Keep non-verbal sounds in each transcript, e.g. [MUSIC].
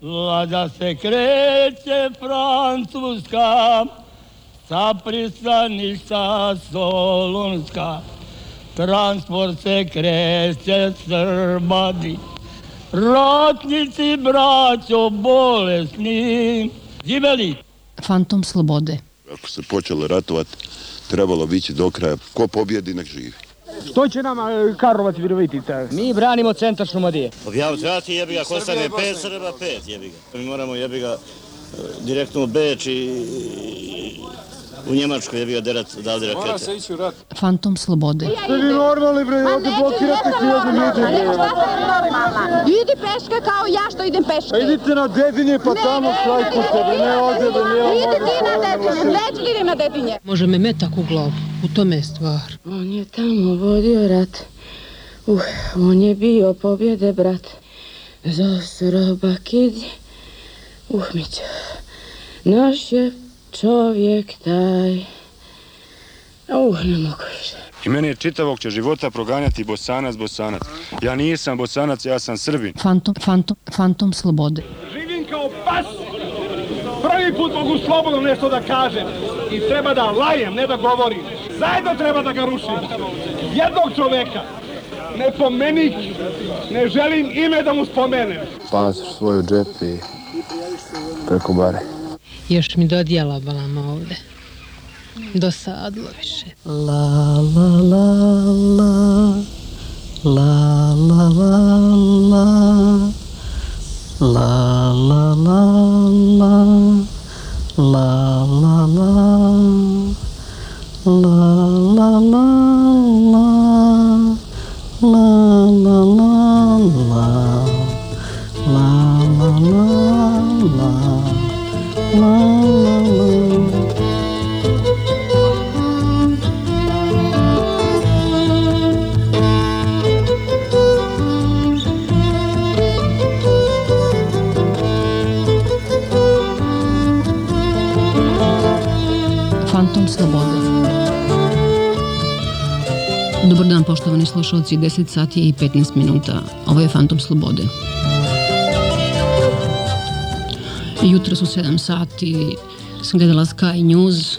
Vlada se kreće Francuska, sa pristaništa Solunska. Transport se kreće Srbadi, ratnici braćo bolesni. Živeli! Fantom slobode. Ako se počelo ratovati, trebalo bići do kraja. Ko pobjedi, nek živi. Što će nama e, Karlovac Virovitica? Mi branimo centar Šumadije. Objaviti rati jebi ga, ko stane pet Srba, pet jebi ga. Mi moramo jebi ga e, direktno u Beč i u Njemačku jebi ga derat dalje rakete. Mora se ići u rat. Fantom slobode. Ste vi normalni bre, ovdje blokirate kijedno mjeđe. Idi peške kao ja što idem peške. A idite na dedinje pa tamo štrajkujte, ne ovdje da nije Idi ti na dedinje, neću idem na dedinje. Može me metak u glavu, u tome je stvar. On je tamo vodio rat. Uh, on je bio pobjede, brat. Za Srba kid. Uh, Mića. Naš je čovjek taj. Uh, ne mogu više. I meni je čitavog će života proganjati bosanac, bosanac. Ja nisam bosanac, ja sam srbin. Fantom, fantom, fantom slobode. Živim kao pas. Prvi put mogu slobodno nešto da kažem. I treba da lajem, ne da govorim. Zajedno treba da ga rušim. Jednog čoveka. Ne pomenik. Ne želim ime da mu spomenem. Pasoš svoju džep i preko bare. Još mi dodjela balama ovde. Dosadlo više. La la la la. La la la la. La la la la. La la la. La la la slušalci, 10 sati i 15 minuta. Ovo je Fantom slobode. Jutro su 7 sati, sam gledala Sky News,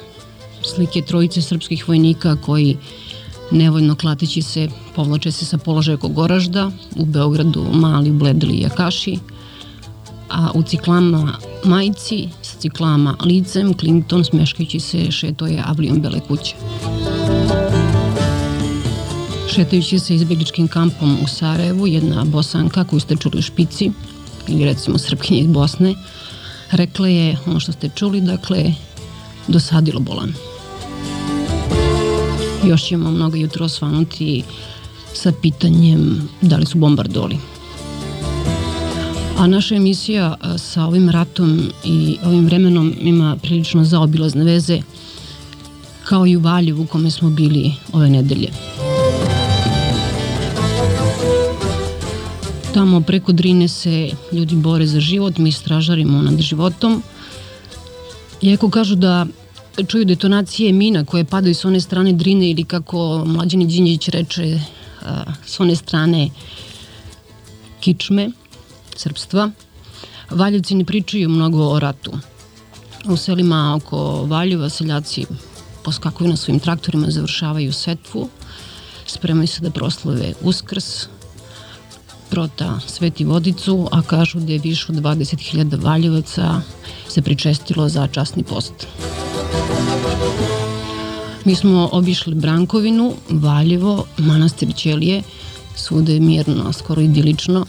slike trojice srpskih vojnika koji nevoljno klateći se povlače se sa položaja Kogoražda, u Beogradu Mali, Bledeli i Akaši, a u ciklama majici sa ciklama licem Clinton smeškajući se šetoje avlijom Bele kuće. Šetajući se izbjegličkim kampom u Sarajevu, jedna bosanka koju ste čuli u špici, ili recimo srpkinje iz Bosne, rekla je ono što ste čuli, dakle, dosadilo bolan. Još ćemo mnogo jutro osvanuti sa pitanjem da li su bombardoli. A naša emisija sa ovim ratom i ovim vremenom ima prilično zaobilazne veze kao i u Valjevu u kome smo bili ove nedelje. Tamo preko Drine se ljudi bore za život, mi stražarimo nad životom. Iako kažu da čuju detonacije mina koje padaju s one strane Drine ili kako mlađani Đinđić reče s one strane kičme, srpstva, Valjevci ne pričaju mnogo o ratu. U selima oko Valjeva seljaci poskakuju na svojim traktorima, završavaju setvu, spremaju se da proslave uskrs, prota Sveti Vodicu, a kažu da je više od 20.000 valjevaca se pričestilo za časni post. Mi smo obišli Brankovinu, Valjevo, manastir Ćelije, svuda je mirno, skoro idilično.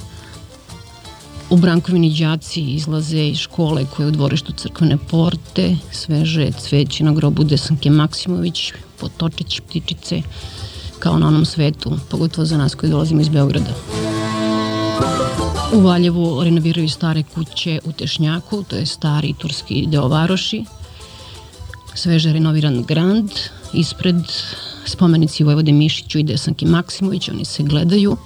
U Brankovini đaci izlaze iz škole koje je u dvorištu crkvene porte, sveže cveće na grobu Desanke Maksimović, potočić ptičice, kao na onom svetu, pogotovo za nas koji dolazimo iz Beograda. U Valjevu renoviraju stare kuće u Tešnjaku, to je stari turski deo Varoši. Sveže renoviran Grand, ispred spomenici Vojvode Mišiću i Desanki Maksimović, oni se gledaju,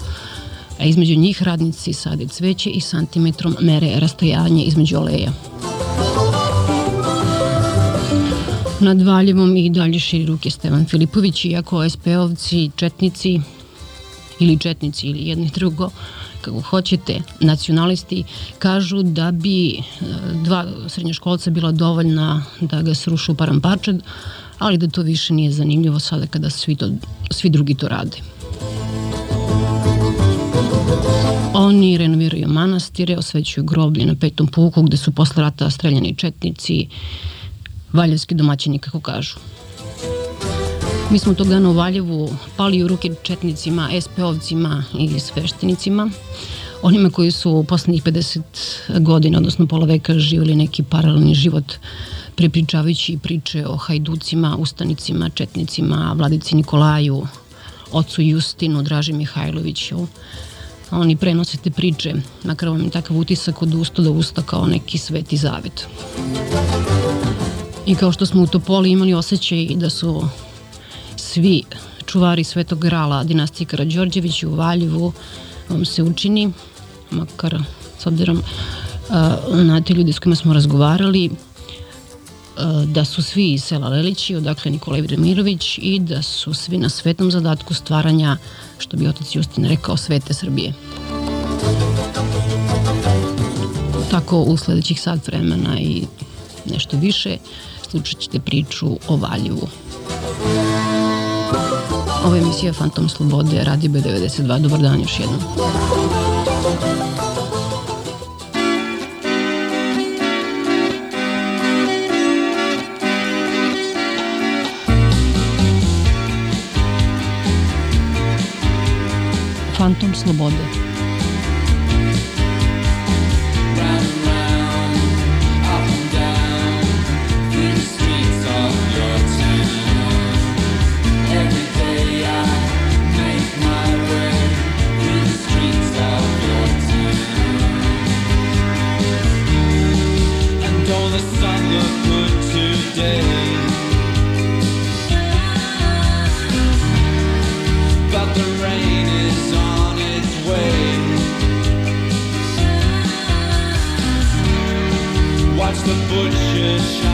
a između njih radnici sade cveće i santimetrom mere rastojanje između aleja. Nad Valjevom i dalje širi ruke Stevan Filipović, iako OSP-ovci, četnici ili četnici ili jedni drugo, kako hoćete, nacionalisti kažu da bi e, dva srednjoškolca bila dovoljna da ga srušu u paramparčad, ali da to više nije zanimljivo sada kada svi, to, svi drugi to rade. Oni renoviraju manastire, osvećuju groblje na petom puku gde su posle rata streljani četnici, valjevski domaćini kako kažu. Mi smo tog dana u Valjevu pali u ruke četnicima, SP-ovcima i sveštenicima, onima koji su u poslednjih 50 godina, odnosno pola veka, živjeli neki paralelni život prepričavajući priče o hajducima, ustanicima, četnicima, vladici Nikolaju, ocu Justinu, Draži Mihajloviću. Oni prenose te priče, makar vam je takav utisak od usta do usta kao neki sveti zavet. I kao što smo u Topoli imali osjećaj da su svi čuvari Svetog grala dinastije Karadžorđević u Valjevu vam se učini, makar s obzirom na te ljude s kojima smo razgovarali, da su svi iz sela Lelići, odakle Nikolaj Vremirović i da su svi na svetom zadatku stvaranja, što bi otac Justin rekao, svete Srbije. Tako u sledećih sat vremena i nešto više slučat ćete priču o Valjevu. Ovo je emisija Fantom Slobode, Radio B92. Dobar dan još jednom. Fantom Slobode. тобою ще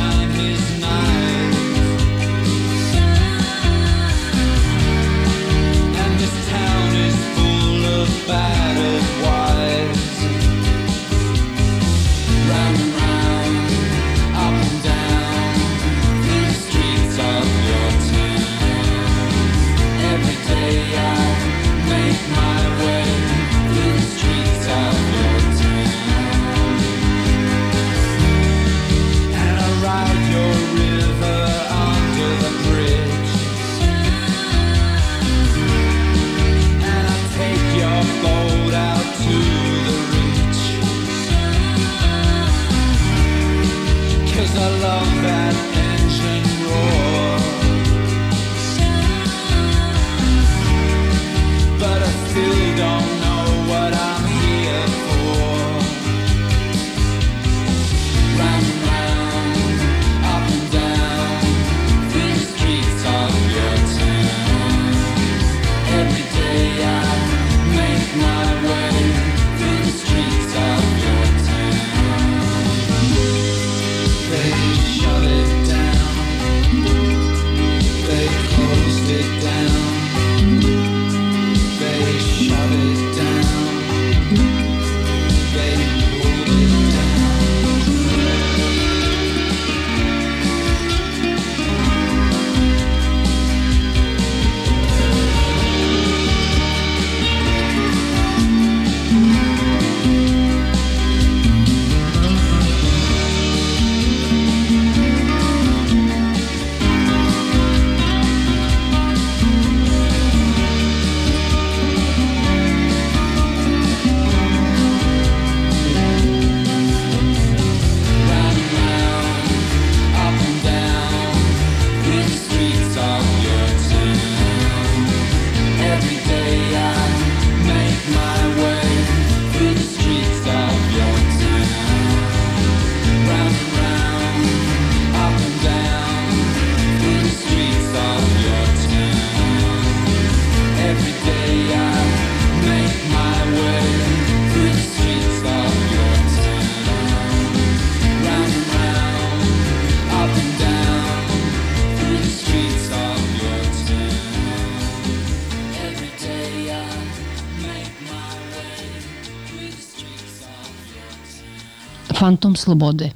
Fantom slobode.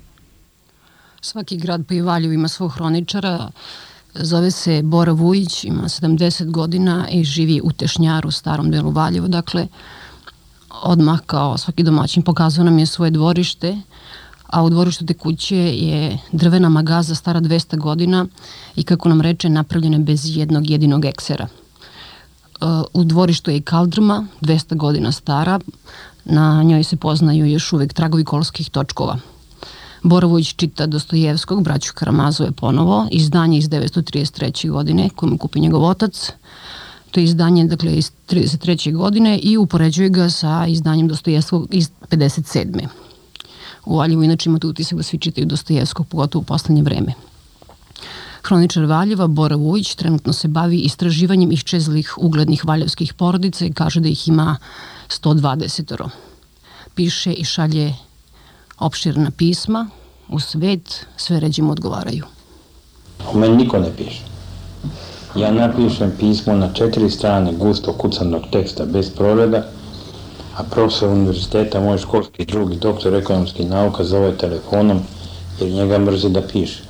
Svaki grad pa i Valjev ima svog hroničara, zove se Bora Vujić, ima 70 godina i živi u Tešnjaru, starom delu Valjevo, dakle odmah kao svaki domaćin pokazao nam je svoje dvorište, a u dvorištu te kuće je drvena magaza stara 200 godina i kako nam reče napravljena bez jednog jedinog eksera. U dvorištu je i kaldrma, 200 godina stara, na njoj se poznaju još uvek tragovi kolskih točkova. Borovović čita Dostojevskog, braću Karamazove ponovo, izdanje iz 933. godine koje kupi njegov otac. To je izdanje dakle, iz 33. godine i upoređuje ga sa izdanjem Dostojevskog iz 57. U Valjevu inače imate utisak da svi čitaju Dostojevskog, pogotovo u poslednje vreme. Hroničar Valjeva, Bora Vujić, trenutno se bavi istraživanjem iščezlih uglednih valjevskih porodica i kaže da ih ima 120 Piše i šalje opširna pisma u svet, sve ređimo odgovaraju. U meni niko ne piše. Ja napišem pismo na četiri strane gusto kucanog teksta bez proreda, a profesor univerziteta, moj školski drugi doktor ekonomskih nauka zove telefonom jer njega mrzi da piše.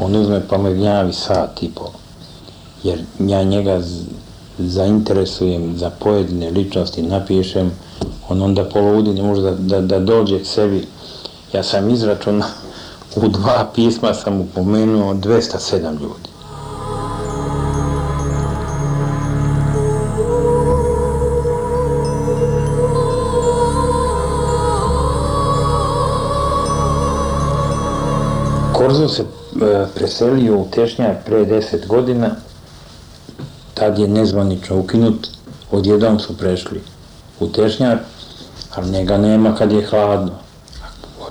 On uzme pa me gnjavi sat i po, jer ja njega zainteresujem za pojedine ličnosti, napišem, on onda poludi, ne može da, da, da dođe k sebi. Ja sam izračunao, [LAUGHS] u dva pisma sam upomenuo 207 ljudi. Korzo se e, preselio u Tešnjar pre 10 godina, tad je nezvanično ukinut, odjednom su prešli u Tešnjar, ali njega nema kad je hladno.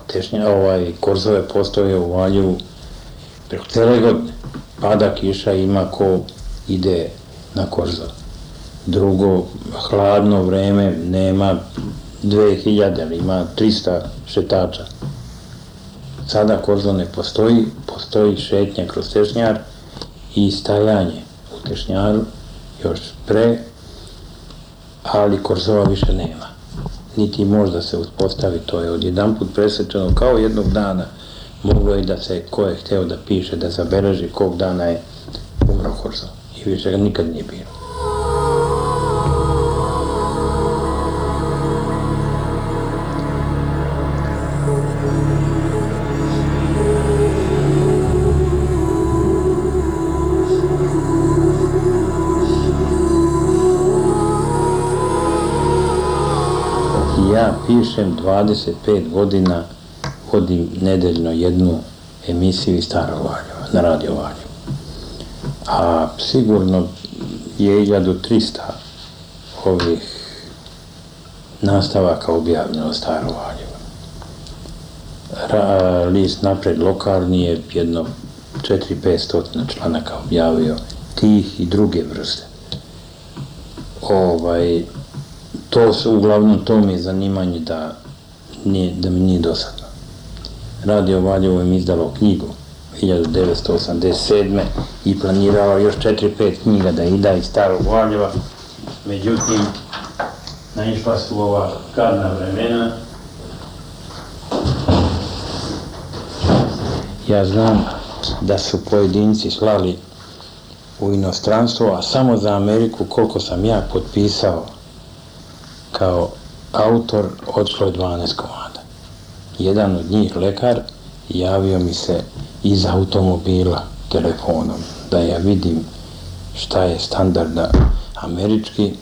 Tešnja, ovaj, Korzove postoje u Valjevu preko cele godine. Pada kiša, ima ko ide na Korzov. Drugo, hladno vreme, nema 2000, ali ima 300 šetača. Sada Korzo ne postoji, postoji šetnja kroz Tešnjar i stajanje u Tešnjaru još pre, ali Korzova više nema. Niti možda se uspostavi, to je odjedan put presečeno, kao jednog dana moglo je da se, ko je hteo da piše, da zabeleži kog dana je umro Korzova. I više ga nikad nije bilo. Pišem 25 godina, vodim nedeljno jednu emisiju iz Starog Valjeva, na Radio Valjevo. A sigurno je 1300 ovih nastavaka objavljeno Staro Valjevo. Ra, list napred lokalni je jedno 4-500 članaka objavio tih i druge vrste. Ovaj, to su, uglavnom to mi je zanimanje da, nije, da mi nije dosadno. Radio Valjevo im izdalo knjigu 1987. i planirao još 4-5 knjiga da ida iz starog Valjeva. Međutim, naišla su ova kadna vremena. Ja znam da su pojedinci slali u inostranstvo, a samo za Ameriku koliko sam ja potpisao kao autor odšlo je 12 komada. Jedan od njih, lekar, javio mi se iz automobila telefonom da ja vidim šta je standarda američki.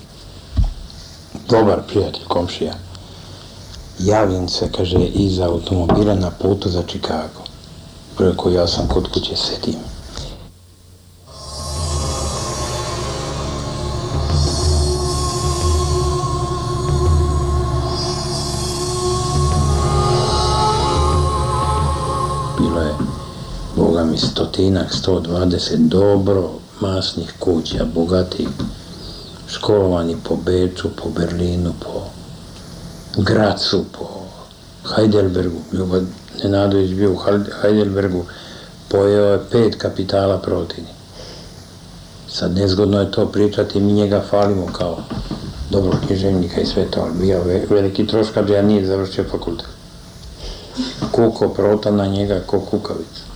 Dobar prijatelj, komšija. Javim se, kaže, iz automobila na putu za Čikago. Preko ja sam kod kuće sedim. Mi stotinak, 120 dobro masnih kuća, bogatih, školovani po Beču, po Berlinu, po Gracu, po Heidelbergu. Ljubav Nenadović bio u Heidelbergu, pojeo je pet kapitala protivni. Sad nezgodno je to pričati, mi njega falimo kao dobro književnika i sve to, ali bio veliki troškar, ja nije završio fakultet. kuko prota na njega ko kukavica.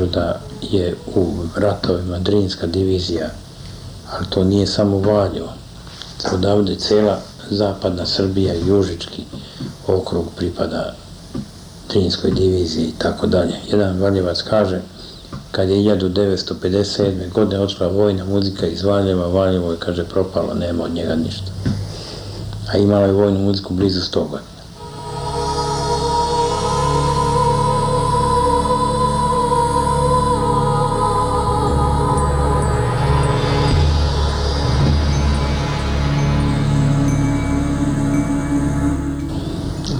Kažu da je u ratovima Drinska divizija, ali to nije samo Valjevo. Odavde cela zapadna Srbija Južički okrug pripada Drinskoj diviziji i tako dalje. Jedan Valjevac kaže, kad je 1957. godine odšla vojna muzika iz Valjeva, Valjevo je, kaže, propalo, nema od njega ništa. A imala je vojnu muziku blizu 100 godina.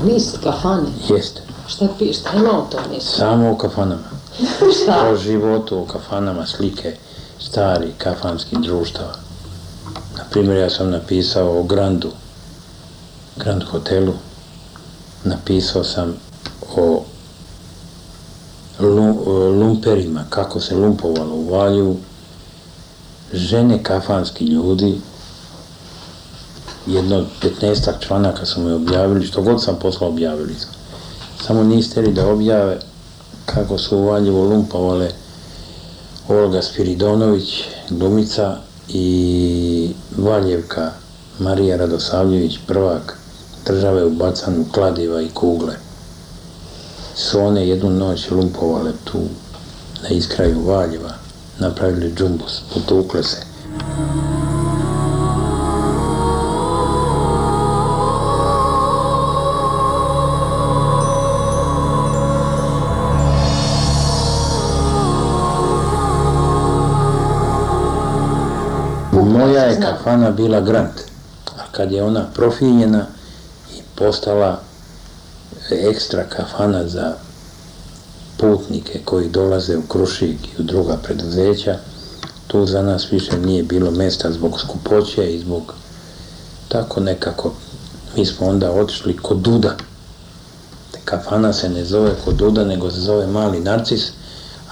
List kafane. Jeste. Šta piše? Šta ima o tom listu? Samo u kafanama. [LAUGHS] Šta? O životu u kafanama slike stari kafanskih društava. Na primjer, ja sam napisao o Grandu, Grand hotelu. Napisao sam o o lumperima, kako se lumpovalo u Valju, žene kafanski ljudi, jedno od 15 članaka su me objavili, što god sam poslao objavili su. Samo niste li da objave kako su u Valjevu lumpovale Olga Spiridonović, glumica i Valjevka Marija Radosavljević, prvak države u bacanju kladiva i kugle. Su one jednu noć lumpovale tu na iskraju Valjeva, napravili džumbus, potukle se. Moja je kafana bila Grant, a kad je ona profinjena i postala ekstra kafana za putnike koji dolaze u Krušik i u druga preduzeća, tu za nas više nije bilo mesta zbog skupoće i zbog tako nekako. Mi smo onda otišli kod Duda. Kafana se ne zove kod Duda, nego se zove Mali Narcis,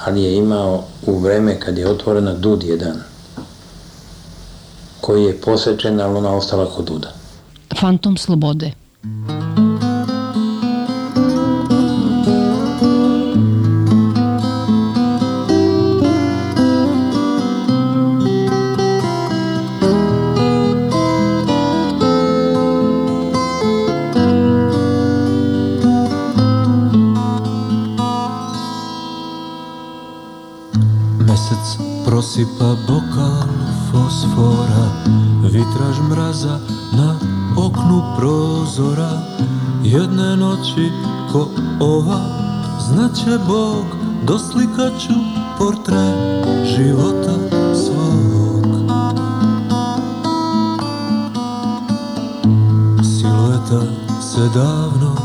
ali je imao u vreme kad je otvorena Dud jedan koji je posečen, ali ona ostala kod Duda. Fantom slobode. Mesec prosipa bokal fosfora Vitraž mraza na oknu prozora. Jedne noći ko ova Znaće Bog Doslikaću portret života svog. Silueta se davno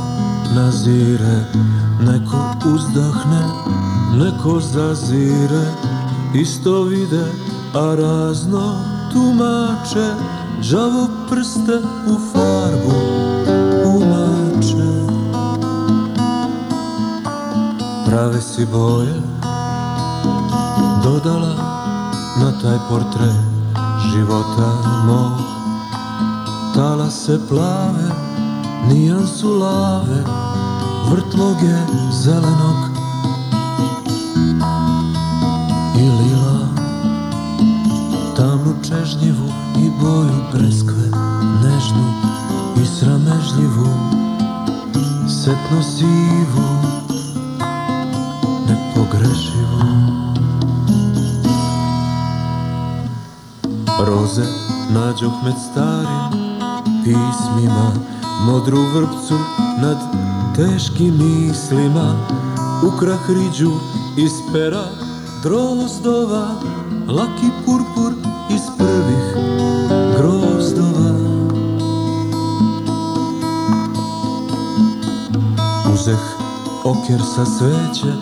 nazire Neko uzdahne, neko zazire. Isto vide, a razno tumače Đavo prste u farbu umače Prave si boje Dodala na taj portret života mog. Tala se plave, nijansu lave Vrtloge zelenog сумніву і бою безквенежну і срамежливу, сетно сіву, непогрешиву. Розе надьохмет старі письміма, modru vrpcu nad teškim mislima U krahriđu iz pera drozdova лаки pur prvih grozdova. Uzeh okjer sa sveće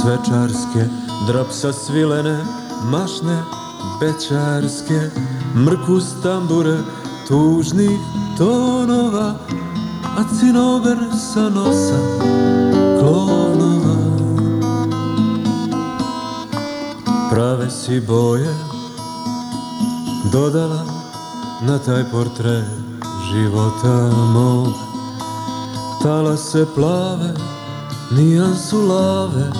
svečarske Drapsa svilene, mašne, bećarske Mrkus tambure tužnih tonova a cinober sa nosa klovnova. Prave si boje dodala na taj portret života mog Talase plave, nijansu lave,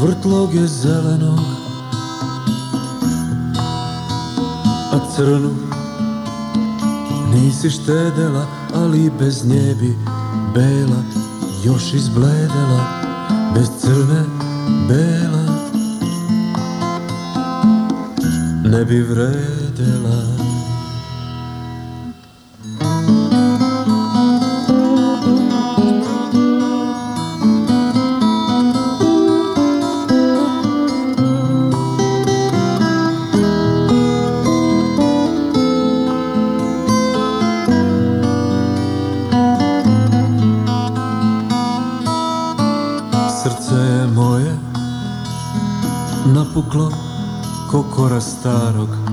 vrtloge zelenog A crnu nisi štedela, ali bez nje bi bela još izbledela, bez crne bela ne bi vredela. Srce je moje napuklo ko kora starog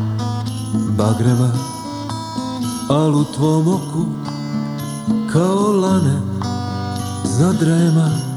bagrema Al u tvom oku kao lane zadrema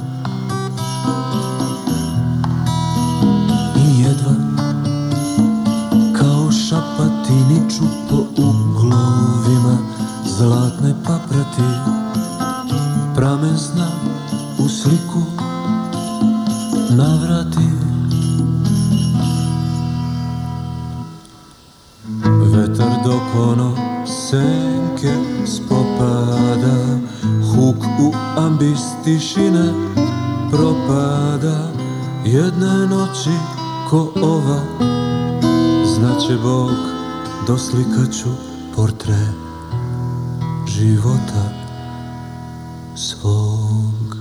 ko ova Znaće Bog doslikaću portret života svog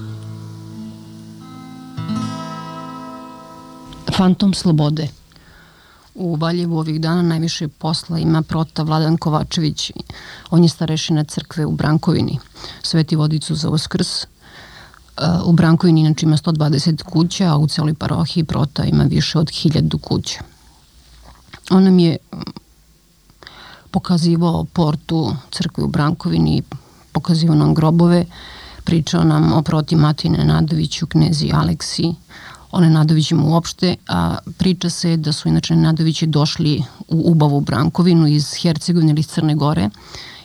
Fantom slobode. U Valjevu ovih dana najviše posla ima prota Vladan Kovačević. On je starešina crkve u Brankovini. Sveti vodicu za uskrs. U Brankovini inače ima 120 kuća, a u celoj parohiji prota ima više od 1000 kuća. On nam je mm, pokazivao portu crkve u Brankovini, pokazivao nam grobove, pričao nam o proti Matine Nadoviću, knezi Aleksi, o Nenadovićima uopšte, a priča se da su inače Nenadovići došli u Ubavu Brankovinu iz Hercegovine ili Crne Gore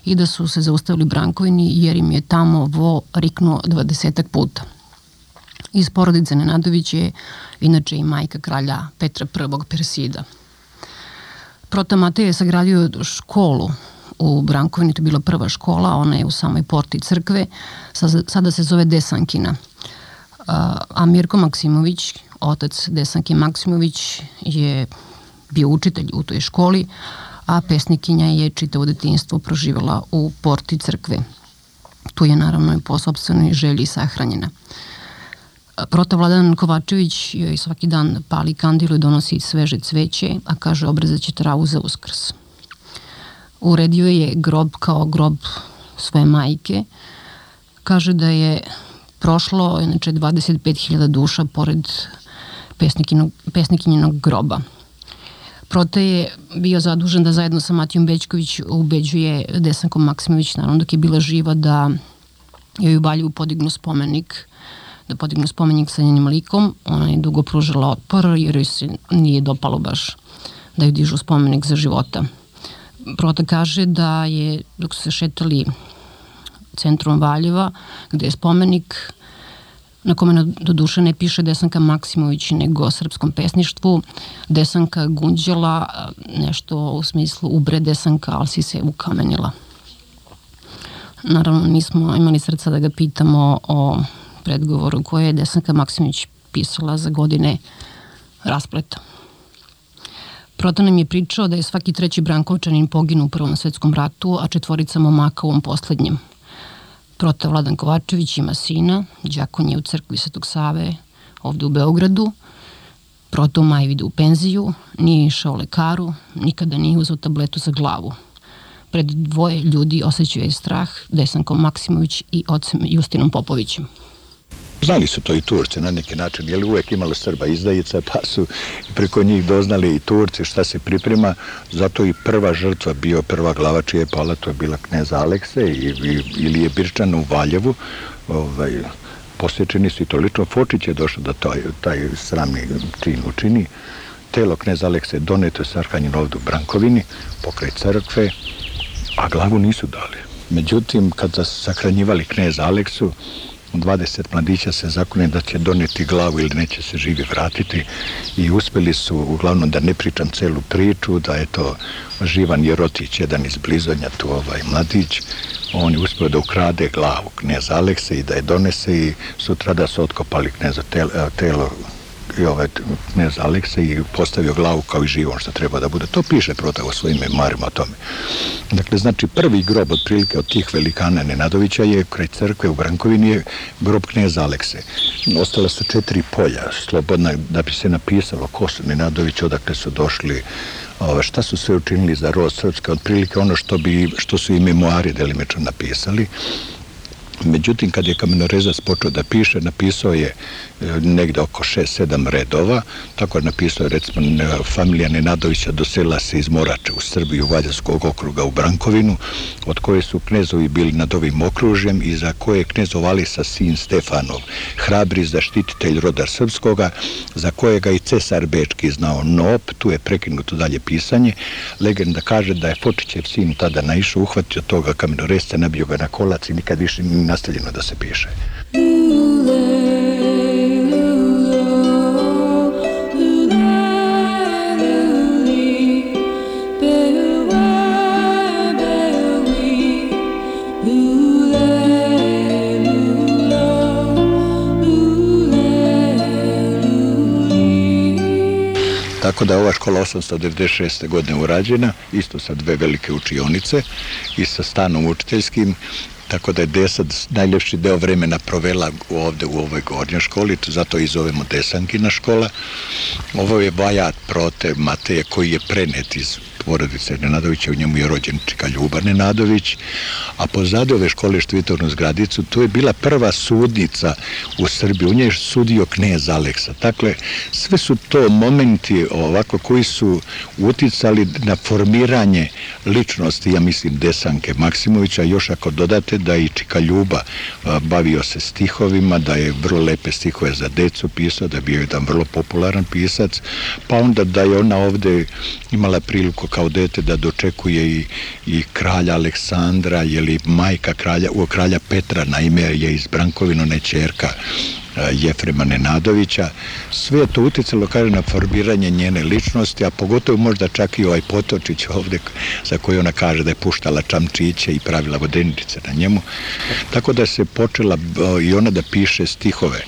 i da su se zaustavili Brankovini jer im je tamo vo riknuo dvadesetak puta. Iz porodice Nenadović je inače i majka kralja Petra I. Persida. Prota Matej je sagradio školu u Brankovini, to je bila prva škola, ona je u samoj porti crkve, sada se zove Desankina. A Mirko Maksimović, otac Desanke Maksimović, je bio učitelj u toj školi, a pesnikinja je čitavo detinstvo proživjela u porti crkve. Tu je naravno i po sobstvenoj želji sahranjena. Prota Vladan Kovačević joj svaki dan pali kandilu i donosi sveže cveće, a kaže obrazaće travu za uskrs. Uredio je grob kao grob svoje majke. Kaže da je prošlo inače 25.000 duša pored pesnikinjenog groba. Prote je bio zadužen da zajedno sa Matijom Bećković ubeđuje Desanko Maksimović, naravno dok je bila živa, da joj u Baljevu podignu spomenik da podignu spomenik sa njenim likom. Ona je dugo pružila otpor jer joj se nije dopalo baš da joj dižu spomenik za života. Prota kaže da je, dok su se šetali centrom Valjeva, gde je spomenik na kome do duše ne piše Desanka Maksimović, nego o srpskom pesništvu, Desanka gunđela, nešto u smislu ubre Desanka, ali si se ukamenila. Naravno, nismo imali srca da ga pitamo o predgovoru koje je Desanka Maksimović pisala za godine raspleta. Proto nam je pričao da je svaki treći Brankovčanin poginu u Prvom svetskom ratu, a četvorica momaka u ovom poslednjem – Prota Vladan Kovačević ima sina, džakon je u crkvi Svetog Save ovde u Beogradu. Proto u maj ide u penziju, nije išao lekaru, nikada nije uzao tabletu za glavu. Pred dvoje ljudi osjećaju je strah, Desankom Maksimović i ocem Justinom Popovićem. Znali su to i Turci na neki način, jer uvek imalo Srba izdajica, pa su preko njih doznali i Turci šta se priprema, zato i prva žrtva bio prva glava čija je pala, to je bila kneza Alekse i, i, ili je Birčana u Valjevu, ovaj, posjećeni su i to lično. Fočić je došao da taj, taj sramni čin učini. Telo kneza Alekse doneto je Sarhanjin ovdje u Brankovini, pokraj crkve, a glavu nisu dali. Međutim, kada sahranjivali kneza Aleksu, 20 mladića se zakone da će doneti glavu ili neće se živi vratiti i uspeli su uglavnom da ne pričam celu priču, da je to Živan Jerotić, jedan iz blizonja tu ovaj mladić, on je uspio da ukrade glavu knjeza Alekse i da je donese i sutra da su otkopali knjeza telo, telo i ovaj knjez Alekse i postavio glavu kao i živom što treba da bude. To piše protav u svojim memoarima o tome. Dakle, znači prvi grob otprilike od tih velikana Nenadovića je kraj crkve u Brankovini je grob knjeza Alekse. Ostala su četiri polja slobodna da bi se napisalo ko su Nenadović, odakle su došli ove, šta su sve učinili za rod Srpske, otprilike ono što, bi, što su i memoari delimično napisali. Međutim, kad je kamenorezac počeo da piše, napisao je negde oko 6-7 redova, tako je napisao recimo familija Nenadovića dosela se iz Morače u Srbiju, Valjavskog okruga u Brankovinu, od koje su knezovi bili nad ovim okružjem i za koje je knezov Alisa sin Stefanov, hrabri zaštititelj roda srpskoga, za kojega i cesar Bečki znao Nop, tu je prekinuto dalje pisanje. Legenda kaže da je Fočićev sin tada naišao, uhvatio toga kamenoresca, nabio ga na kolac i nikad više nastavljeno da se piše. Tako da je ova škola 896. godine urađena, isto sa dve velike učionice i sa stanom učiteljskim, tako da je Desad najljepši deo vremena provela ovde u ovoj gornjoj školi, zato i zovemo Desankina škola. Ovo je Vajat Prote Mateje koji je prenet iz porodice Nenadovića, u njemu je rođen Čika Ljuba Nenadović, a pozade ove škole onu zgradicu, tu je bila prva sudnica u Srbiji, u njej je sudio knez Aleksa. Dakle, sve su to momenti ovako koji su uticali na formiranje ličnosti, ja mislim, Desanke Maksimovića, još ako dodate da i Čika Ljuba bavio se stihovima, da je vrlo lepe stihove za decu pisao, da je bio jedan vrlo popularan pisac, pa onda da je ona ovde imala priliku kao dete da dočekuje i, i kralja Aleksandra, jeli majka kralja, u kralja Petra, naime je iz Brankovina, ne čerka Jefrema Nenadovića. Sve je to uticalo, kaže, na formiranje njene ličnosti, a pogotovo možda čak i ovaj Potočić ovde, za koji ona kaže da je puštala čamčiće i pravila vodeničice na njemu. Tako da se počela i ona da piše stihove.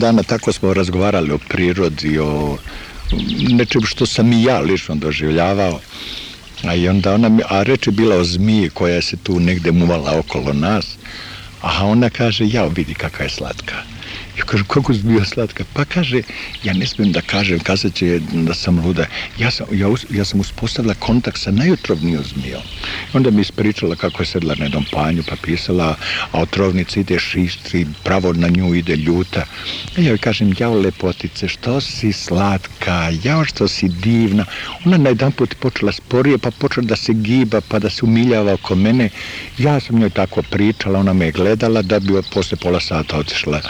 Dana tako smo razgovarali o prirodi, o nečem što sam i ja lično doživljavao. A i onda ona, a reč je bila o zmiji koja se tu negde muvala okolo nas, a ona kaže, ja vidi kakva je slatka. Ja kažem, kako si bio slatka? Pa kaže, ja ne smijem da kažem, kazat će da sam luda. Ja sam, ja, ja sam uspostavila kontakt sa najotrovnijom zmijom. Onda mi ispričala kako je sedla na jednom panju, pa pisala, a otrovnica ide šištri, pravo na nju ide ljuta. A ja joj kažem, jao lepotice, što si slatka, jao što si divna. Ona na jedan put počela sporije, pa počela da se giba, pa da se umiljava oko mene. Ja sam njoj tako pričala, ona me je gledala, da bi posle pola sata otišla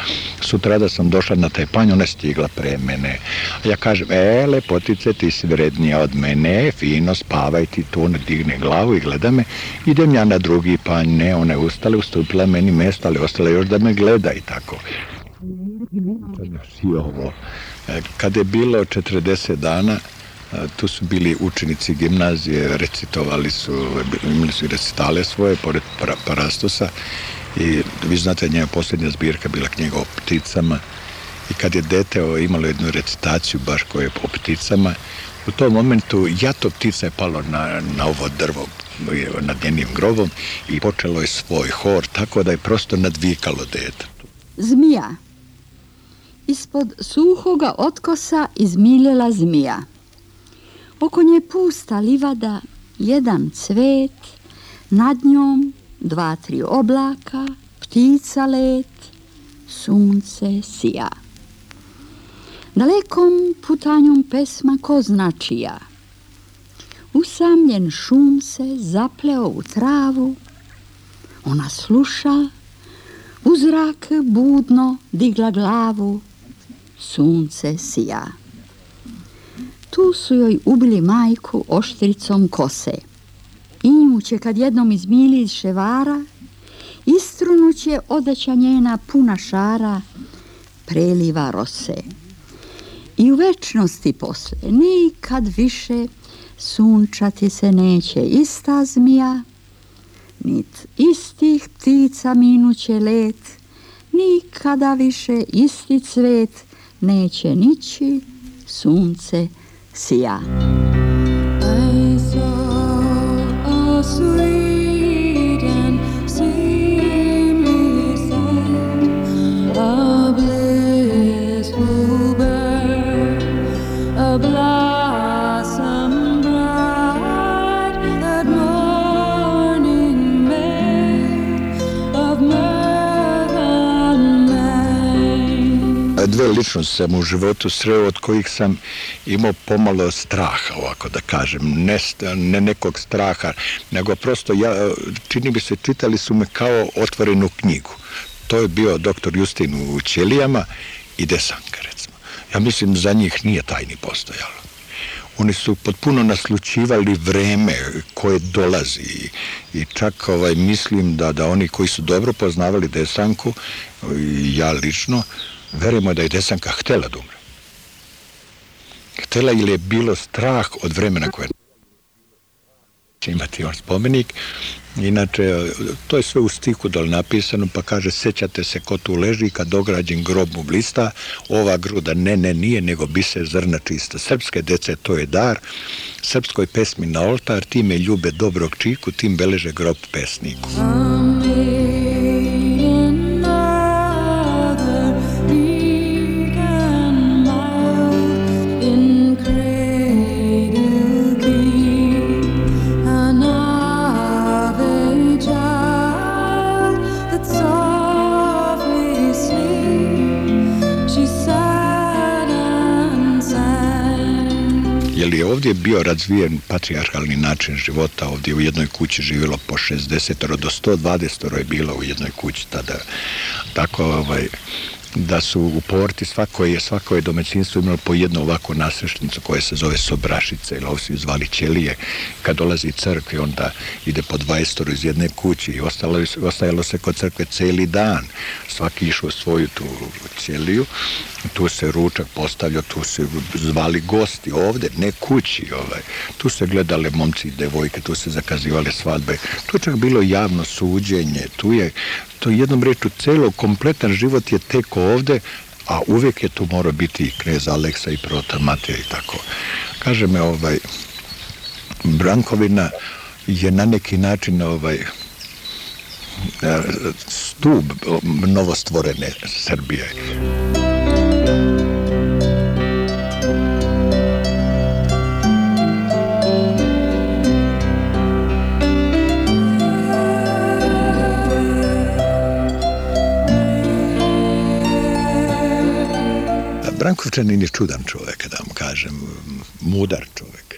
sutra da sam došla na taj panj, ona stigla pre mene. Ja kažem, e, lepotice, ti si vrednija od mene, fino, spavaj ti tu, ne digne glavu i gleda me. Idem ja na drugi panj, ne, ona je ustala, ustupila meni mesto, ali ostala još da me gleda i tako. I ovo. Kada je bilo 40 dana, tu su bili učenici gimnazije, recitovali su, imali su recitale svoje, pored parastosa, i vi znate njena posljednja zbirka bila knjiga o pticama i kad je dete imalo jednu recitaciju baš koje je o pticama u tom momentu jato ptica je palo na, na ovo drvo nad njenim grobom i počelo je svoj hor tako da je prosto nadvikalo dete. Zmija. Ispod suhoga otkosa izmiljela zmija. Oko nje pusta livada, jedan cvet, nad njom dva, tri oblaka, ptica let, sunce sija. Dalekom putanjom pesma ko značija. Usamljen šum se zapleo u travu, ona sluša, u zrak budno digla glavu, sunce sija. Tu su joj ubili majku oštricom kose. I nju će kad jednom izmili iz ševara, istrunuće odeća njena puna šara, preliva rose. I u večnosti posle nikad više sunčati se neće ista zmija, nit istih ptica minuće let, nikada više isti cvet neće nići sunce sija. Dve ličnosti sam u životu sreo od kojih sam imao pomalo straha, ovako da kažem. Ne, ne nekog straha, nego prosto, ja, čini mi se, čitali su me kao otvorenu knjigu. To je bio doktor Justin u Ćelijama i Desanka, recimo. Ja mislim, za njih nije tajni postojalo. Oni su potpuno naslučivali vreme koje dolazi i, čak ovaj, mislim da, da oni koji su dobro poznavali Desanku, ja lično, verujemo da je Desanka htela da umre. Htela ili je bilo strah od vremena koje će imati on spomenik. Inače, to je sve u stihu dole napisano, pa kaže, sećate se ko tu leži, kad dograđen grob mu blista, ova gruda ne, ne, nije, nego bise zrna čista. Srpske dece, to je dar, srpskoj pesmi na oltar, time ljube dobrog čiku, tim beleže grob pesniku. Jer je ovdje bio razvijen patrijarhalni način života, ovdje u jednoj kući živjelo po 60 do 120 je bilo u jednoj kući tada. Tako ovaj, da su u porti svako je, svako je domaćinstvo imalo po jednu ovakvu nasrešnicu koja se zove sobrašica ili ju zvali ćelije. Kad dolazi crkve onda ide po 20 iz jedne kuće i ostalo, ostajalo se kod crkve celi dan. Svaki išao svoju tu ćeliju, tu se ručak postavljao, tu se zvali gosti ovde, ne kući. Ovaj. Tu se gledale momci i devojke, tu se zakazivale svadbe. Tu čak bilo javno suđenje, tu je to jednom reču celo kompletan život je tek ovde, a uvijek je tu morao biti i knez Aleksa i prota Matija i tako. Kaže me ovaj Brankovina je na neki način ovaj stub novostvorene Srbije. Brankovčanin je čudan čovjek, da vam kažem, mudar čovjek.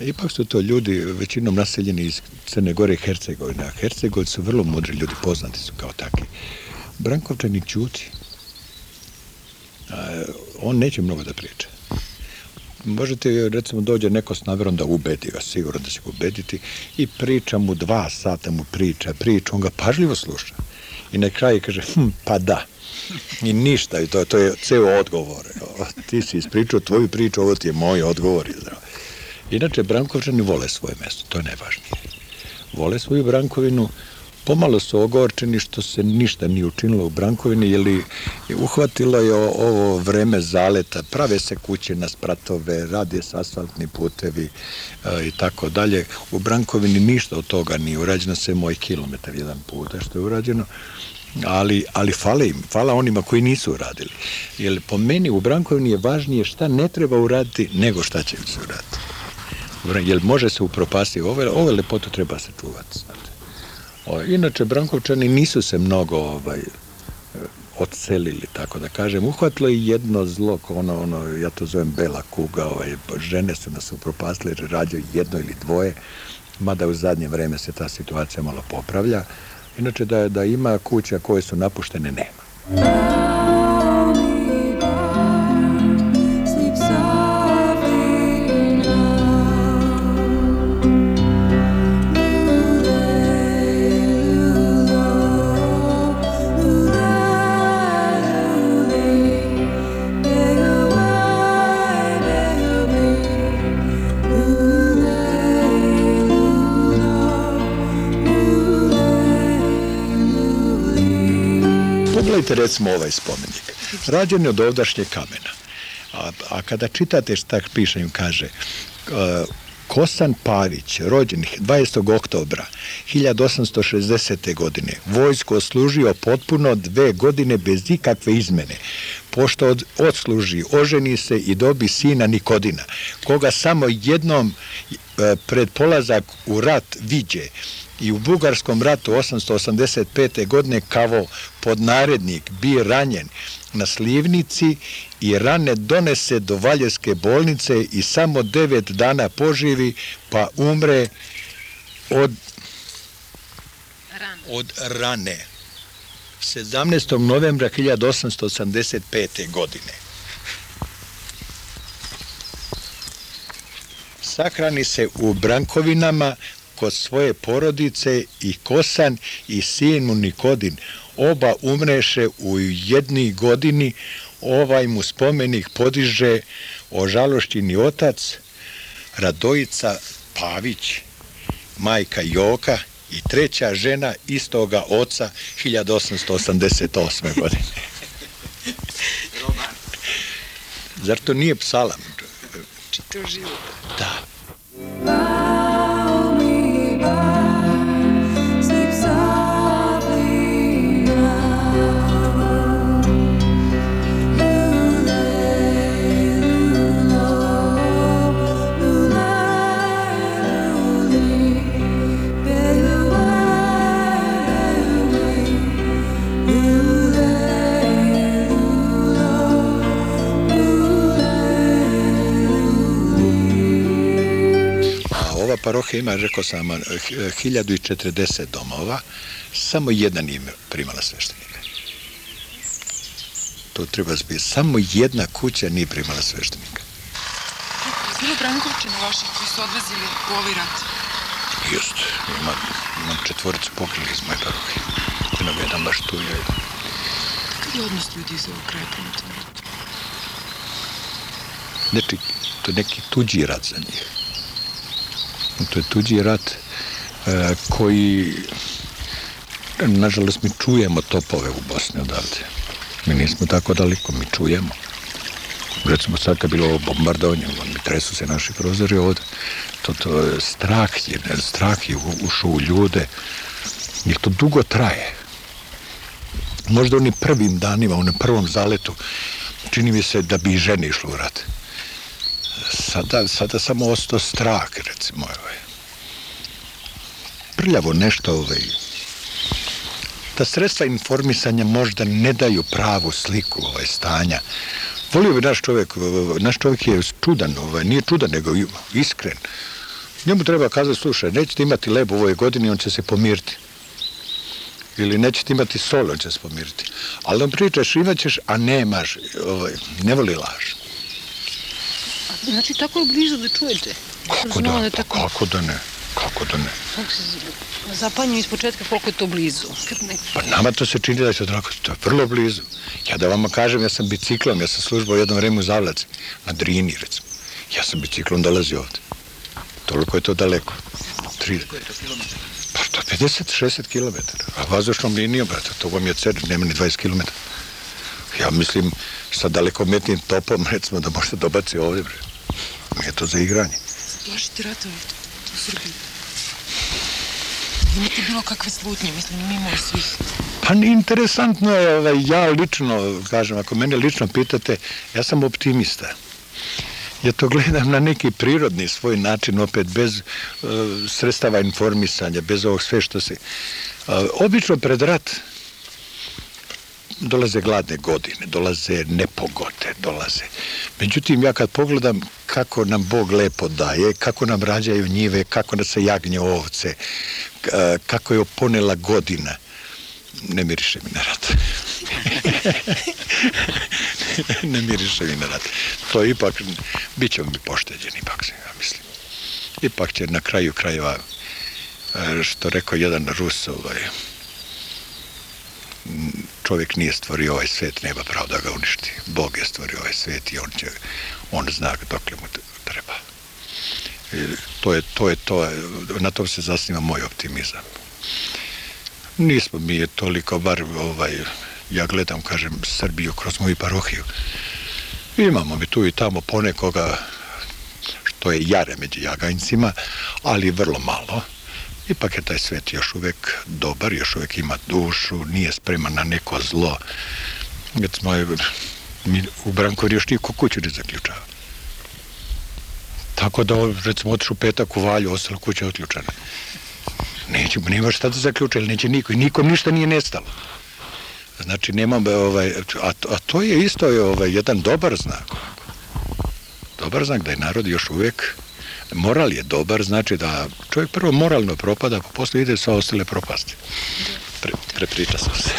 Ipak su to ljudi većinom naseljeni iz Crne Gore i Hercegovine, a Hercegovci su vrlo mudri ljudi, poznati su kao takvi. Brankovčanin ćuti. On neće mnogo da priča. Možete, recimo, dođe neko s namerom da ubedi vas, sigurno da će ga ubediti, i priča mu dva sata, mu priča, priča, on ga pažljivo sluša. I na kraju kaže, hm, pa da. I ništa, i to, to je ceo odgovor. Ti si ispričao tvoju priču, ovo ti je moj odgovor. Inače, Brankovčani vole svoje mesto, to je najvažnije. Vole svoju Brankovinu, pomalo su ogorčeni što se ništa nije učinilo u Brankovini, jer je uhvatilo je ovo vreme zaleta, prave se kuće na spratove, rade se asfaltni putevi e, i tako dalje. U Brankovini ništa od toga nije urađeno, sve moj kilometar jedan puta što je urađeno, ali, ali fale im, fala onima koji nisu uradili. Jer po meni u Brankovini je važnije šta ne treba uraditi nego šta će se uraditi. jer može se upropasti, ove, ove lepotu treba se čuvati. Inače, Brankovčani nisu se mnogo ovaj, odselili, tako da kažem. Uhvatilo je jedno zlo, ono, ono, ja to zovem bela kuga, ovaj, žene su nas upropastile, rađaju jedno ili dvoje, mada u zadnje vreme se ta situacija malo popravlja. Inače, da, da ima kuća koje su napuštene, nema. Recimo ovaj spomenik. Rađen je od ovdašnje kamena. A, a kada čitate šta piše kaže e, Kosan Pavić, rođen 20. oktobra 1860. godine, vojsko oslužio potpuno dve godine bez ikakve izmene. Pošto od, odsluži, oženi se i dobi sina Nikodina, koga samo jednom e, pred polazak u rat viđe i u Bugarskom ratu 885. godine kao podnarednik bi ranjen na slivnici i rane donese do Valjeske bolnice i samo devet dana poživi pa umre od od rane 17. novembra 1885. godine. Sahrani se u Brankovinama kod svoje porodice i Kosan i sin mu Nikodin. Oba umreše u jedni godini, ovaj mu spomenik podiže ožalošćini otac, Radojica Pavić, majka Joka i treća žena istoga oca 1888. godine. Zar to nije psalam? Čitav život. Da. Parohija ima, rekao sam, vam, h- 1040 domova, samo jedna nije primala sveštenika. To treba zbiti. Samo jedna kuća nije primala sveštenika. Bilo Brankovčana vaših koji su odvezili u ovaj rat. Just, imam, imam četvoricu pokrili iz moje parohije. Imam jedan baš tu je. Kad je odnos ljudi iz ovog kraja prema tom ratu? Znači, to je neki tuđi rat za njih. To je tuđi rat e, koji, nažalost, mi čujemo topove u Bosni odavde. Mi nismo tako daleko, mi čujemo. Recimo sad kad bilo bombardovanje, mi tresu se naši prozori ovde. To, to je strah je, strah je ušao u ljude. Jer to dugo traje. Možda u onim prvim danima, u prvom zaletu, čini mi se da bi i žene išlo u rat sada, sada samo ostao strah, recimo. Prljavo nešto, ovaj. Ta sredstva informisanja možda ne daju pravu sliku ovaj, stanja. Volio bi naš čovjek, naš čovjek je čudan, ovaj, nije čudan, nego iskren. Njemu treba kazati, slušaj, nećete imati leb u ovoj godini, on će se pomiriti. Ili nećete imati sol, on će se pomiriti. Ali on pričaš, imat ćeš, a nemaš, ovaj, ne voli laž. Znači, tako je blizu da čujete. Kako Znala da, je pa tako, kako da ne? Kako da ne? zapanju iz početka koliko je to blizu. Kad ne... Pa nama to se čini da je to tako, to je vrlo blizu. Ja da vama kažem, ja sam biciklom, ja sam službao jedno vreme u Zavlaci, na Drini, recimo. Ja sam biciklom dolazio ovde. Toliko je to daleko. Tri... Pa to je 50-60 km. A vazdušnom linijom, brate, to vam je cer, nema ni 20 km. Ja mislim, sa dalekometnim topom, recimo, da možete dobaci ovde, bre. Nije to za igranje. Plašite ratova u Srbiji. Imate bilo kakve slutnje, mislim, mimo svih. Pa interesantno je, ovaj, ja lično, kažem, ako mene lično pitate, ja sam optimista. Ja to gledam na neki prirodni svoj način, opet bez uh, sredstava informisanja, bez ovog sve što se... Uh, obično pred rat dolaze gladne godine, dolaze nepogode, dolaze. Međutim, ja kad pogledam kako nam Bog lepo daje, kako nam rađaju njive, kako nas se jagnje ovce, kako je oponela godina, ne miriše mi na rat. [LAUGHS] ne miriše mi na rat. To ipak, bit ćemo mi pošteđeni, ipak, ja mislim. Ipak će na kraju krajeva, e, što rekao jedan Rus, ovaj, čovjek nije stvorio ovaj svet, nema pravo da ga uništi. Bog je stvorio ovaj svet i on će, on zna dokle mu treba. I to je, to je to, na tom se zasniva moj optimizam. Nismo mi je toliko, bar ovaj, ja gledam, kažem, Srbiju kroz moju parohiju. Imamo mi tu i tamo ponekoga što je jare među jaganjcima, ali vrlo malo. Ipak je taj svet još uvek dobar, još uvek ima dušu, nije spreman na neko zlo. Recimo, mi u Brankovi još niko kuću ne zaključava. Tako da, recimo, otišu petak u Valju, ostala kuća otključana. Neće, nema šta da zaključa, ili neće niko. Nikom ništa nije nestalo. Znači, nemam, ovaj, a, a to je isto ovaj, jedan dobar znak. Dobar znak da je narod još uvek moral je dobar, znači da čovjek prvo moralno propada, pa posle ide sa ostale propasti. Pre, prepriča sam se.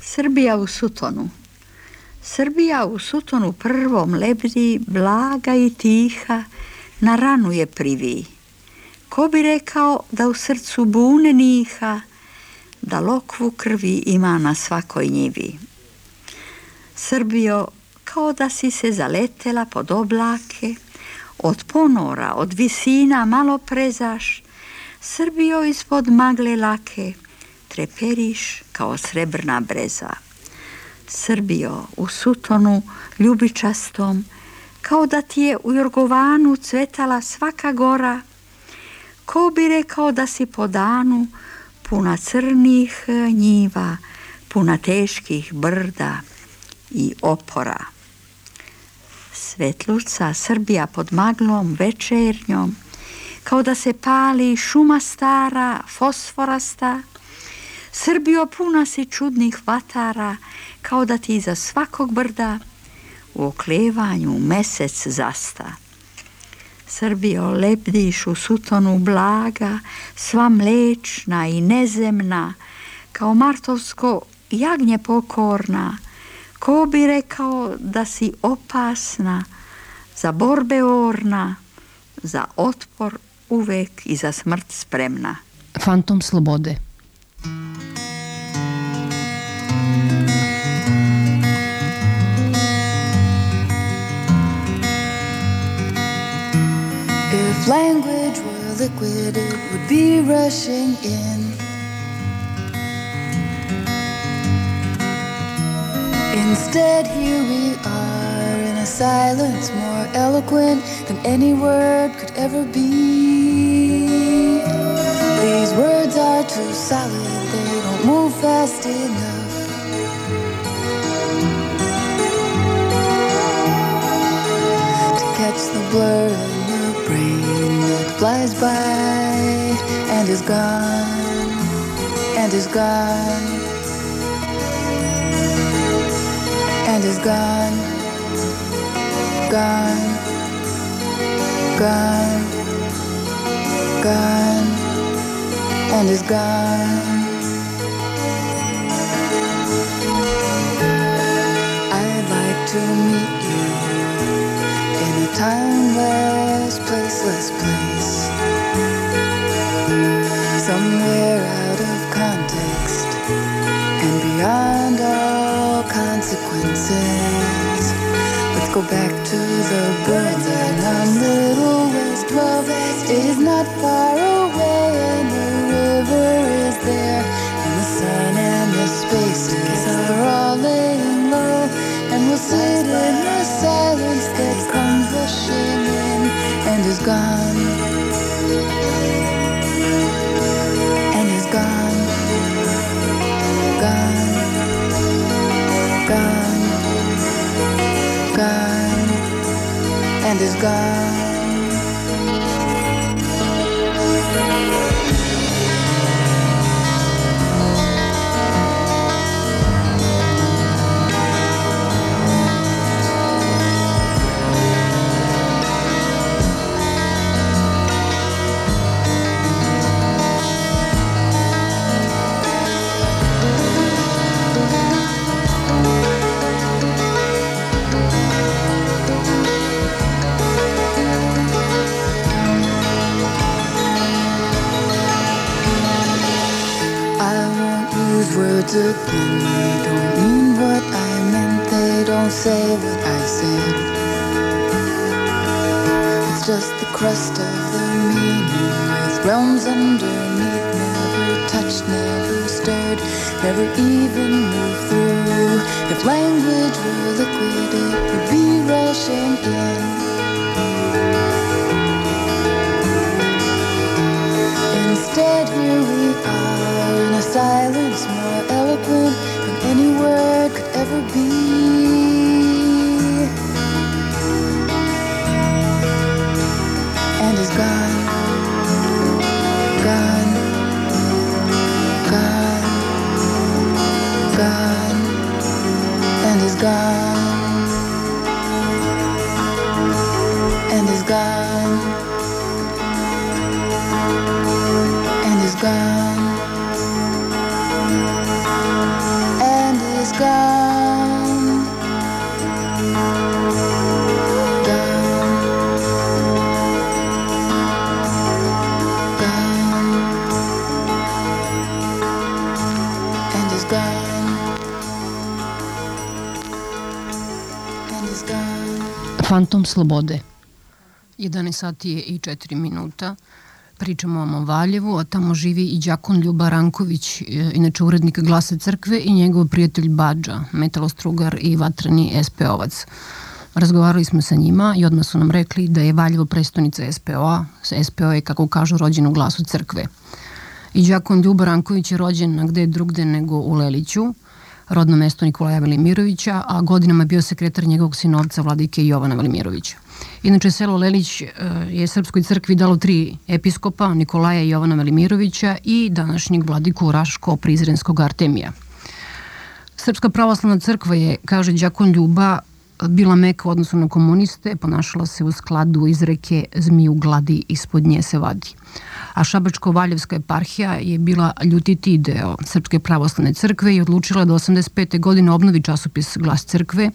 Srbija u Sutonu. Srbija u Sutonu prvom lebdi, blaga i tiha, na ranu je privi. Ko bi rekao da u srcu bune niha, da lokvu krvi ima na svakoj njivi. Srbijo, kao da si se zaletela pod oblake, od ponora, od visina malo prezaš, Srbijo ispod magle lake, treperiš kao srebrna breza. Srbijo u sutonu ljubičastom, kao da ti je u Jorgovanu cvetala svaka gora, ko bi rekao da si po danu puna crnih njiva, puna teških brda i opora. Svetluca Srbija pod maglom večernjom, kao da se pali šuma stara, fosforasta, Srbijo puna si čudnih vatara, kao da ti iza svakog brda u oklevanju mesec zasta. Srbijo lebdiš u sutonu blaga, sva mlečna i nezemna, kao martovsko jagnje pokorna, ko bi rekao da si opasna, za borbe orna, za otpor uvek i za smrt spremna. Fantom slobode. If language were liquid, it would be rushing in. Instead, here we are in a silence more eloquent than any word could ever be. These words are too solid, they don't move fast enough. to catch the blur in the brain that flies by and is gone and is gone and is gone. Gone. Gone. Gone. And is gone. I'd like to meet you in a timeless, placeless place. Let's go back to the burning on Little West 12 is not far away, and the river is there, and the sun and the spaces are all laying low, and we'll sit in the silence that comes rushing in and is gone, hand is gone. Use words. They don't mean what I meant. They don't say what I said. It's just the crust of the meaning with realms underneath. Never touched, never stirred, never even moved through. If language were liquid, it would be rushing in. Instead, here we are in a silence more eloquent than any word could ever be. And is gone, Fantom slobode. 11 sati je i 4 minuta. Pričamo o Valjevu, a tamo živi i Đakon Ljuba Ranković, e, inače urednik Glasa crkve i njegov prijatelj Badža, metalostrugar i vatreni SP-ovac. Razgovarali smo sa njima i odmah su nam rekli da je Valjevo prestonica SPO-a. SPO je, kako kažu, rođen u glasu crkve. I Đakon Ljuba Ranković je rođen na gde drugde nego u Leliću, rodno mesto Nikolaja Velimirovića, a godinama bio sekretar njegovog sinovca vladike Jovana Velimirovića. Inače, selo Lelić e, je Srpskoj crkvi dalo tri episkopa, Nikolaja i Jovana Velimirovića i današnjeg vladiku Raško-Prizrenskog Artemija. Srpska pravoslavna crkva je, kaže Đakon Ljuba, bila meka u odnosu na komuniste, ponašala se u skladu izreke zmiju gladi ispod nje se vadi. A Šabačko-Valjevska eparhija je bila ljutiti deo Srpske pravoslavne crkve i odlučila da 85. godine obnovi časopis Glas crkve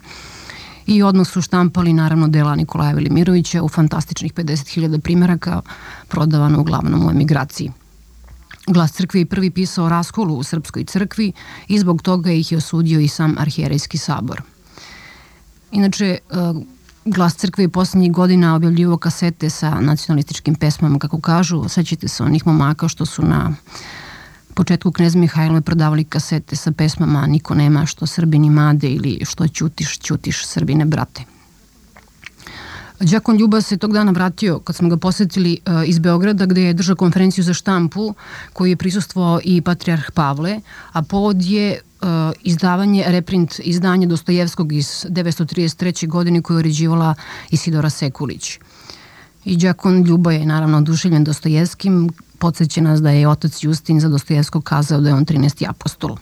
i odmah su štampali naravno dela Nikolaja Velimirovića u fantastičnih 50.000 primjeraka prodavano uglavnom u emigraciji. Glas crkve je prvi pisao raskolu u Srpskoj crkvi i zbog toga ih je osudio i sam arhijerejski sabor. Inače, e, Glas crkve je poslednjih godina objavljivo kasete sa nacionalističkim pesmama, kako kažu, sećate se onih momaka što su na početku knez Mihajlove prodavali kasete sa pesmama Niko nema što Srbini made ili što ćutiš, ćutiš Srbine brate. Đakon Ljuba se tog dana vratio kad smo ga posetili uh, iz Beograda gde je držao konferenciju za štampu koju je prisustvovao i patrijarh Pavle, a povod je izdavanje, reprint izdanje Dostojevskog iz 933. godine koju je uređivala Isidora Sekulić. I Đakon Ljuba je naravno oduševljen Dostojevskim, podsjeća nas da je otac Justin za Dostojevskog kazao da je on 13. apostol.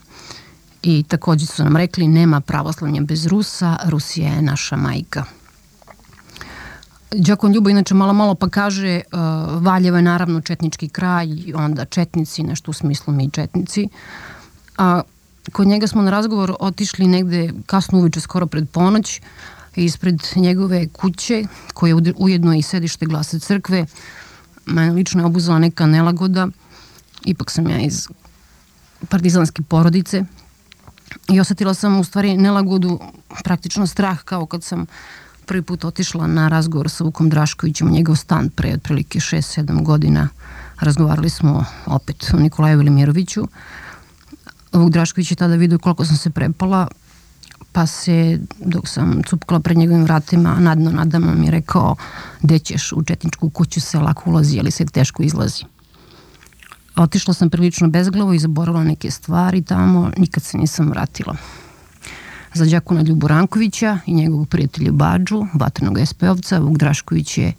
I takođe su nam rekli nema pravoslavlja bez Rusa, Rusija je naša majka. Đakon Ljubo inače malo malo pa kaže uh, Valjevo je naravno četnički kraj, onda četnici, nešto u smislu mi četnici. A kod njega smo na razgovor otišli negde kasno uveče, skoro pred ponoć, ispred njegove kuće, koja je ujedno i sedište glasa crkve. Mene lično je obuzala neka nelagoda. Ipak sam ja iz partizanske porodice. I osetila sam u stvari nelagodu, praktično strah, kao kad sam prvi put otišla na razgovor sa Vukom Draškovićem u njegov stan pre otprilike 6-7 godina. Razgovarali smo opet o Nikolaju Velimiroviću. Vuk Drašković je tada vidio koliko sam se prepala, pa se, dok sam cupkala pred njegovim vratima, nadno nadama mi rekao, gde ćeš u četničku kuću se lako ulazi, ali se teško izlazi. Otišla sam prilično bezglavo i zaboravila neke stvari tamo, nikad se nisam vratila. Za Đakuna Ljubu Rankovića i njegovog prijatelja Bađu, vatrenog SP-ovca, Vuk Drašković je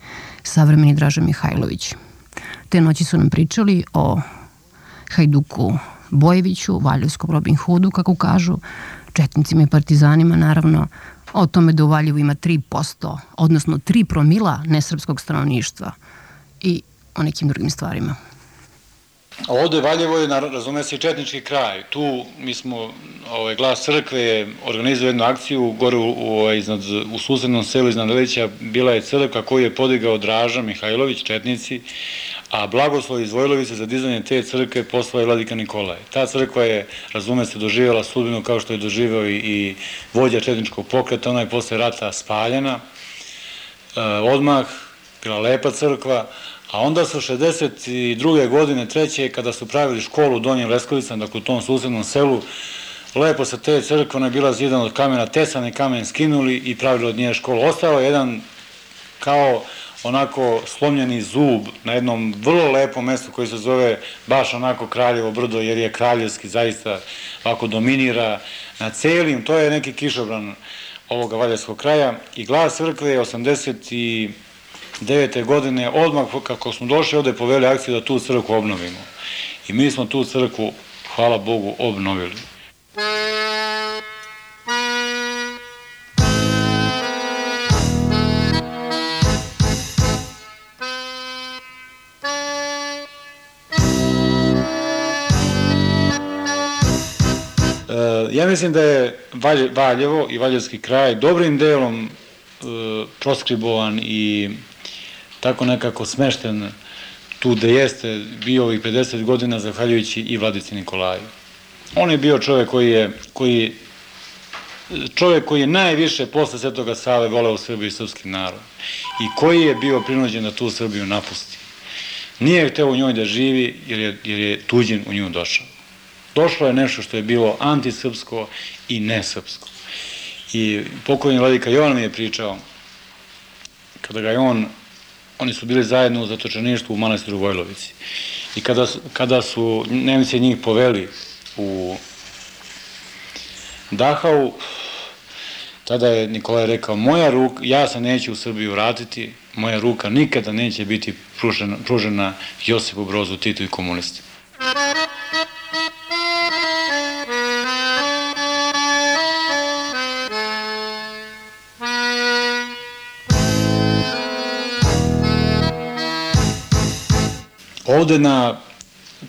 savremeni Draža Mihajlović. Te noći su nam pričali o Hajduku Bojeviću, Valjevskom Robin Hoodu, kako kažu, četnicima i partizanima, naravno, o tome da u Valjevu ima 3%, odnosno 3 promila nesrpskog stanovništva i o nekim drugim stvarima. A ovde Valjevo je, razume se, četnički kraj. Tu mi smo, ovaj, glas crkve je organizuje jednu akciju gore u, u, ovaj, iznad, u susednom selu iznad Leća bila je crkva koju je podigao Draža Mihajlović, četnici, a blagoslov iz Vojlovice za dizanje te crkve poslao je vladika Nikolaj. Ta crkva je, razume se, doživjela sudbinu kao što je doživeo i, vođa četničkog pokreta, ona je posle rata spaljena, e, odmah, bila lepa crkva, A onda su 62. godine, treće, kada su pravili školu u Donjem Leskovicama, dakle u tom susednom selu, lepo se te crkva je bila zidan od kamena, tesani kamen skinuli i pravili od nje školu. Ostao je jedan kao onako slomljeni zub na jednom vrlo lepom mestu koji se zove baš onako Kraljevo brdo, jer je kraljevski zaista ovako dominira na celim, to je neki kišobran ovoga valjevskog kraja i glas crkve je 80 i 2009. godine, odmah kako smo došli ovde poveli akciju da tu crkvu obnovimo. I mi smo tu crkvu, hvala Bogu, obnovili. E, ja mislim da je Valjevo i Valjevski kraj dobrim delom e, proskribovan i tako nekako smešten tu gde jeste bio ovih 50 godina zahvaljujući i Vladici Nikolaju. On je bio čovek koji je, koji, čovek koji je najviše posle Svetoga Save voleo Srbiju i srpski narod i koji je bio prinuđen da tu Srbiju napusti. Nije hteo u njoj da živi jer je, jer je tuđin u nju došao. Došlo je nešto što je bilo antisrpsko i nesrpsko. I pokojni vladika Jovan mi je pričao, kada ga je on oni su bili zajedno u zatočeništvu u manastiru Vojlovici. I kada, kada su Nemci njih poveli u Dahau, tada je Nikolaj rekao, moja ruka, ja se neću u Srbiju vratiti, moja ruka nikada neće biti pružena, pružena Josipu Brozu, Titu i komunistima. Ovde na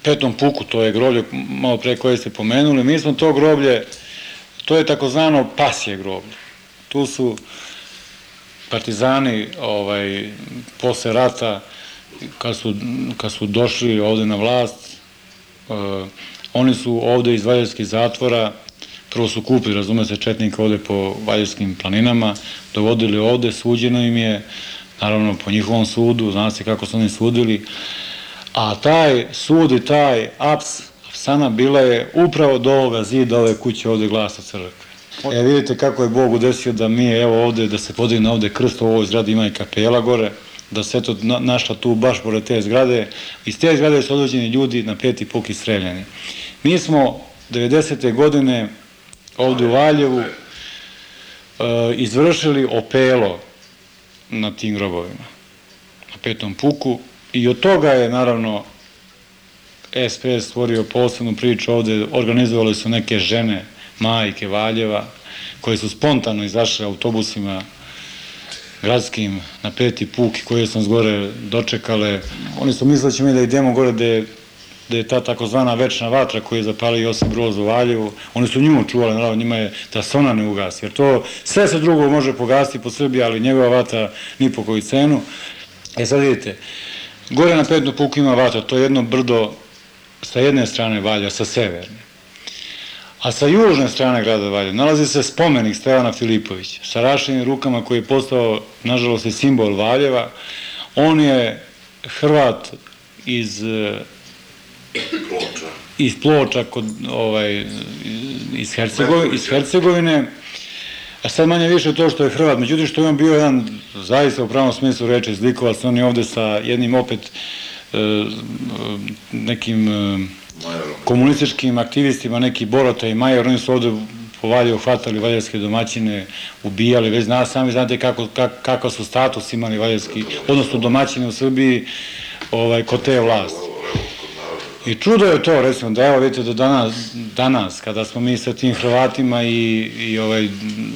petom puku, to je groblje malo pre koje ste pomenuli, mi smo to groblje, to je takozvano pasje groblje. Tu su partizani ovaj, posle rata, kad su, kad su došli ovde na vlast, uh, oni su ovde iz Valjevskih zatvora, prvo su kupili, razume se, četnika ovde po Valjevskim planinama, dovodili ovde, suđeno im je, naravno po njihovom sudu, zna se kako su oni sudili, a taj sud i taj aps sana bila je upravo do ovoga zida ove kuće ovde glasa crkve. E vidite kako je Bog udesio da mi evo ovde, da se podigne ovde krst u ovoj zgradi ima i kapela gore, da se to na, našla tu baš pored te zgrade. Iz te zgrade su odvođeni ljudi na peti puk i streljani. Mi smo 90. godine ovde u Valjevu e, izvršili opelo na tim grobovima. Na petom puku I od toga je, naravno, SPS stvorio posebnu priču ovde, organizovali su neke žene, majke Valjeva, koje su spontano izašle autobusima gradskim na peti puk i koje su nas gore dočekale. Oni su da će mi da idemo gore gde, gde je ta takozvana večna vatra koju je zapalio Josip Broz u Valjevu. Oni su nju čuvali, naravno njima je da se ona ne ugasi, jer to sve se drugo može pogasiti po Srbiji, ali njegova vatra ni po koju cenu. E sad vidite, Gore na Petnu puku ima vatra, to je jedno brdo sa jedne strane Valja, sa severne. A sa južne strane grada Valja nalazi se spomenik Stevana Filipovića sa rašenim rukama koji je postao, nažalost, i simbol Valjeva. On je Hrvat iz Ploča. iz Ploča kod, ovaj, iz, Hercegovine, iz Hercegovine A sad manje više to što je Hrvat, međutim što je on bio jedan zaista u pravom smislu reči zlikovac, on je ovde sa jednim opet e, nekim e, komunističkim aktivistima, neki Borota i Majer, oni su ovde po Valjevu hvatali valjevske domaćine, ubijali, već zna, sami znate kako, kak, kakav su status imali valjevski, odnosno domaćine u Srbiji ovaj, kod te vlasti. I čudo je to, recimo, da evo vidite do danas, danas kada smo mi sa tim Hrvatima i, i ovaj,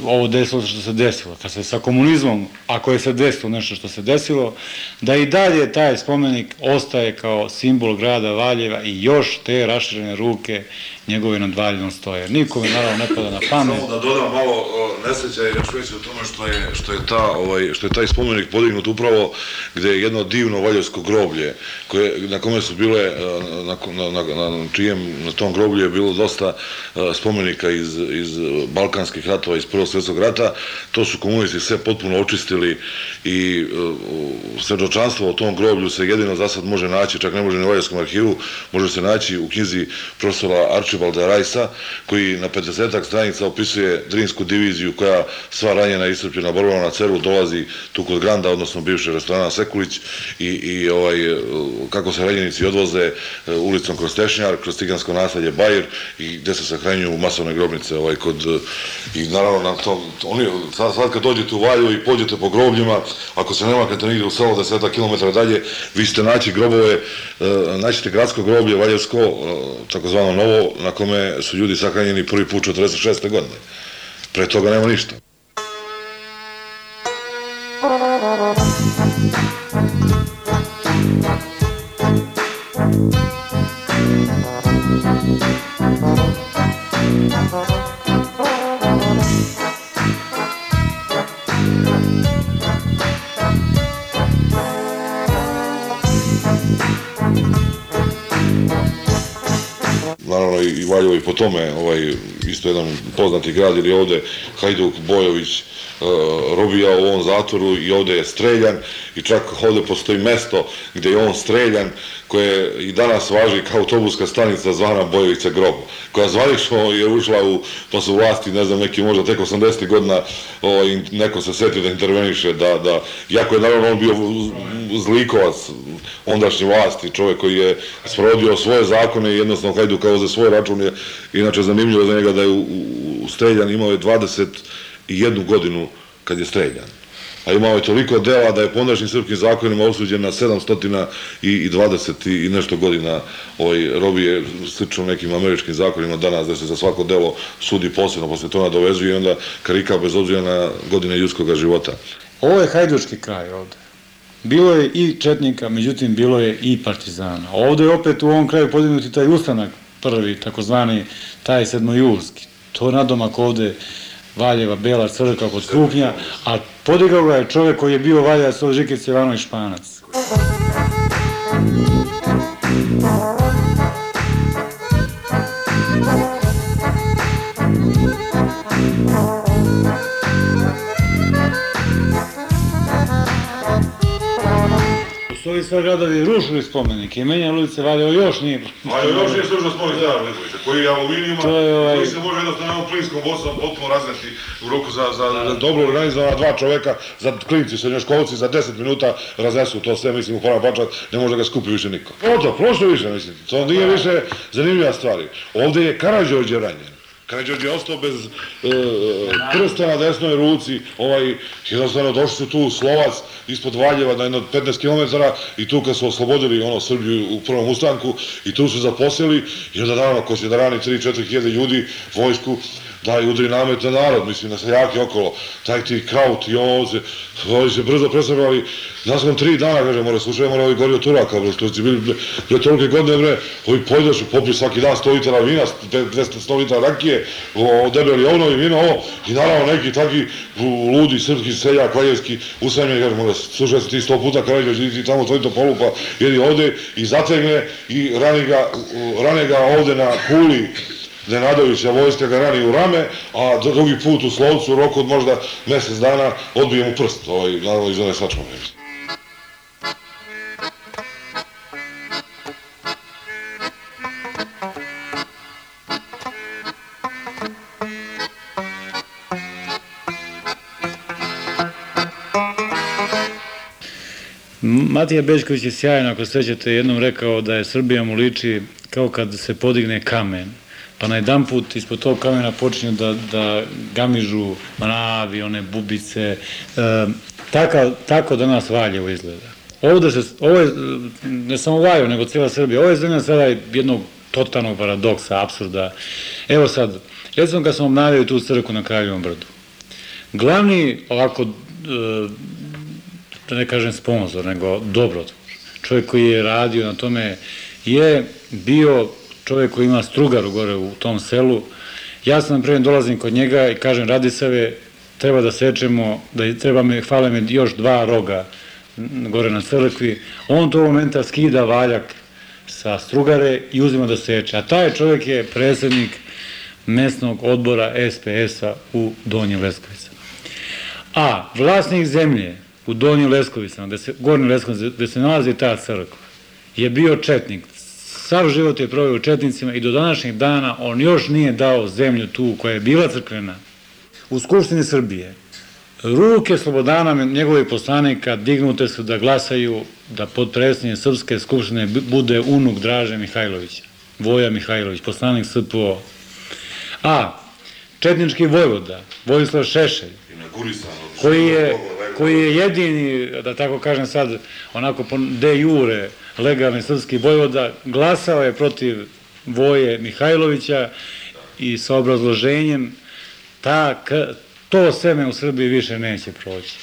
ovo desilo što se desilo, kad se sa komunizmom, ako je se desilo nešto što se desilo, da i dalje taj spomenik ostaje kao simbol grada Valjeva i još te raširene ruke njegove nad Valjevom stoje. Nikome naravno ne pada na pamet. Samo da dodam malo nesreća je još veće o tome što je, što je, ta, ovaj, što je taj spomenik podignut upravo gde je jedno divno valjevsko groblje koje, na kome su bile, e, na, na, na, na čijem, na tom groblju je bilo dosta e, spomenika iz, iz balkanskih ratova, iz Prvog svjetskog rata, to su komunisti sve potpuno očistili i uh, svedočanstvo o tom groblju se jedino za sad može naći, čak ne može ni u Valjevskom arhivu, može se naći u knjizi profesora Arčibalda Rajsa, koji na 50 stranica opisuje Drinsku diviziju koja sva ranjena i iscrpljena borbama na Ceru dolazi tu kod Granda, odnosno bivše restorana Sekulić i, i ovaj, kako se ranjenici odvoze ulicom kroz Tešnjar, kroz cigansko nasadje Bajir i gde se sahranjuju masovne grobnice ovaj, kod, i naravno na tom, oni, sad, sad kad dođete u Valju i pođete po grobljima, ako se ne maknete nigde u selo 10 km dalje, vi ćete naći grobove, naćete gradsko groblje Valjevsko, takozvano novo, na kome su ljudi sahranjeni prvi put 46. godine. Pre toga nema ništa. Naravno i Valjevo i po tome, ovaj, isto jedan poznati grad, ili ovde Hajduk Bojović uh, robija u ovom zatvoru i ovde je streljan i čak ovde postoji mesto gde je on streljan koje i danas važi kao autobuska stanica zvana Bojovića grob, koja zvanično je ušla u, to su vlasti, ne znam, neki možda tek 80. godina, o, i neko se setio da interveniše, da, da, jako je naravno on bio zlikovac ondašnje vlasti, čovjek koji je sprovodio svoje zakone i jednostavno hajdu kao za svoj račun je, inače zanimljivo za njega da je u, u, streljan imao je 21 godinu kad je streljan a imao je toliko dela da je po ondašnjim srpskim zakonima osuđen na 720 i nešto godina ovaj, robije slično nekim američkim zakonima danas da se za svako delo sudi posebno, posle to nadovezuje i onda karika bez obzira na godine ljudskog života. Ovo je hajdučki kraj ovde. Bilo je i četnika, međutim bilo je i partizana. Ovde je opet u ovom kraju podignuti taj ustanak prvi, takozvani taj sedmojulski. To nadomak ovde Valjeva, Bela crkva kod Krupnja, a podigao ga je čovek koji je bio Valja Solžikic Ivanović Španac. su ovi sve gradovi rušili spomenike i menjali ulice Valjevo još nije. Valjevo još nije služno spomenik Stara Lipovića, koji je aluminijuma, je ovaj... koji se može jednostavno plinskom bosom potpuno razneti u roku za, za, za dobro organizovana dva čoveka, za klinci, srednjoškolci, za 10 minuta raznesu to sve, mislim, u pola bačat, ne može ga skupi više niko. Oto, prošlo više, mislim, to nije više zanimljiva stvari. Ovde je Karadžođe ranjen. Karadžođe je ostao bez e, prsta na desnoj ruci, ovaj, jednostavno došli su tu Slovac ispod Valjeva na jedno 15 km i tu kad su oslobodili ono Srbiju u prvom ustanku i tu su zaposlili i onda naravno ko će da rani 3-4 hiljade ljudi vojsku daj udri namet na narod, mislim, na seljake okolo, taj ti kraut i ovo se, ovi se brzo presabali, nakon tri dana, kaže, mora slušaj, mora ovi gori od Turaka, bre, što će bili, bre, tolike godine, bre, ovi pojdešu, popiju svaki dan 100 litara vina, 200 litara rakije, o, debeli ovnovi vino, ovo, i naravno neki taki ludi srpski seljak, valjevski, usamljen, kaže, mora, slušaj se ti sto puta, kaže, ti tamo tvoj to polupa, jedi ovde i zategne i rani ga, rane ga ovde na kuli, Nenadovića vojska ga rani u rame, a drugi put u Slovcu, u roku od možda mesec dana, odbije mu prst, ovaj, naravno iz one sačmane. Matija Bećković je sjajan, ako sećate, jednom rekao da je Srbija mu liči kao kad se podigne kamen pa na jedan put ispod tog kamena počinju da, da gamižu mravi, one bubice. E, taka, tako danas Valjevo izgleda. Ovde se, ovo je, ne samo Valjevo, nego cijela Srbija, ovo je zemlja sada jednog totalnog paradoksa, absurda. Evo sad, recimo kad sam obnavio tu crku na Kraljevom brdu, glavni, ovako, e, da ne kažem sponsor, nego dobrotvor, čovjek koji je radio na tome, je bio čovjek koji ima strugaru gore u tom selu. Ja sam prije dolazim kod njega i kažem, Radisave, treba da sečemo, da treba me, hvale me još dva roga gore na crkvi. On to momenta skida valjak sa strugare i uzima da seče. A taj čovjek je predsednik mesnog odbora SPS-a u Donjim Leskovicama. A vlasnik zemlje u Donjim Leskovicama, gde se, Gornjim Leskovicama, gde se nalazi ta crkva, je bio četnik. Sav život je provio u četnicima i do današnjeg dana on još nije dao zemlju tu koja je bila crkvena. U Skupštini Srbije ruke Slobodana, njegovih poslanika, dignute su da glasaju da podpredsjednje Srpske skupštine bude unuk Draže Mihajlovića, Voja Mihajlović, poslanik SPO. A, Četnički vojvoda, Vojislav Šešelj, koji je, koji je jedini, da tako kažem sad, onako de jure, legalni srpski vojvoda, glasao je protiv Voje Mihajlovića i sa obrazloženjem ta, to seme u Srbiji više neće proći.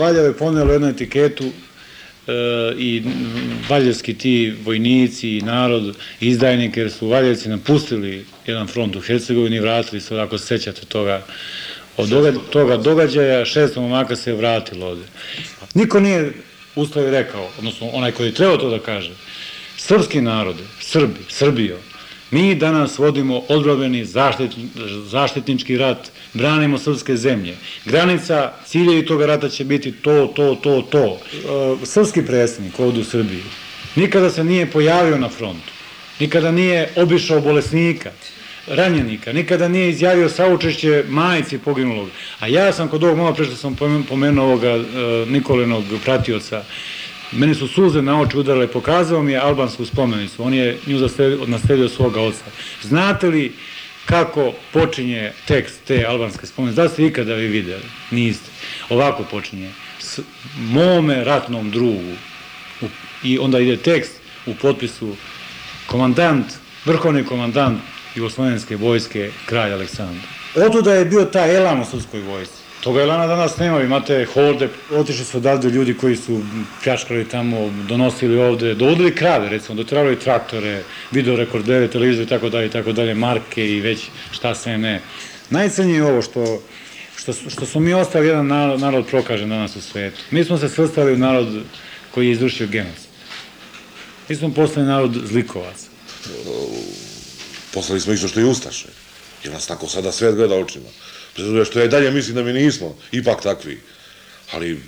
Valjevo je ponelo jednu etiketu e, i valjevski ti vojnici i narod izdajnike, jer su valjevci napustili jedan front u Hercegovini i vratili se, ako se sećate toga, od toga događaja, šest momaka se je vratilo ovde. Niko nije ustavi rekao, odnosno onaj koji je trebao to da kaže, srpski narode, Srbi, Srbijo, mi danas vodimo odbrobeni zaštit, zaštitnički rat, branimo srpske zemlje. Granica, ciljevi toga rata će biti to, to, to, to. E, srpski predstavnik ovde u Srbiji nikada se nije pojavio na frontu, nikada nije obišao bolesnika, ranjenika, nikada nije izjavio saučešće majici poginulog. A ja sam kod ovog malo pre što sam pomenuo ovoga e, Nikolinog pratioca, meni su suze na oči udarale, pokazao mi je albansku spomenicu, on je nju nasledio svoga oca. Znate li kako počinje tekst te albanske spomenice? Da ste ikada vi videli? Niste. Ovako počinje. S mome ratnom drugu. I onda ide tekst u potpisu komandant, vrhovni komandant Jugoslovenske vojske, kralj Aleksandar. Otuda je bio taj elan u srpskoj vojsci. Toga elana danas nema, imate horde, otišli su odavde ljudi koji su pljačkali tamo, donosili ovde, dovodili krave, recimo, dotrali traktore, videorekordere, televizore i tako dalje, i tako dalje, marke i već šta sve ne. Najcenije je ovo što, što, što smo mi ostali jedan narod, narod prokažen danas u svetu. Mi smo se svrstali u narod koji je izvršio genocid. Mi smo postali narod zlikovaca. Poslali smo isto što i Ustaše. Jer nas tako sada svet gleda očima. Prezuduje što ja dalje mislim da mi nismo ipak takvi. Ali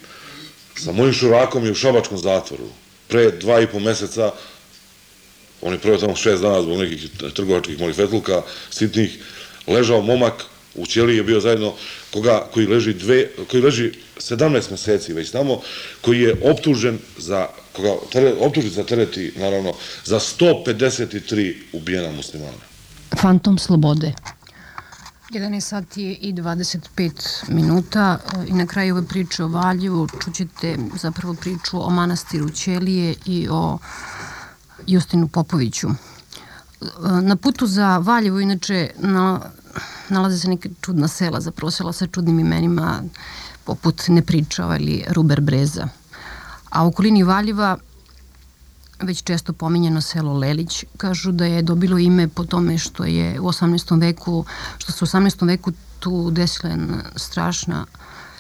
sa mojim šurakom je u šabačkom zatvoru. Pre dva i po meseca, on je prvo tamo šest dana zbog nekih trgovačkih molifetluka, sitnih, ležao momak, u ćeliji je bio zajedno koga, koji leži dve, koji leži 17 meseci već tamo, koji je optužen za, koga tere, za tereti, naravno, za 153 ubijena muslimana. Fantom slobode. 11 sati i 25 minuta i na kraju ove priče o Valjevu čućete zapravo priču o manastiru Ćelije i o Justinu Popoviću. Na putu za Valjevo inače na, nalaze se neke čudna sela, zapravo sela sa čudnim imenima poput Nepričava ili Ruber Breza. A u okolini Valjeva već često pominjeno selo Lelić, kažu da je dobilo ime po tome što je u 18. veku, što se u 18. veku tu desila strašna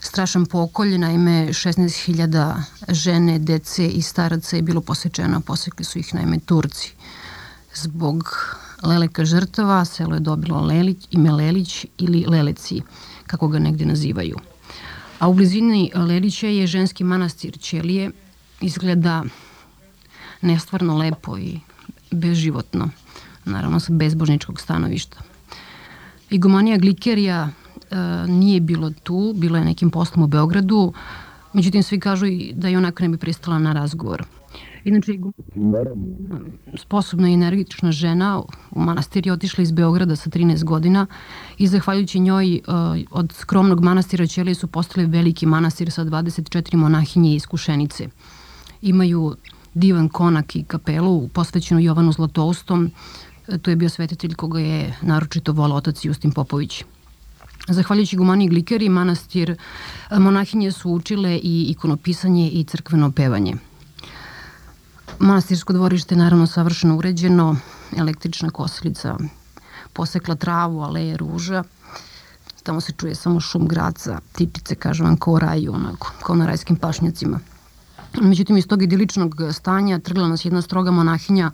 strašan pokolj, naime 16.000 žene, dece i staraca je bilo posečeno, posekli su ih naime Turci. Zbog leleka žrtava selo je dobilo Lelić, ime Lelić ili Leleci, kako ga negde nazivaju. A u blizini Lelića je ženski manastir Ćelije, izgleda nestvarno lepo i bezživotno, naravno sa bezbožničkog stanovišta. Igumanija Glikerija e, nije bilo tu, bila je nekim poslom u Beogradu, međutim svi kažu i da je onako ne bi pristala na razgovor. Inače, sposobna i energična žena u manastir je otišla iz Beograda sa 13 godina i zahvaljujući njoj uh, od skromnog manastira Ćelije su postali veliki manastir sa 24 monahinje i iskušenice. Imaju divan konak i kapelu posvećenu Jovanu Zlatoustom. E, to je bio svetitelj koga je naročito volao otac Justin Popović. Zahvaljujući Gumani Glikeri, manastir, e, monahinje su učile i ikonopisanje i crkveno pevanje. Manastirsko dvorište je naravno savršeno uređeno, električna kosilica posekla travu, aleje ruža, tamo se čuje samo šum graca, tipice, kažem vam, kao raju, onako, kao na rajskim pašnjacima. Međutim, iz tog idiličnog stanja trgla nas jedna stroga monahinja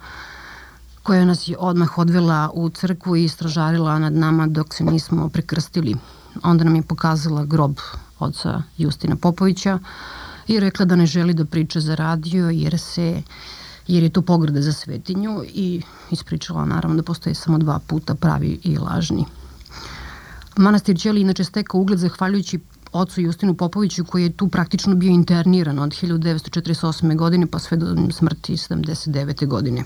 koja nas je odmah odvela u crkvu i stražarila nad nama dok se nismo prekrstili. Onda nam je pokazala grob oca Justina Popovića i rekla da ne želi da priča za radio jer se jer je to pograda za svetinju i ispričala naravno da postoje samo dva puta pravi i lažni. Manastir Ćeli inače stekao ugled zahvaljujući ocu Justinu Popoviću koji je tu praktično bio interniran od 1948. godine pa sve do smrti 79. godine.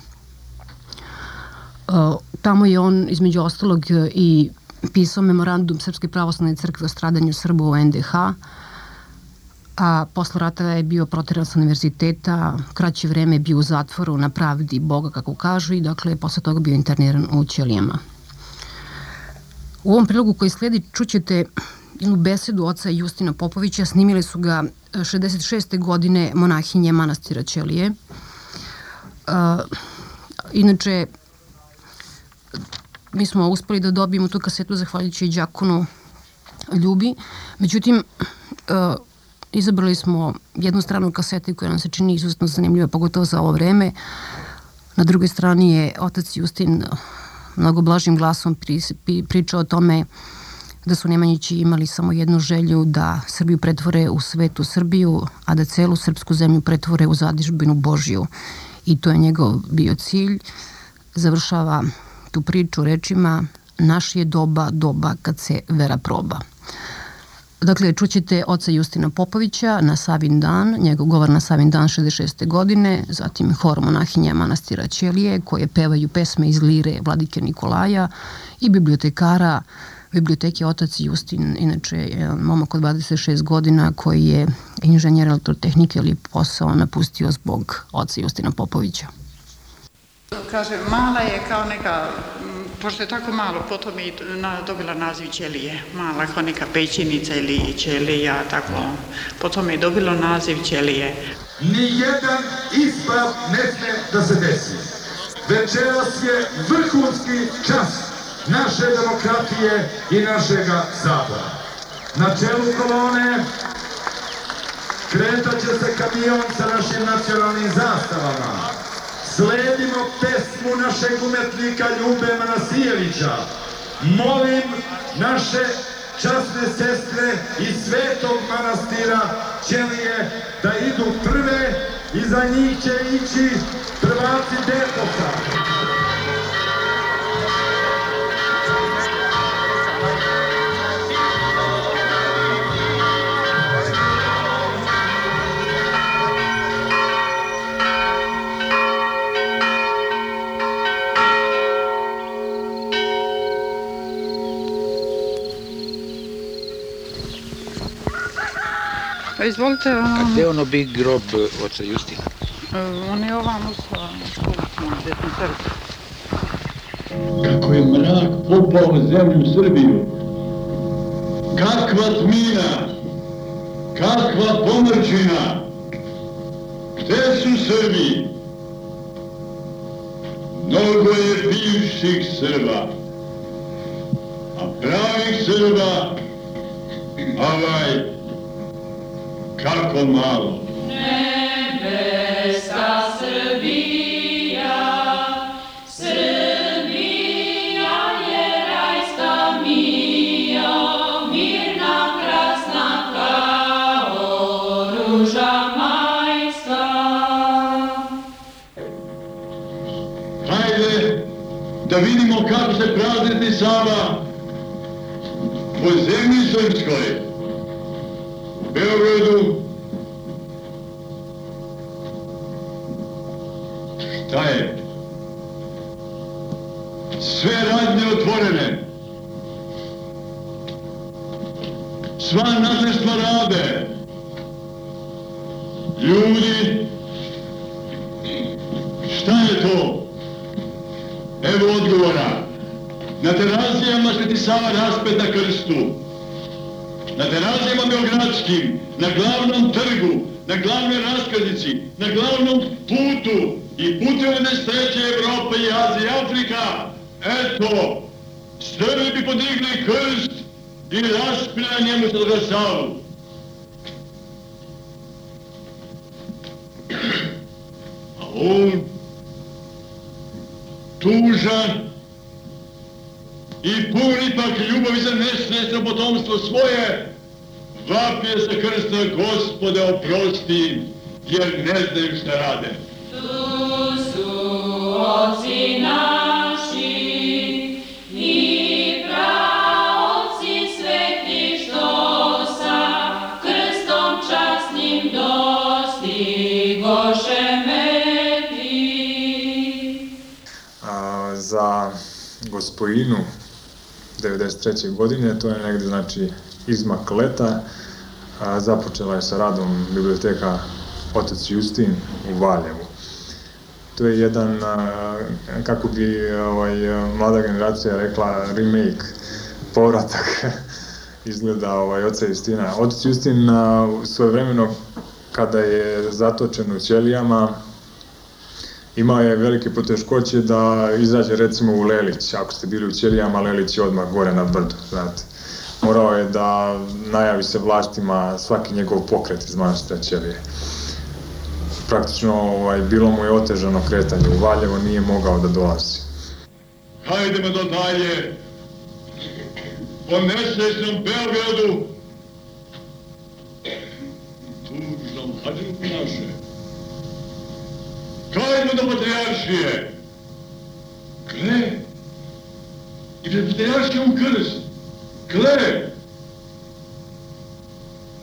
Tamo je on između ostalog i pisao memorandum Srpske pravoslavne crkve o stradanju Srba u NDH, a posle rata je bio proteran sa univerziteta, kraće vreme je bio u zatvoru na pravdi Boga, kako kažu, i dakle posle toga bio interniran u Ćelijama. U ovom prilogu koji sledi čućete besedu oca Justina Popovića, snimile su ga 66. godine monahinje manastira Ćelije. Uh, inače, mi smo uspeli da dobijemo tu kasetu zahvaljujući Đakonu Ljubi. Međutim, uh, izabrali smo jednu stranu kasete koja nam se čini izuzetno zanimljiva, pogotovo za ovo vreme. Na drugoj strani je otac Justin mnogo blažim glasom pri, pri, pričao o tome da su Nemanjići imali samo jednu želju da Srbiju pretvore u svetu Srbiju, a da celu srpsku zemlju pretvore u zadižbinu Božiju. I to je njegov bio cilj. Završava tu priču rečima naš je doba, doba kad se vera proba. Dakle, čućete oca Justina Popovića na Savin dan, njegov govor na Savin dan 66. godine, zatim hor monahinja manastira Ćelije, koje pevaju pesme iz lire Vladike Nikolaja i bibliotekara biblioteke otac Justin, inače je momak od 26 godina koji je inženjer elektrotehnike ili posao napustio zbog oca Justina Popovića. Kaže, mala je kao neka, pošto je tako malo, potom je na, dobila naziv Ćelije. Mala kao neka pećinica ili Ćelija, tako. Potom je dobilo naziv Ćelije. Nijedan isprav ne sme da se desi. Večeras je vrhunski čas naše demokratije i našega sabora. Na čelu kolone kretat će se kamion sa našim nacionalnim zastavama. Sledimo pesmu našeg umetnika Ljube Manasijevića. Molim naše časne sestre iz svetog manastira Ćelije da idu prve i za njih će ići prvaci Deposa. Pa izvolite... A gde ono bi grob oca Justina? On je ovamo sa školom, desno srce. Kako je mrak popao na zemlju Srbiju. Kakva tmina, kakva pomrčina. Gde su Srbi? Mnogo je bivših Srba, a pravih Srba, ovaj, kako malo. Nebeska Srbija, Srbija je rajska mija, mirna, krasna kao ruža majska. Hajde da vidimo kako se praznici Sava po zemlji srpskoj, Beogradu, šta je? Sve radnje otvorene. Sva nadleštva rade. Ljudi, šta je to? Evo odgovora. Na terazijama Sveti Sava raspet na krstu. Na terazijama Beogradskim, na glavnom trgu, na glavnoj raskaznici, na glavnom putu i puteve nesreće Evrope i Azije i Afrika. Eto, Srbi bi podigli krst i raspili na njemu Svetoga Savu. A on, tužan, i pun ipak ljubavi za nesretno potomstvo svoje, vapije sa krsta gospode oprosti, jer ne znaju šta rade. Tu su oci naši i praoci sveti što sa krstom časnim dostigoše meti. A, za gospojinu 93. godine, to je negde znači izmak leta, a, započela je sa radom biblioteka Otac Justin u Valjevu. To je jedan, a, kako bi ovaj, mlada generacija rekla, remake, povratak [LAUGHS] izgleda ovaj, oca Justina. Otac Justin a, svoje vremeno kada je zatočen u ćelijama, imao je velike poteškoće da izađe recimo u Lelić, ako ste bili u Ćelijama, Lelić je odmah gore na brdu, znate. Morao je da najavi se vlastima svaki njegov pokret iz manastira Ćelije. Praktično ovaj, bilo mu je otežano kretanje u Valjevo, nije mogao da dolazi. Hajdemo do dalje. Po nesrećnom Beogradu, tužnom hađenku naše. Трайно на Патриаршие! Кле! И на Патриаршия кръст! Кле!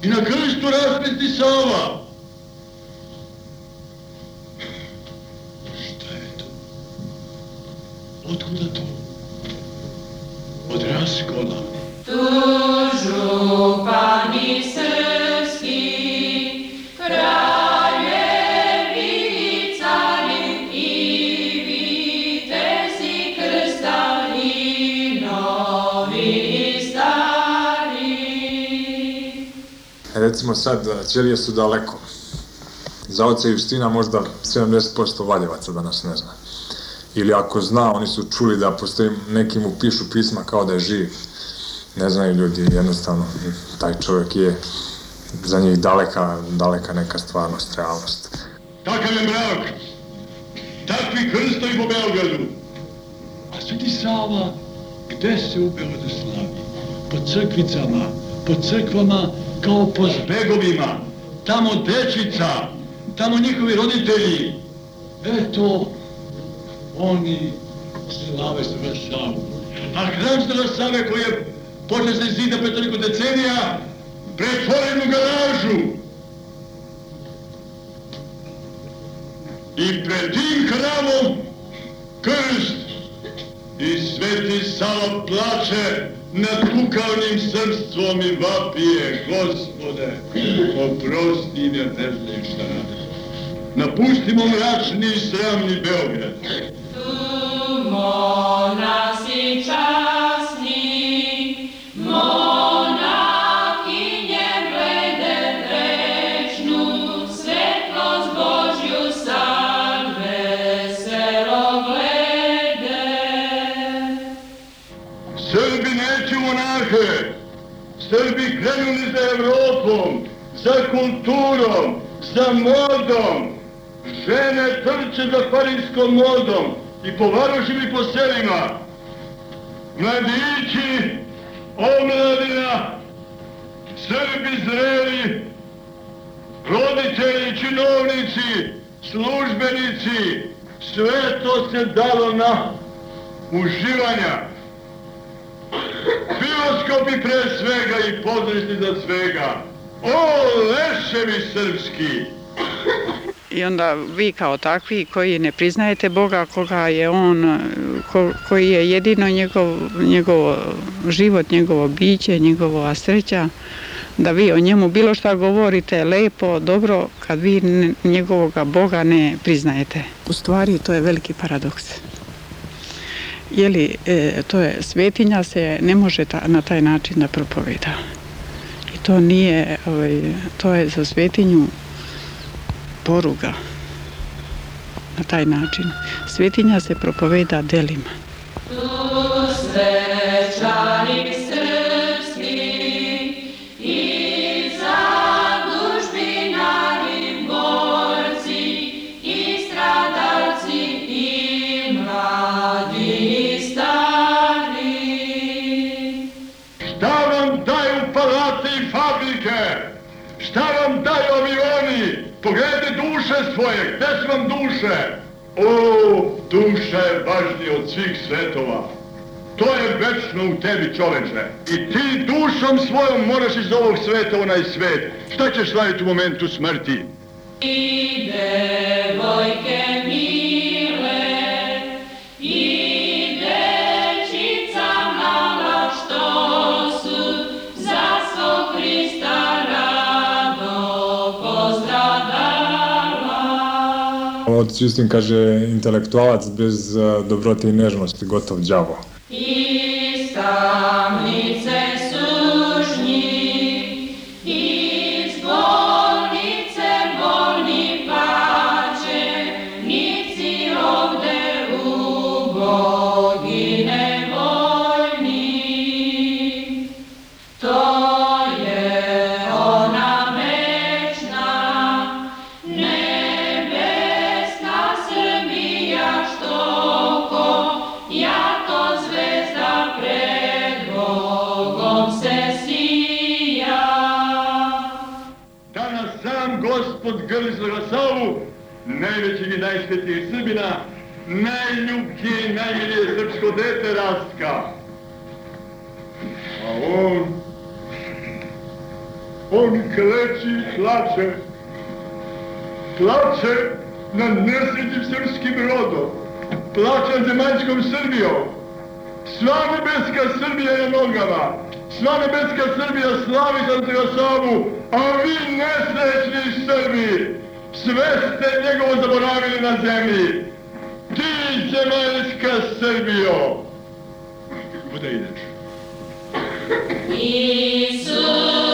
И на Кръсто разпит и Сава! е это? Откуда то? От Раскона. Toujours pas. Recimo sad, Ćelije su daleko. Za oca Justina možda 70% Valjevaca danas ne zna. Ili ako zna, oni su čuli da postoji, neki mu pišu pisma kao da je živ. Ne znaju ljudi, jednostavno, taj čovjek je za njih daleka, daleka neka stvarnost, realnost. Takav je mrak. Takvi krstovi po Beogradu. A Sveti Sava, gde se u Beogradu slavi? Po crkvicama, po crkvama kao po zbegovima. Tamo dečica, tamo njihovi roditelji. Eto, oni slave Svetoga Savu. A hram Svetoga Save koji je počeo se zida pre toliko decenija, pretvoren u garažu. I pred tim hramom krst i Sveti Sava plače nad kukavnim srstvom i vapije, gospode, oprosti ne znaju šta rade. Napustimo mračni i sramni Beograd. Tu monasi časni, krenuli za Evropom, za kulturom, za modom. Žene trče za parijskom modom i po varošima i po selima. Mladići, omladina, Srbi zreli, roditelji, činovnici, službenici, sve to se dalo na uživanja. Bio bioskopi pre svega i pozorišni za svega. O, leševi srpski! I onda vi kao takvi koji ne priznajete Boga koga je on, ko, koji je jedino njegov, njegov život, njegovo biće, njegova sreća, da vi o njemu bilo šta govorite lepo, dobro, kad vi njegovoga Boga ne priznajete. U stvari to je veliki paradoks. Jeli, e, to je, svetinja se ne može ta, na taj način da propoveda. I to nije, ovaj, to je za svetinju poruga na taj način. Svetinja se propoveda delima. Tu svečanik duše svoje, gde su vam duše? O, duša je od svih svetova. To je večno u tebi, čoveče. I ti dušom svojom moraš iz ovog sveta onaj svet. Šta ćeš raditi u momentu smrti? I devojke Justin kaže, intelektualac bez a, dobrote i nežnosti, gotov đavo. Iz tamnice Srbina, najljubkije i najmilije srpsko dete Rastka. A on, on kleči i plače, plače nad nesrećim srpskim rodom, plače nad zemaljskom Srbijom. Sva nebeska Srbija je nogama, sva nebeska Srbija slavi za Savu, a vi nesrećni Srbi, sve ste njegovo zaboravili na zemlji. Ti zemaljska Srbijo, kuda ideš? Isuse,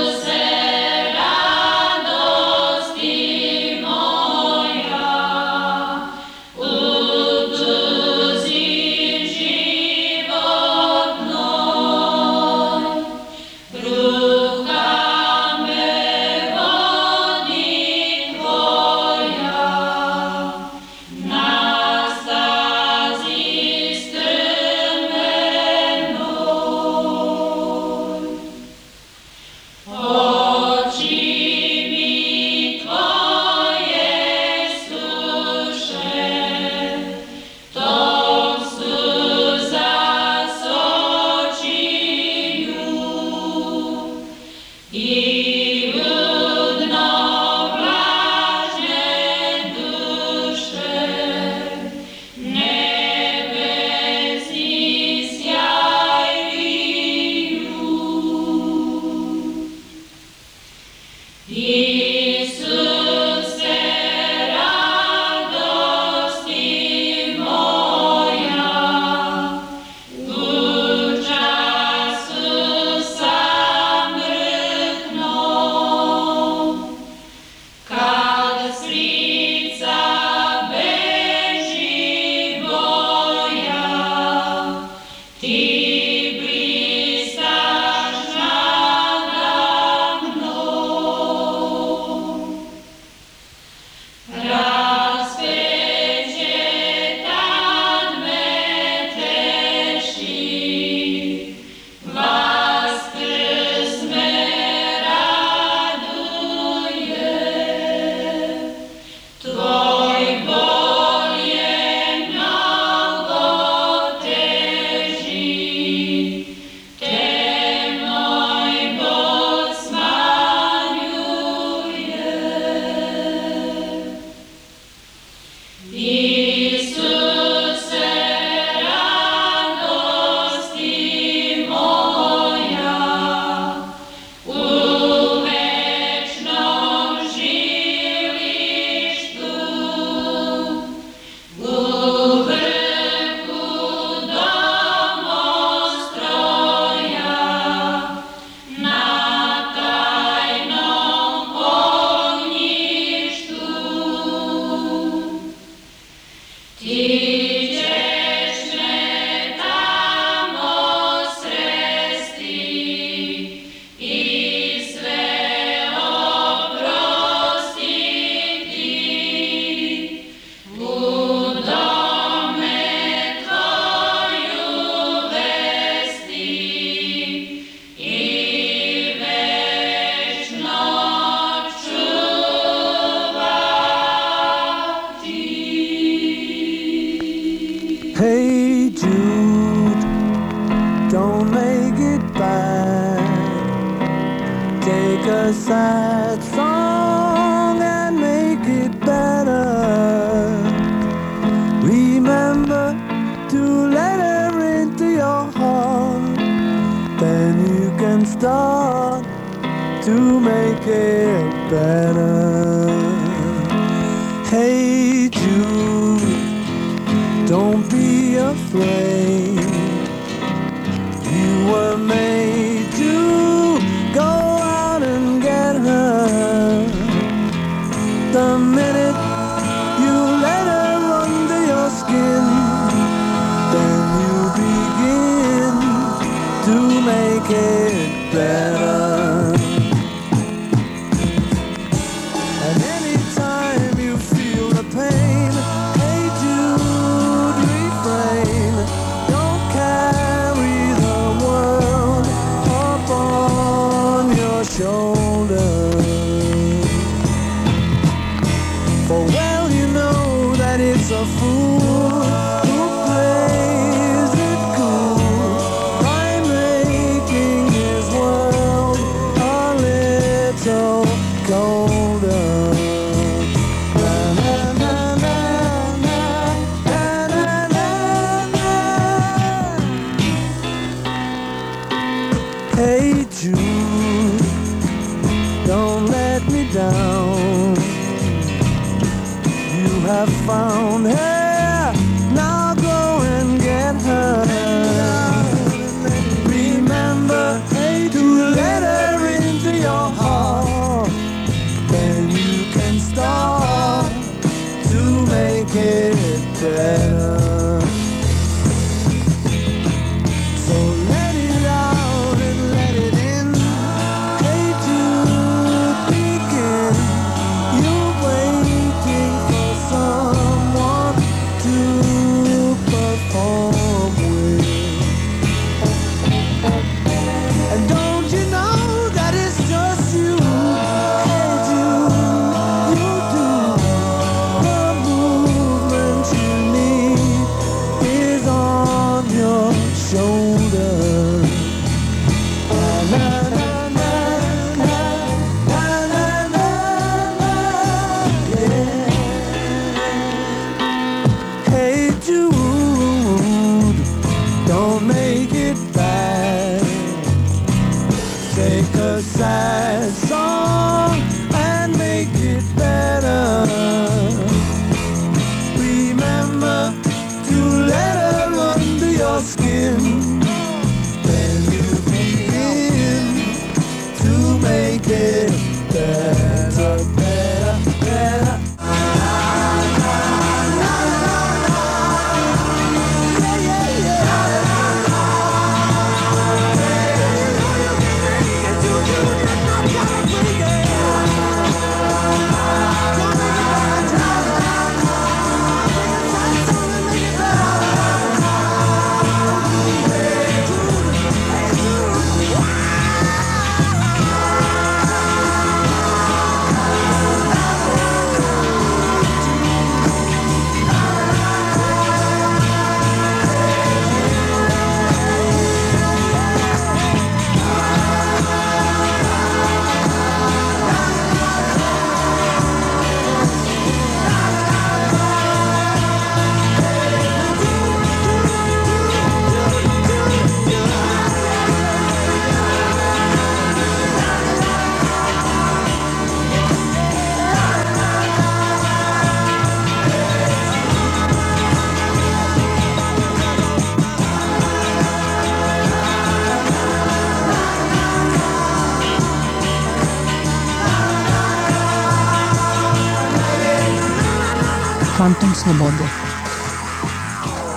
fantom slobode.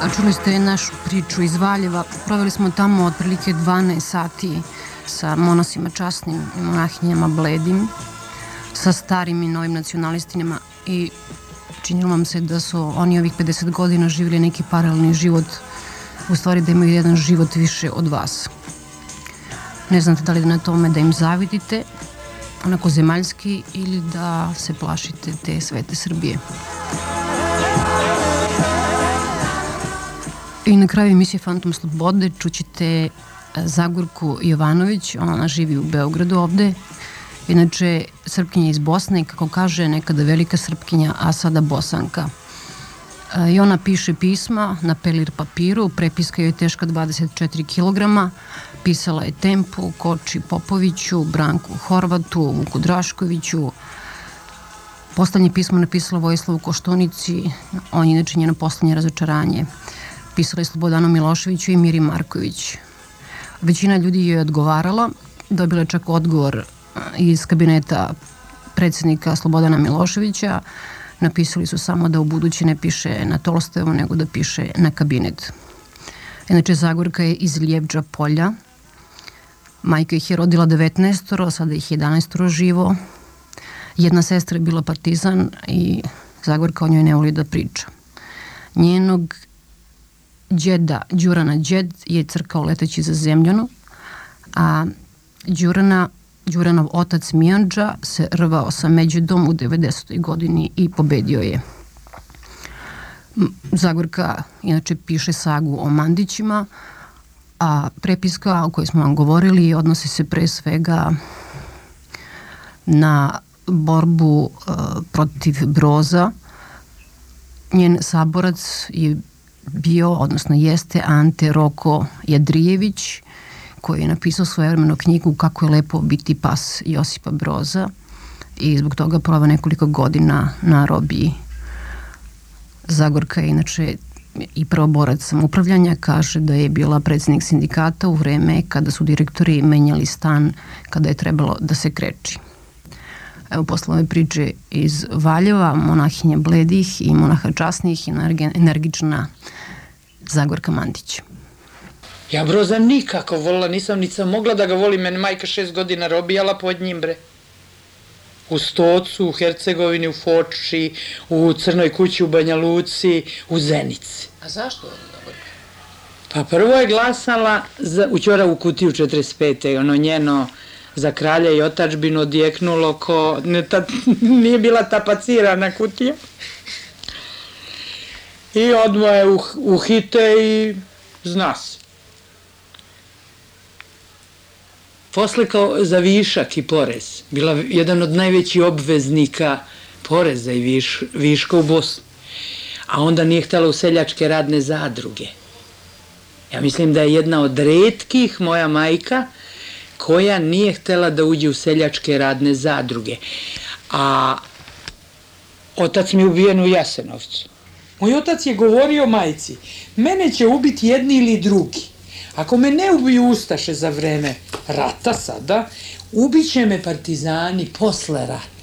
A čuli ste našu priču iz Valjeva. Proveli smo tamo otprilike 12 sati sa monasima časnim i monahinjama bledim, sa starim i novim nacionalistinjama i činilo nam se da su oni ovih 50 godina živjeli neki paralelni život, u stvari da imaju jedan život više od vas. Ne znate da li na tome da im zavidite, onako zemaljski, ili da se plašite te svete Srbije. I na kraju emisije Fantom Slobode čućete e, Zagorku Jovanović, ona živi u Beogradu ovde, inače Srpkinja iz Bosne kako kaže nekada velika Srpkinja, a sada Bosanka. E, I ona piše pisma na pelir papiru, prepiska joj je teška 24 kg, pisala je Tempu, Koči Popoviću, Branku Horvatu, Vuku Draškoviću, Poslednje pismo napisala Vojislavu Koštunici, on je inače njeno poslednje razočaranje. Uh, je Slobodanu Miloševiću i Miri Marković. Većina ljudi je odgovarala, dobila čak odgovor e, iz kabineta predsednika Slobodana Miloševića, napisali su samo da u budući ne piše na Tolstojevu, nego da piše na kabinet. Inače, Zagorka je iz Ljevđa polja. Majka ih je rodila 19, a sada ih je 11 živo. Jedna sestra je bila partizan i Zagorka o njoj ne voli da priča. Njenog džeda, Đurana džed, je crkao leteći za zemljanu, a Đurana, Đuranov otac Mijanđa se rvao sa Međedom u 90. godini i pobedio je. Zagorka inače piše sagu o Mandićima, a prepiska o kojoj smo vam govorili odnosi se pre svega na borbu uh, protiv broza. Njen saborac je bio, odnosno jeste Ante Roko Jadrijević, koji je napisao svojevremeno knjigu Kako je lepo biti pas Josipa Broza i zbog toga prova nekoliko godina na robiji. Zagorka je inače i prvoborac samoupravljanja kaže da je bila predsednik sindikata u vreme kada su direktori menjali stan kada je trebalo da se kreči. Evo posle ove priče iz Valjeva, monahinja bledih i monaha časnih i energična Zagorka Mandić. Ja Broza nikako volila, nisam ni sam mogla da ga volim, mene majka šest godina robijala pod njim bre. U Stocu, u Hercegovini, u Foči, u Crnoj kući u Banja Luci, u Zenici. A zašto? Pa prvo je glasala za, u Ćora u kutiju 45. ono njeno za kralja i otačbinu odjeknulo ko ne, ta, [LAUGHS] nije bila tapacirana kutija. I odmah je uh, uhite i zna se. Posle kao za višak i porez, bila jedan od najvećih obveznika poreza i viš, viška u Bosni. A onda nije htela u seljačke radne zadruge. Ja mislim da je jedna od redkih moja majka koja nije htela da uđe u seljačke radne zadruge. A otac mi je ubijen u Jasenovcu. Moj otac je govorio majci, mene će ubiti jedni ili drugi. Ako me ne ubiju Ustaše za vreme rata sada, ubiće me partizani posle rata.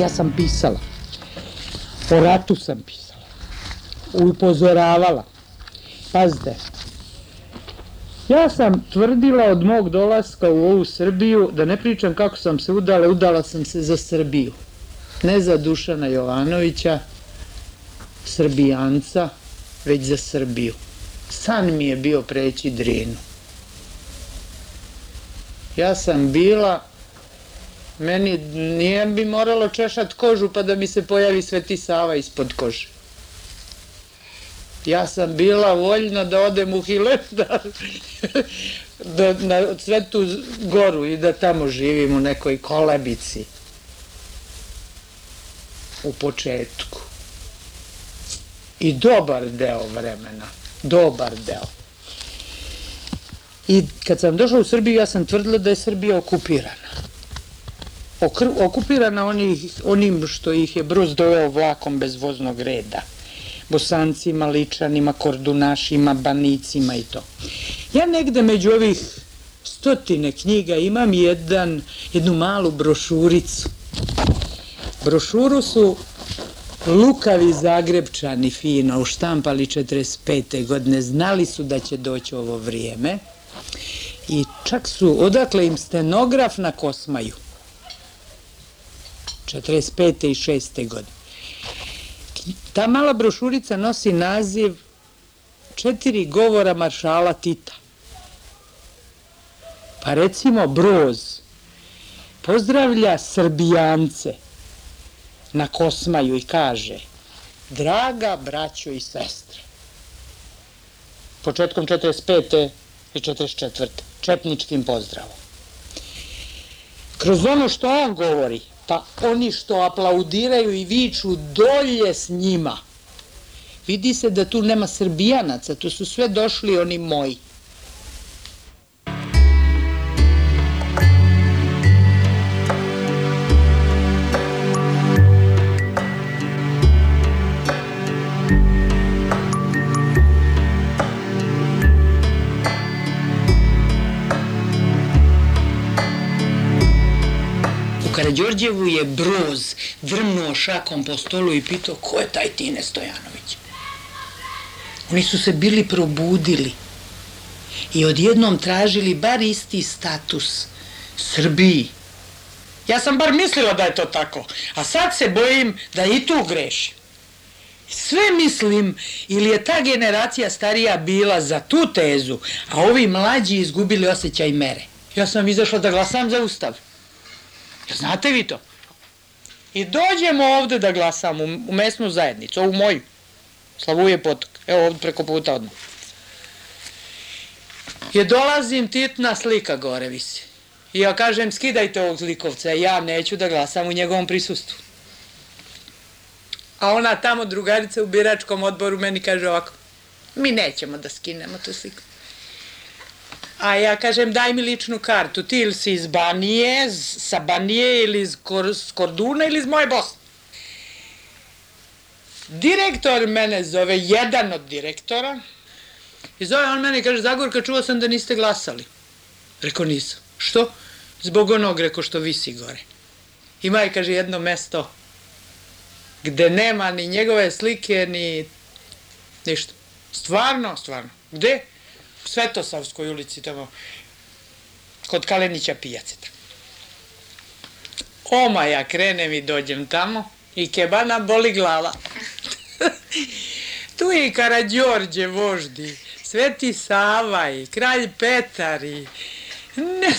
Ja sam pisala. O ratu sam pisala. Upozoravala. Pazite. Ja sam tvrdila od mog dolaska u ovu Srbiju, da ne pričam kako sam se udala, udala sam se za Srbiju. Ne za Dušana Jovanovića, Srbijanca, već za Srbiju. San mi je bio preći Drinu. Ja sam bila Meni nije bi moralo češat kožu pa da mi se pojavi Sveti Sava ispod kože. Ja sam bila voljna da odem u Hilandar, [LAUGHS] da, na Svetu Goru i da tamo živim u nekoj kolebici. U početku. I dobar deo vremena. Dobar deo. I kad sam došla u Srbiju, ja sam tvrdila da je Srbija okupirana okupirana onih, onim što ih je Brus doveo vlakom bez voznog reda. Bosancima, Ličanima, Kordunašima, Banicima i to. Ja negde među ovih stotine knjiga imam jedan, jednu malu brošuricu. Brošuru su lukavi Zagrebčani fino uštampali 45. godine, znali su da će doći ovo vrijeme i čak su, odakle im stenograf na Kosmaju 45. i 6. godine. Ta mala brošurica nosi naziv četiri govora maršala Tita. Pa recimo Broz pozdravlja Srbijance na Kosmaju i kaže Draga braćo i sestre, početkom 45. i 44. četničkim pozdravom. Kroz ono što on govori, pa oni što aplaudiraju i viču dolje s njima, vidi se da tu nema Srbijanaca, tu su sve došli oni moji. U Karadžorđevu je Broz drmnuo šakom po stolu i pitao ko je taj Tine Stojanović. Oni su se bili probudili i odjednom tražili bar isti status Srbiji. Ja sam bar mislila da je to tako, a sad se bojim da i tu grešim. Sve mislim, ili je ta generacija starija bila za tu tezu, a ovi mlađi izgubili osjećaj mere. Ja sam izašla da glasam za ustav. Ja, znate vi to? I dođemo ovde da glasamo u, mesnu zajednicu, ovu moju. Slavuje potok. Evo ovde preko puta odmah. I dolazim, titna slika gore visi. I ja kažem, skidajte ovog zlikovca, ja neću da glasam u njegovom prisustvu. A ona tamo drugarica u biračkom odboru meni kaže ovako, mi nećemo da skinemo tu sliku. A ja kažem, daj mi ličnu kartu, ti ili si iz Banije, sa Banije ili iz Korduna ili iz moje Bosne. Direktor mene zove, jedan od direktora, i zove on mene i kaže, Zagorka, čuo sam da niste glasali. Rekao, nisam. Što? Zbog onog, rekao, što visi gore. Ima je, kaže, jedno mesto gde nema ni njegove slike, ni ništa. Stvarno, stvarno. Gde? U Svetosavskoj ulici, tamo, kod Kalenića pijace. tamo. Oma, ja krenem i dođem tamo i kebana boli glava. [LAUGHS] tu je i Karađorđe voždi, Sveti Sava i Kralj Petar i ne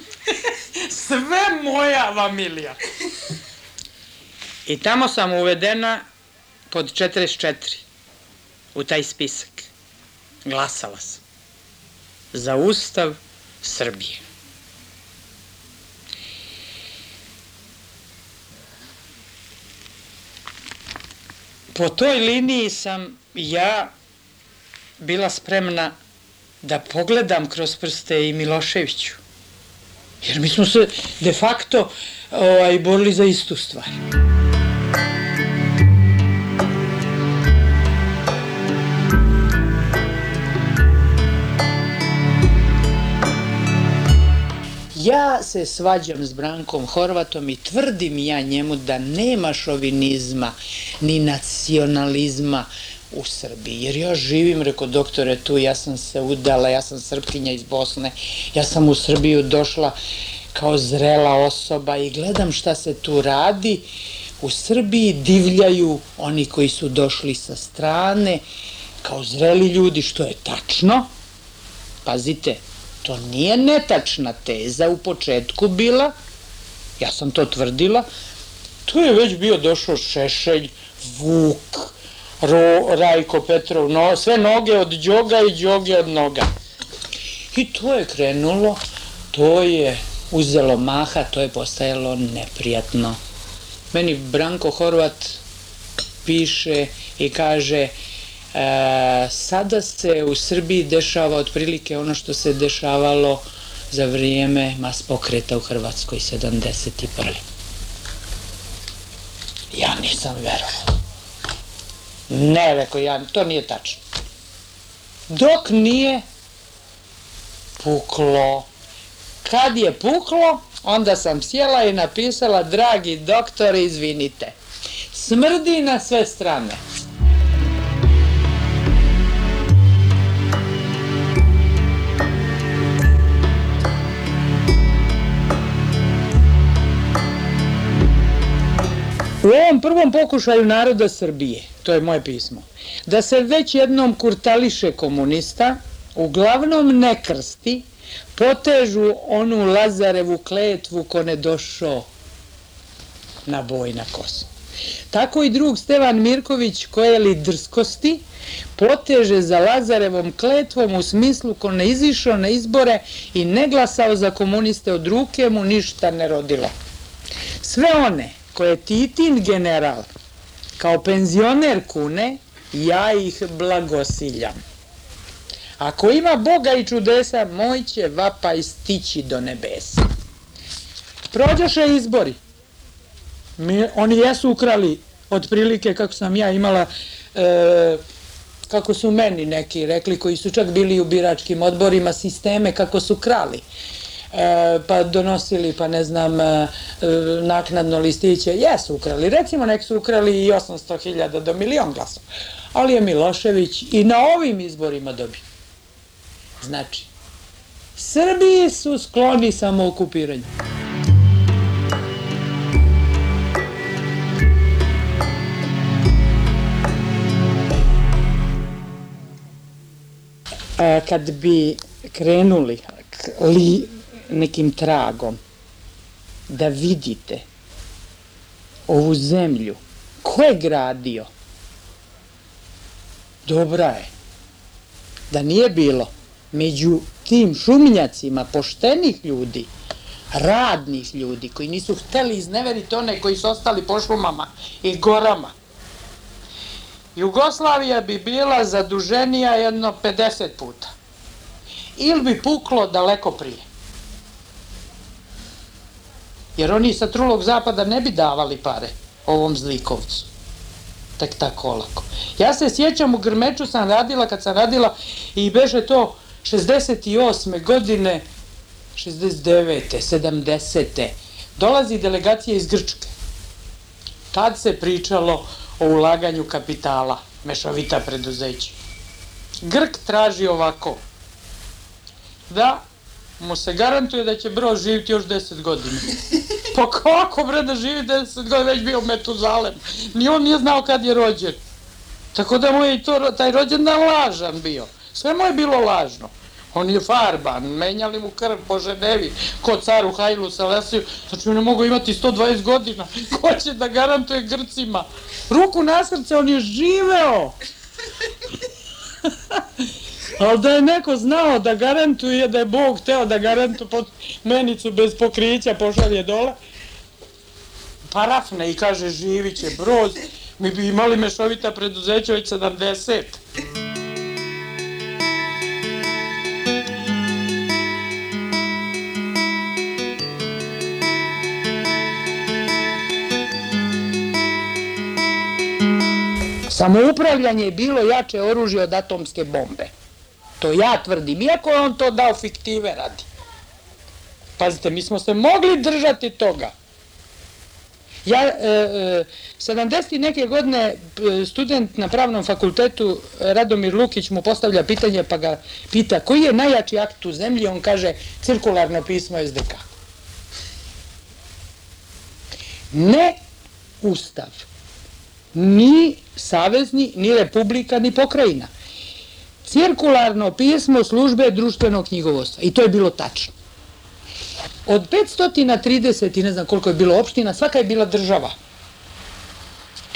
[LAUGHS] sve moja familija. I tamo sam uvedena pod 44 u taj spisak. Glasala sam za Ustav Srbije. Po toj liniji sam ja bila spremna da pogledam kroz prste i Miloševiću. Jer mi smo se de facto ovaj, borili za istu stvar. Ja se svađam s Brankom Horvatom i tvrdim ja njemu da nema šovinizma ni nacionalizma u Srbiji. Jer ja živim, reko doktore, tu, ja sam se udala, ja sam srpkinja iz Bosne, ja sam u Srbiju došla kao zrela osoba i gledam šta se tu radi. U Srbiji divljaju oni koji su došli sa strane, kao zreli ljudi, što je tačno. Pazite, to nije netačna teza u početku bila, ja sam to tvrdila, tu je već bio došao Šešelj, Vuk, Ro, Rajko Petrov, no, sve noge od džoga i džoge od noga. I to je krenulo, to je uzelo maha, to je postajalo neprijatno. Meni Branko Horvat piše i kaže e, sada se u Srbiji dešava otprilike ono što se dešavalo za vrijeme mas pokreta u Hrvatskoj 71. Ja nisam verovao. Ne, rekao ja, to nije tačno. Dok nije puklo. Kad je puklo, onda sam sjela i napisala, dragi doktore, izvinite. Smrdi na sve strane. U ovom prvom pokušaju naroda Srbije, to je moje pismo, da se već jednom kurtališe komunista, uglavnom ne krsti, potežu onu Lazarevu kletvu ko ne došao na boj na Kosovo. Tako i drug Stevan Mirković koje li drskosti poteže za Lazarevom kletvom u smislu ko ne izišao na izbore i ne glasao za komuniste od ruke mu ništa ne rodilo. Sve one koje Titin general kao penzioner kune, ja ih blagosiljam. Ako ima Boga i čudesa, moj će vapaj stići do nebesa. Prođoše izbori. Mi, oni jesu ukrali otprilike kako sam ja imala e, kako su meni neki rekli koji su čak bili u biračkim odborima sisteme kako su krali pa donosili pa ne znam e, naknadno listiće. Jesu ukrali. Recimo nek su ukrali i 800.000 do milion glasova. Ali je Milošević i na ovim izborima dobio. Znači Srbiji su skloni samookupiranju E, kad bi krenuli li nekim tragom da vidite ovu zemlju, ko je gradio? Dobra je. Da nije bilo među tim šuminjacima poštenih ljudi, radnih ljudi koji nisu hteli izneveriti one koji su ostali po šumama i gorama, Jugoslavija bi bila zaduženija jedno 50 puta. Ili bi puklo daleko prije. Jer oni sa trulog zapada ne bi davali pare ovom zlikovcu. Tak tako olako. Ja se sjećam u Grmeču sam radila, kad sam radila i beže to 68. godine, 69. 70. Dolazi delegacija iz Grčke. Tad se pričalo o ulaganju kapitala, mešovita preduzeća. Grk traži ovako, da mu se garantuje da će Broz živjeti još 10 godina. Pa kako bre da živi 10 godina, već bio Metuzalem. Ni on nije znao kad je rođen. Tako da mu je to, taj rođendan lažan bio. Sve mu je bilo lažno. On je farban, menjali mu krv po Ženevi, ko caru Hajlu Salesiju, znači on ne mogu imati 120 godina, ko će da garantuje Grcima? Ruku na srce, on je živeo! Ali da je neko znao da garantuje, da je Bog teo da garantuje pod menicu bez pokrića, pošalje dole, parafne i kaže živit će broz, mi bi imali mešovita preduzeća već 70. Samoupravljanje je bilo jače oružje od atomske bombe. To ja tvrdim, iako je on to dao fiktive radi. Pazite, mi smo se mogli držati toga. Ja, e, e, 70. neke godine e, student na pravnom fakultetu Radomir Lukić mu postavlja pitanje pa ga pita koji je najjači akt u zemlji, on kaže cirkularno pismo SDK. Ne ustav, ni savezni, ni republika, ni pokrajina. Cirkularno pismo službe društvenog knjigovodstva. I to je bilo tačno. Od 530 i ne znam koliko je bilo opština, svaka je bila država.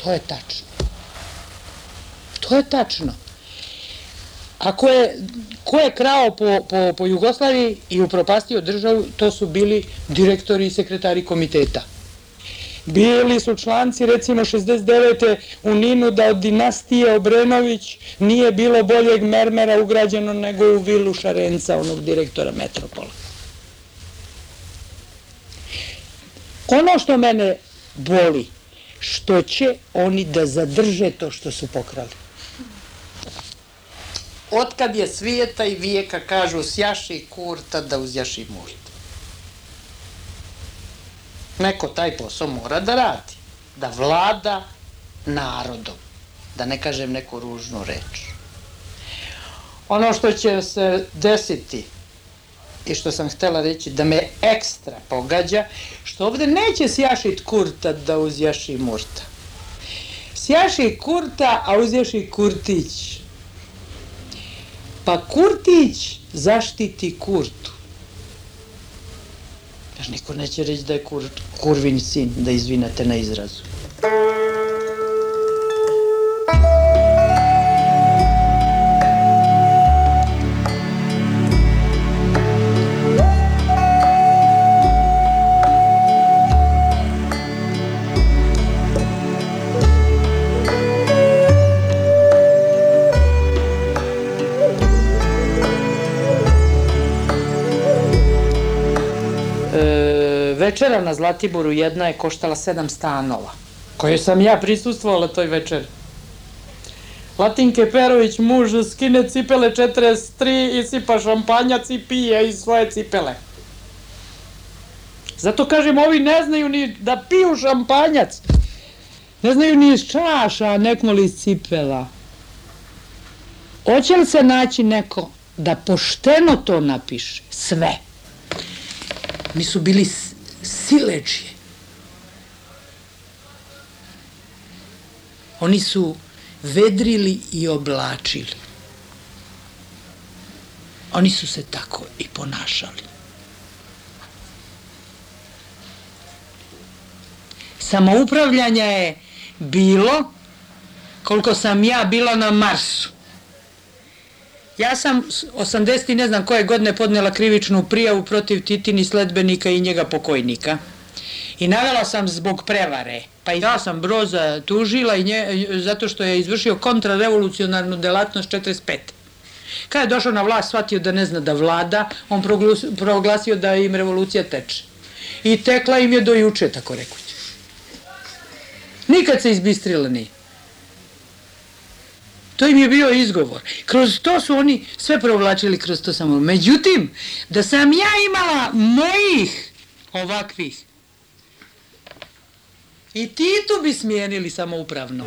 To je tačno. To je tačno. A ko je, ko je krao po, po, po Jugoslaviji i upropastio državu, to su bili direktori i sekretari komiteta. Bili su članci recimo 69. u Ninu da od dinastije Obrenović nije bilo boljeg mermera ugrađeno nego u vilu Šarenca, onog direktora Metropola. Ono što mene boli, što će oni da zadrže to što su pokrali. Otkad je svijeta i vijeka, kažu, sjaši kurta da uzjaši murta. Neko taj posao mora da radi, da vlada narodom, da ne kažem neku ružnu reč. Ono što će se desiti i što sam htela reći da me ekstra pogađa, što ovde neće sjašit kurta da uzjaši murta. Sjaši kurta, a uzjaši kurtić. Pa kurtić zaštiti kurtu. Znaš, niko neće reći da je kur, kurvin sin, da izvinete na izrazu. Večera na Zlatiboru jedna je koštala sedam stanova, koje sam ja prisustvovala toj večeri. Latinke Perović, muž, skine cipele 43 i sipa šampanjac i pije iz svoje cipele. Zato kažem, ovi ne znaju ni da piju šampanjac. Ne znaju ni iz čaša, neko li iz cipela. Hoće li se naći neko da pošteno to napiše? Sve. Mi su bili s- sileđije. Oni su vedrili i oblačili. Oni su se tako i ponašali. Samoupravljanja je bilo koliko sam ja bila na Marsu. Ja sam s- 80 i ne znam koje godine podnela krivičnu prijavu protiv Titini sledbenika i njega pokojnika. I navela sam zbog prevare. Pa ja sam Broza tužila i nje, zato što je izvršio kontrarevolucionarnu delatnost 45. Kad je došao na vlast, shvatio da ne zna da vlada, on proglus- proglasio da im revolucija teče. I tekla im je do juče, tako rekuć. Nikad se izbistrila nije. To im je bio izgovor. Kroz to su oni sve provlačili kroz to samo. Međutim, da sam ja imala mojih ovakvih i Titu bi smijenili samoupravno.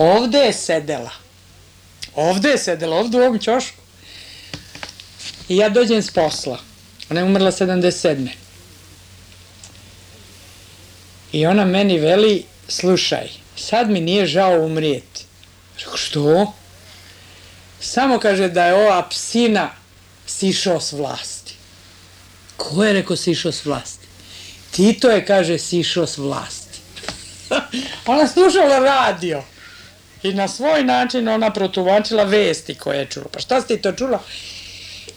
Ovde je sedela. Ovde je sedela, ovde u ovom ćošku. I ja dođem s posla. Ona je umrla 77. I ona meni veli, slušaj, sad mi nije žao umrijeti. Rekao, što? Samo kaže da je ova psina sišao s vlasti. Ko je rekao sišao s vlasti? Tito je, kaže, sišao s vlasti. [LAUGHS] ona slušala radio. I na svoj način ona protumačila vesti koje je čula. Pa šta ste to čula?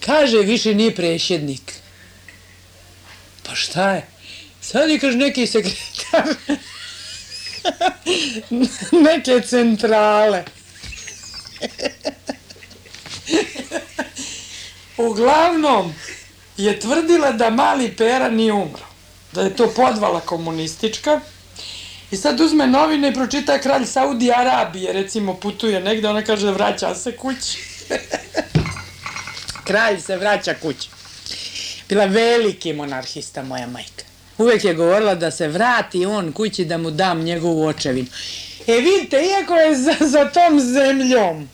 Kaže, više nije prešjednik. Pa šta je? Sad je, kaže, neki sekretar [LAUGHS] neke centrale. Uglavnom je tvrdila da mali Pera nije umro. Da je to podvala komunistička. I sad uzme novine i pročita kralj Saudi Arabije, recimo putuje negde, ona kaže vraća se kući. [LAUGHS] kralj se vraća kući. Bila veliki monarhista moja majka. Uvek je govorila da se vrati on kući da mu dam njegovu očevinu. E vidite, iako je za, za tom zemljom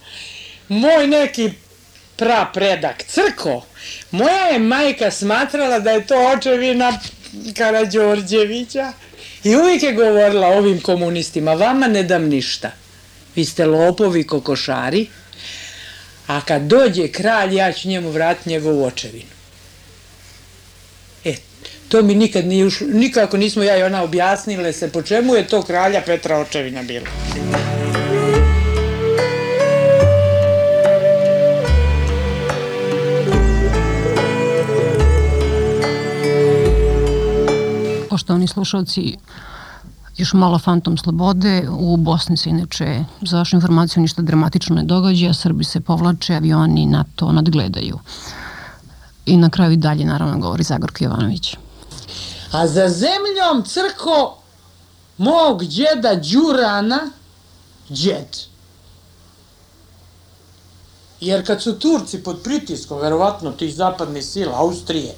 moj neki pra predak crko, moja je majka smatrala da je to očevina Karađorđevića i uvijek je govorila ovim komunistima, vama ne dam ništa. Vi ste lopovi kokošari, a kad dođe kralj, ja ću njemu vratiti njegovu očevinu. E, to mi nikad nije ušlo, nikako nismo ja i ona objasnile se po čemu je to kralja Petra očevina bila. Poštovani slušalci, još malo fantom slobode. U Bosni se inače, za vašu informaciju, ništa dramatično ne događa. Srbi se povlače, avioni NATO nadgledaju. I na kraju i dalje, naravno, govori Zagorka Jovanović. A za zemljom crko mog džeda Đurana, džed. Jer kad su Turci pod pritiskom, verovatno tih zapadnih sila, Austrije,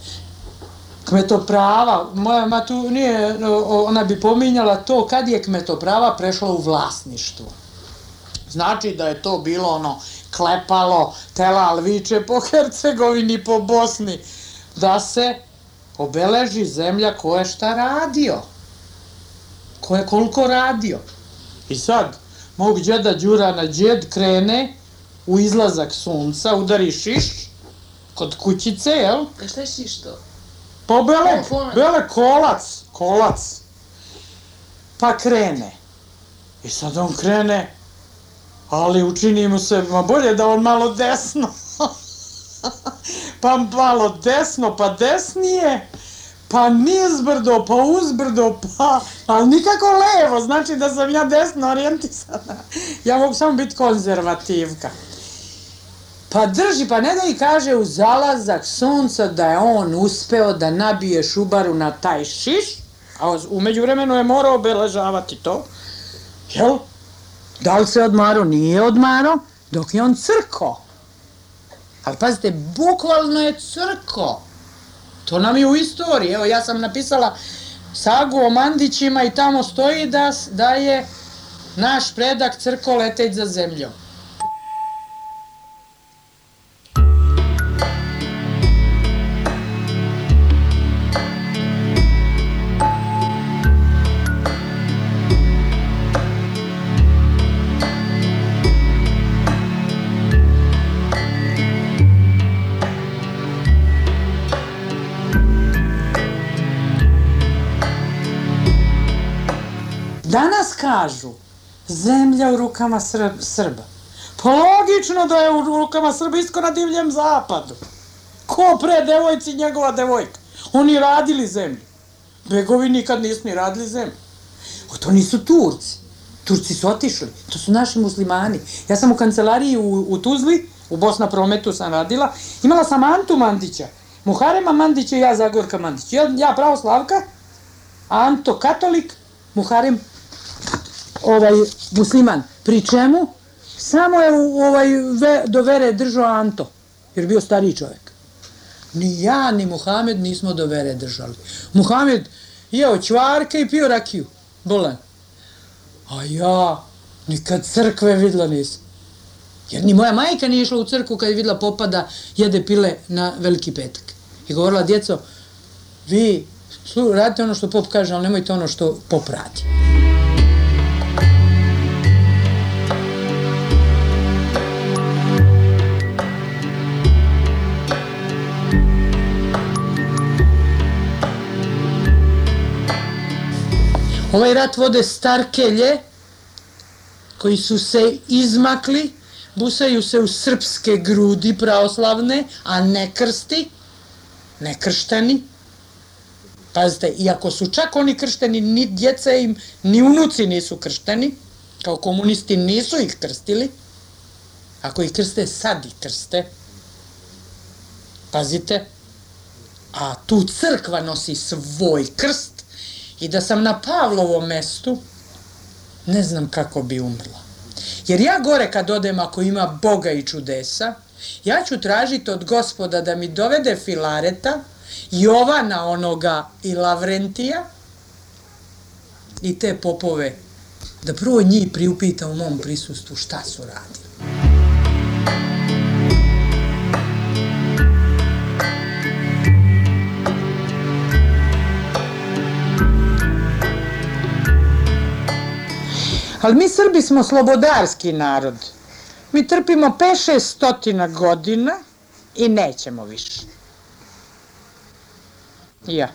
kmetoprava, moja ma tu nije, ona bi pominjala to kad je kmetoprava prešla u vlasništvo. Znači da je to bilo ono klepalo, telal viče po Hercegovini, po Bosni, da se obeleži zemlja ko je šta radio. Ko je koliko radio. I sad, mog džeda Đurana džed krene u izlazak sunca, udari šiš kod kućice, jel? A šta je šiš to? Pa bele, bele kolac, kolac. Pa krene. I sad on krene, ali učini mu se, ma bolje da on malo desno. [LAUGHS] pa malo desno, pa desnije, pa nizbrdo, pa uzbrdo, pa, ali nikako levo, znači da sam ja desno orijentisana. ja mogu samo biti konzervativka. Pa drži, pa ne da i kaže u zalazak sunca da je on uspeo da nabije šubaru na taj šiš, a umeđu vremenu je morao obeležavati to, jel? Da li se odmaro? Nije odmaro, dok je on crko. Ali pazite, bukvalno je crko. To nam je u istoriji. Evo, ja sam napisala sagu o Mandićima i tamo stoji da, da je naš predak crko leteć za zemljom. Kažu, zemlja u rukama Srb, Srba. Pa logično da je u rukama Srba isko na divljem zapadu. Ko pre devojci njegova devojka? Oni radili zemlju. Begovi nikad nisu ni radili zemlju. O, to nisu Turci. Turci su otišli. To su naši muslimani. Ja sam u kancelariji u, u Tuzli, u Bosna prometu sam radila. Imala sam Antu Mandića. Muharema Mandića i ja Zagorka Mandić. Ja, ja pravoslavka, Anto katolik, Muharem ovaj musliman. Pri čemu? Samo je ovaj ve, do vere držao Anto, jer je bio stariji čovjek. Ni ja, ni Muhamed nismo do vere držali. Muhamed jeo čvarke i pio rakiju, bolan. A ja nikad crkve videla nisam. Jer ni moja majka nije išla u crkvu kad je videla popada jede pile na veliki petak. I govorila, djeco, vi radite ono što pop kaže, ali nemojte ono što pop radi. Ovaj rat vode starkelje koji su se izmakli, busaju se u srpske grudi pravoslavne, a ne krsti, ne kršteni. Pazite, iako su čak oni kršteni, ni djeca im, ni unuci nisu kršteni, kao komunisti nisu ih krstili, ako ih krste, sad ih krste. Pazite, a tu crkva nosi svoj krst i da sam na Pavlovom mestu, ne znam kako bi umrla. Jer ja gore kad odem ako ima Boga i čudesa, ja ću tražiti od gospoda da mi dovede Filareta, Jovana onoga i Lavrentija i te popove, da prvo njih priupita u mom prisustvu šta su radili. Ali mi Srbi smo slobodarski narod. Mi trpimo 5-6 stotina godina i nećemo više. Ja.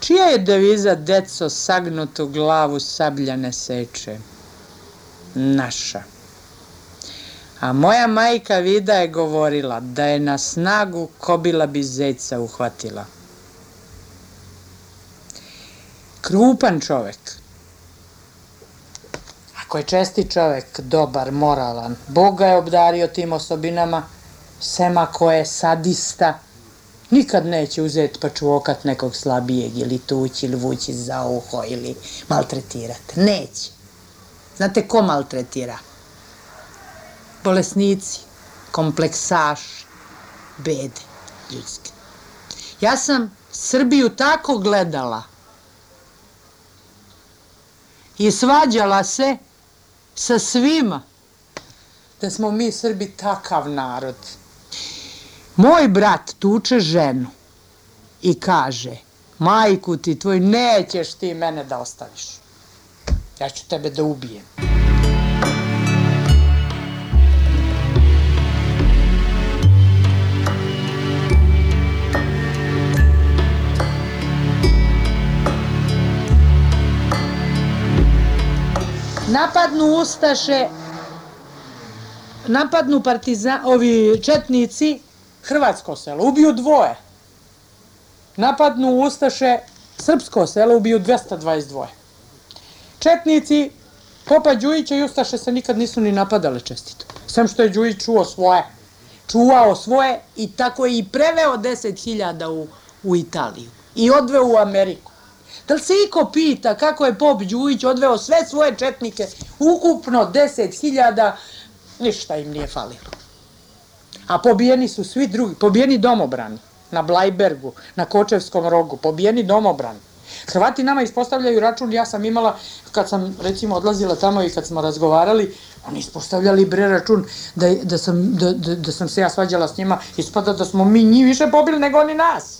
Čija je deviza deco sagnutu glavu sablja ne seče? Naša. A moja majka Vida je govorila da je na snagu kobila bi zeca uhvatila. Krupan čovek. Ako je česti čovek, dobar, moralan, Bog ga je obdario tim osobinama, sem ako je sadista, nikad neće uzeti pa čuokat nekog slabijeg ili tući ili vući za uho ili maltretirati. Neće. Znate ko maltretira? bolesnici, kompleksaši, bede ljudske. Ja sam Srbiju tako gledala i svađala se sa svima da smo mi Srbi takav narod. Moj brat tuče ženu i kaže, majku ti tvoj, nećeš ti mene da ostaviš. Ja ću tebe da ubijem. Napadnu Ustaše, napadnu partizan, ovi četnici, Hrvatsko selo, ubiju dvoje. Napadnu Ustaše, Srpsko selo, ubiju 222. Četnici, Popa Đujića i Ustaše se nikad nisu ni napadale čestito. Sem što je Đujić čuo svoje. Čuvao svoje i tako je i preveo 10.000 u, u Italiju. I odveo u Ameriku. Da li se iko pita kako je Pop Đujić odveo sve svoje četnike, ukupno 10.000, ništa im nije falilo. A pobijeni su svi drugi, pobijeni domobrani, na Blajbergu, na Kočevskom rogu, pobijeni domobrani. Hrvati nama ispostavljaju račun, ja sam imala, kad sam recimo odlazila tamo i kad smo razgovarali, oni ispostavljali bre račun da, da, sam, da, da, da sam se ja svađala s njima, ispada da smo mi njih više pobili nego oni nas.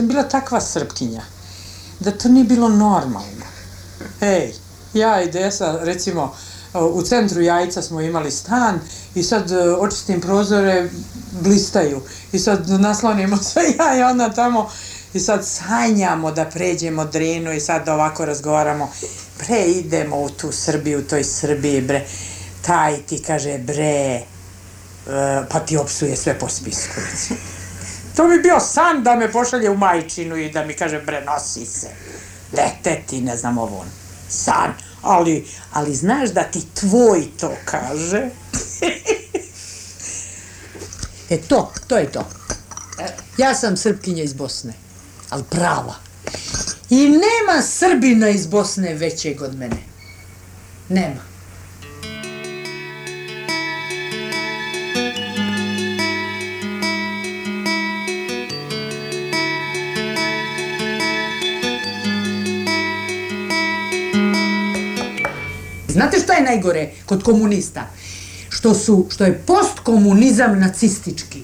Sam bila takva srpkinja, da to nije bilo normalno. Ej, ja i Desa, recimo, u centru Jajca smo imali stan i sad e, očistim prozore, blistaju. I sad naslonimo [LAUGHS] se ja i ona tamo i sad sanjamo da pređemo Drinu i sad ovako razgovaramo. Bre, idemo u tu Srbiju, u toj Srbiji, bre. Taj ti kaže, bre, e, pa ti opsuje sve po spisku. recimo. To bi bio san da me pošalje u majčinu i da mi kaže bre nosi se. Leteti, ne znam ovo. San. Ali, ali znaš da ti tvoj to kaže. [LAUGHS] e to, to je to. Ja sam Srpkinja iz Bosne, ali prava. I nema Srbina iz Bosne većeg od mene. Nema. Znate šta je najgore kod komunista? Što, su, što je postkomunizam nacistički.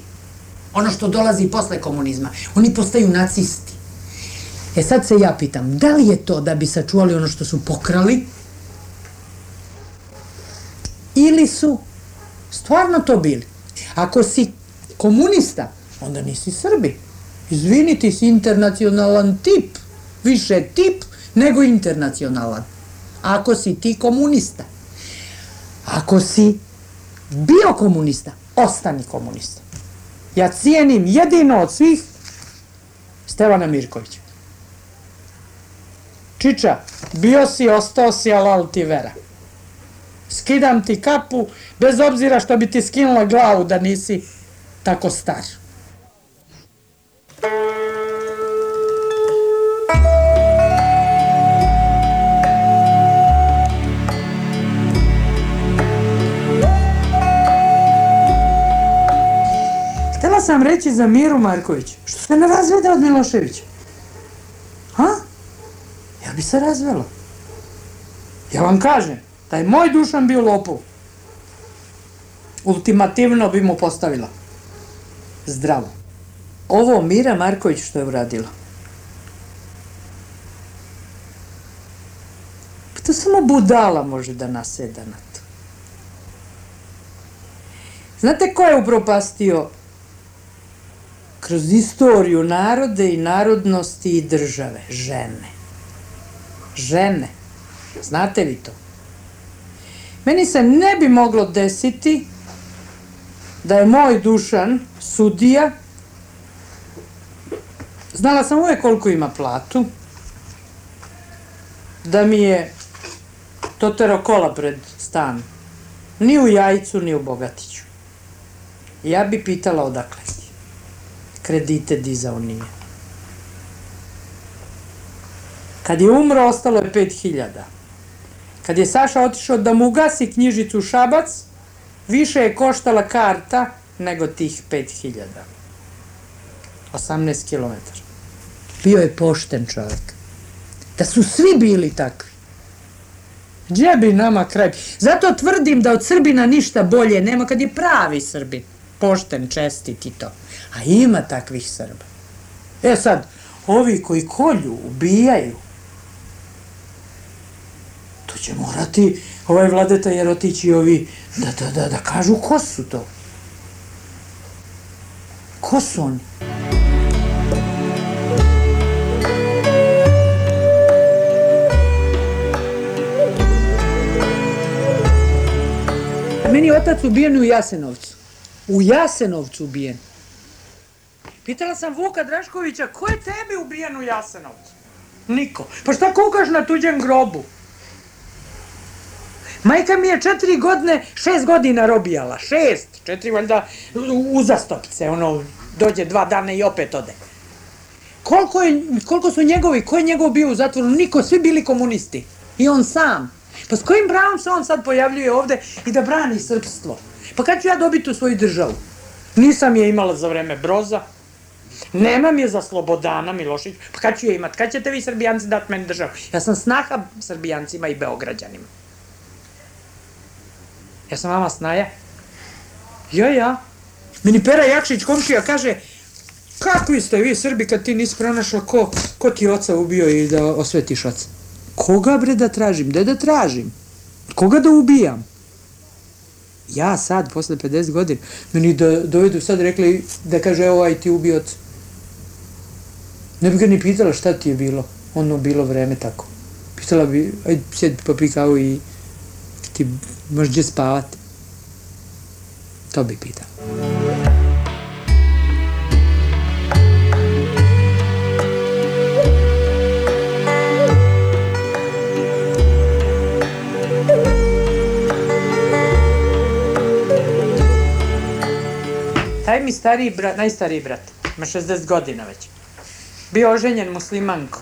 Ono što dolazi posle komunizma. Oni postaju nacisti. E sad se ja pitam, da li je to da bi sačuvali ono što su pokrali? Ili su stvarno to bili? Ako si komunista, onda nisi Srbi. Izvini, ti si internacionalan tip. Više tip nego internacionalan ako si ti komunista. Ako si bio komunista, ostani komunista. Ja cijenim jedino od svih Stevana Mirkovića. Čiča, bio si, ostao si, alal ti vera. Skidam ti kapu, bez obzira što bi ti skinula glavu da nisi tako star. Sam reći za Miru Marković, što se ne razvede od Miloševića. Ha? Ja bi se razvela. Ja vam kažem, da je moj dušan bio lopov. Ultimativno bi mu postavila. Zdravo. Ovo Mira Marković što je uradila. Pa to samo budala može da naseda na to. Znate ko je upropastio kroz istoriju narode i narodnosti i države? Žene. Žene. Znate vi to? Meni se ne bi moglo desiti da je moj Dušan sudija, znala sam uvek koliko ima platu, da mi je totero kola pred stan. Ni u Jajcu, ni u Bogatiću. Ja bi pitala odakle. Kredite dizao nije. Kad je umro, ostalo je 5000. Kad je Saša otišao da mu ugasi knjižicu Šabac, više je koštala karta nego tih 5000. 18 km. Bio je pošten čovjek. Da su svi bili takvi. Gdje bi nama kraj? Zato tvrdim da od Srbina ništa bolje nema kad je pravi Srbin. Pošten, čestit i to. A ima takvih Srba. E sad, ovi koji kolju, ubijaju, to će morati ovaj vladeta jer otići ovi da, da, da, da kažu ko su to. Ko su oni? Meni je otac ubijen u Jasenovcu. U Jasenovcu ubijen. Pitala sam Vuka Draškovića, ko je tebi ubijen u Jasenovcu? Niko. Pa šta kukaš na tuđem grobu? Majka mi je četiri godine, šest godina robijala. Šest. Četiri valjda uzastopce, ono, dođe dva dana i opet ode. Koliko, je, koliko su njegovi, ko je njegov bio u zatvoru? Niko, svi bili komunisti. I on sam. Pa s kojim pravom se on sad pojavljuje ovde i da brani srpstvo? Pa kad ću ja dobiti tu svoju državu? Nisam je imala za vreme Broza, nemam je za Slobodana Milošić, pa kad ću je imat? Kad ćete vi Srbijanci dati meni državu? Ja sam snaha Srbijancima i Beograđanima. Ja sam vama snaja? Ja, ja. Meni Pera Jakšić, komšija, kaže, kakvi ste vi Srbi kad ti nisi pronašla ko, ko ti oca ubio i da osvetiš oca? Koga bre da tražim? Gde da tražim? Koga da ubijam? Ja sad, posle 50 godina, meni da dovedu sad rekli da kaže, evo, aj ti ubio oca. Ne bi ga ni pitala šta ti je bilo, ono bilo vreme tako. Pitala bi, aj sjedi popi kavu i ti gdje spavati. To bi pitala. Taj mi stariji brat, najstariji brat, ima 60 godina već. Bio oženjen muslimanko.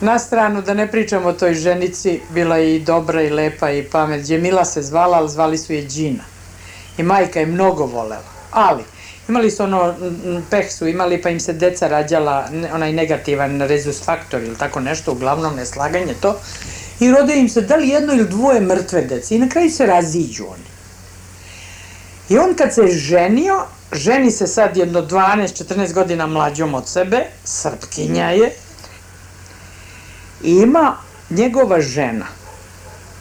Na stranu, da ne pričamo o toj ženici, bila je i dobra i lepa i pamet. Džemila se zvala, ali zvali su je Džina. I majka je mnogo volela. Ali, imali su ono, peh su imali, pa im se deca rađala, onaj negativan rezus faktor ili tako nešto, uglavnom neslaganje to. I rode im se da li jedno ili dvoje mrtve dece. I na kraju se raziđu oni. I on kad se ženio, ženi se sad jedno 12-14 godina mlađom od sebe, srpkinja je, i ima njegova žena,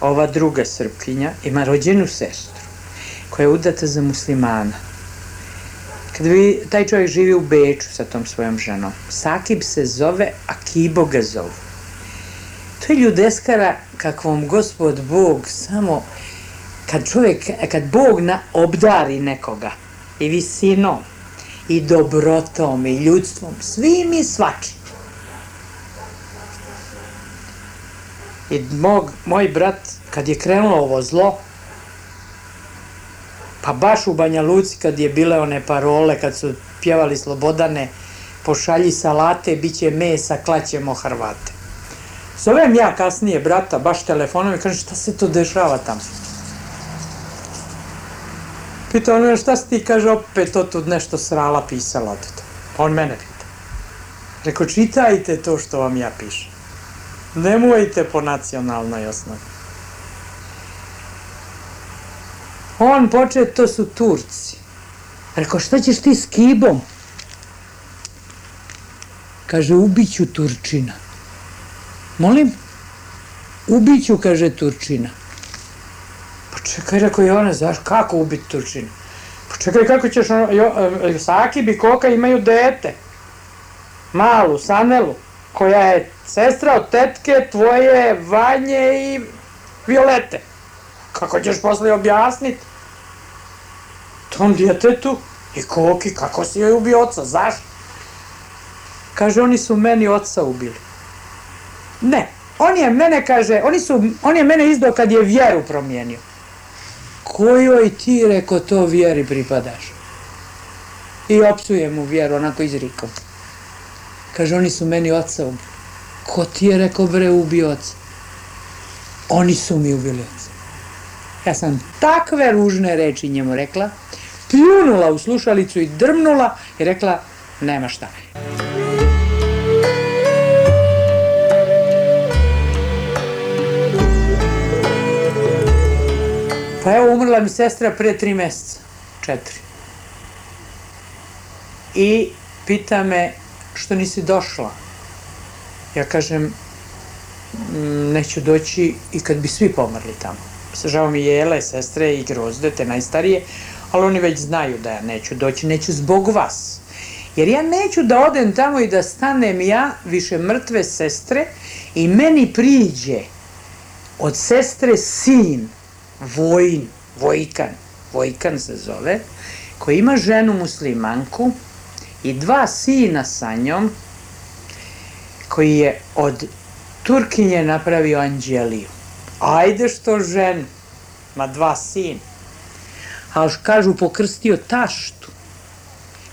ova druga srpkinja, ima rođenu sestru, koja je udata za muslimana. Kad vi, taj čovjek živi u Beču sa tom svojom ženom. Sakib se zove, a Kibo ga zovu. To je ljudeskara kakvom gospod Bog samo kad čovjek, kad Bog na, obdari nekoga i visinom i dobrotom i ljudstvom, svim i svačim. I mog, moj brat, kad je krenulo ovo zlo, pa baš u Banja Luci kad je bile one parole, kad su pjevali Slobodane, pošalji salate, bit će mesa, klaćemo Hrvate. Zovem ja kasnije brata, baš telefonom i kažem šta se to dešava tamo. Pita on, šta si ti, kaže, opet to tu nešto srala pisala od to. On mene pita. Reko, čitajte to što vam ja pišem. Nemojte po nacionalnoj osnovi. On poče, to su Turci. Reko, šta ćeš ti s kibom? Kaže, ubiću Turčina. Molim? Ubiću, kaže Turčina. Pa čekaj, rekao Jovane, znaš kako ubiti Turčina? Pa čekaj, kako ćeš, ono, jo, Sakib i Koka imaju dete. Malu, Sanelu, koja je sestra od tetke tvoje Vanje i Violete. Kako ćeš posle objasniti? Tom djetetu i Koki, kako si joj ubio oca, zašto? Kaže, oni su meni oca ubili. Ne, on je mene, kaže, oni su, on je mene izdao kad je vjeru promijenio. Kojoj ti, reko, to vjeri pripadaš? I opsuje mu vjeru, onako izrikom. Kaže, oni su meni oca. Ko ti je rekao, bre, ubio oca? Oni su mi ubili oca. Ja sam takve ružne reči njemu rekla, pljunula u slušalicu i drmnula i rekla, nema šta. Pa evo, umrla mi sestra pre tri meseca, četiri. I pita me što nisi došla. Ja kažem, "Mm, neću doći i kad bi svi pomrli tamo. Žao mi je Jele, sestre i Grozde, te najstarije, ali oni već znaju da ja neću doći, neću zbog vas. Jer ja neću da odem tamo i da stanem ja, više mrtve sestre, i meni priđe od sestre sin, Vojin, Vojkan, Vojkan se zove, koji ima ženu muslimanku i dva sina sa njom, koji je od Turkinje napravio Anđeliju. Ajde što ženu, ma dva sina. A kažu pokrstio taštu.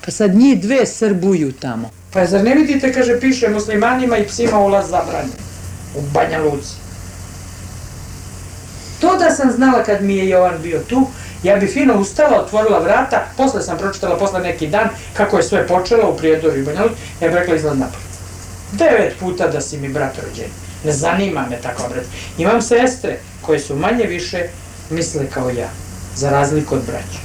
Pa sad njih dve srbuju tamo. Pa zar ne vidite, kaže, piše muslimanima i psima ulaz zabranjen. U Banja Luci. To da sam znala kad mi je Jovan bio tu, ja bi fino ustala, otvorila vrata, posle sam pročitala, posle neki dan, kako je sve počelo u Prijedoru i Banja Luci, ja bih rekla izlaz napolje. Devet puta da si mi brat rođen. Ne zanima me tako brat. Imam sestre koje su manje više misle kao ja, za razliku od braća.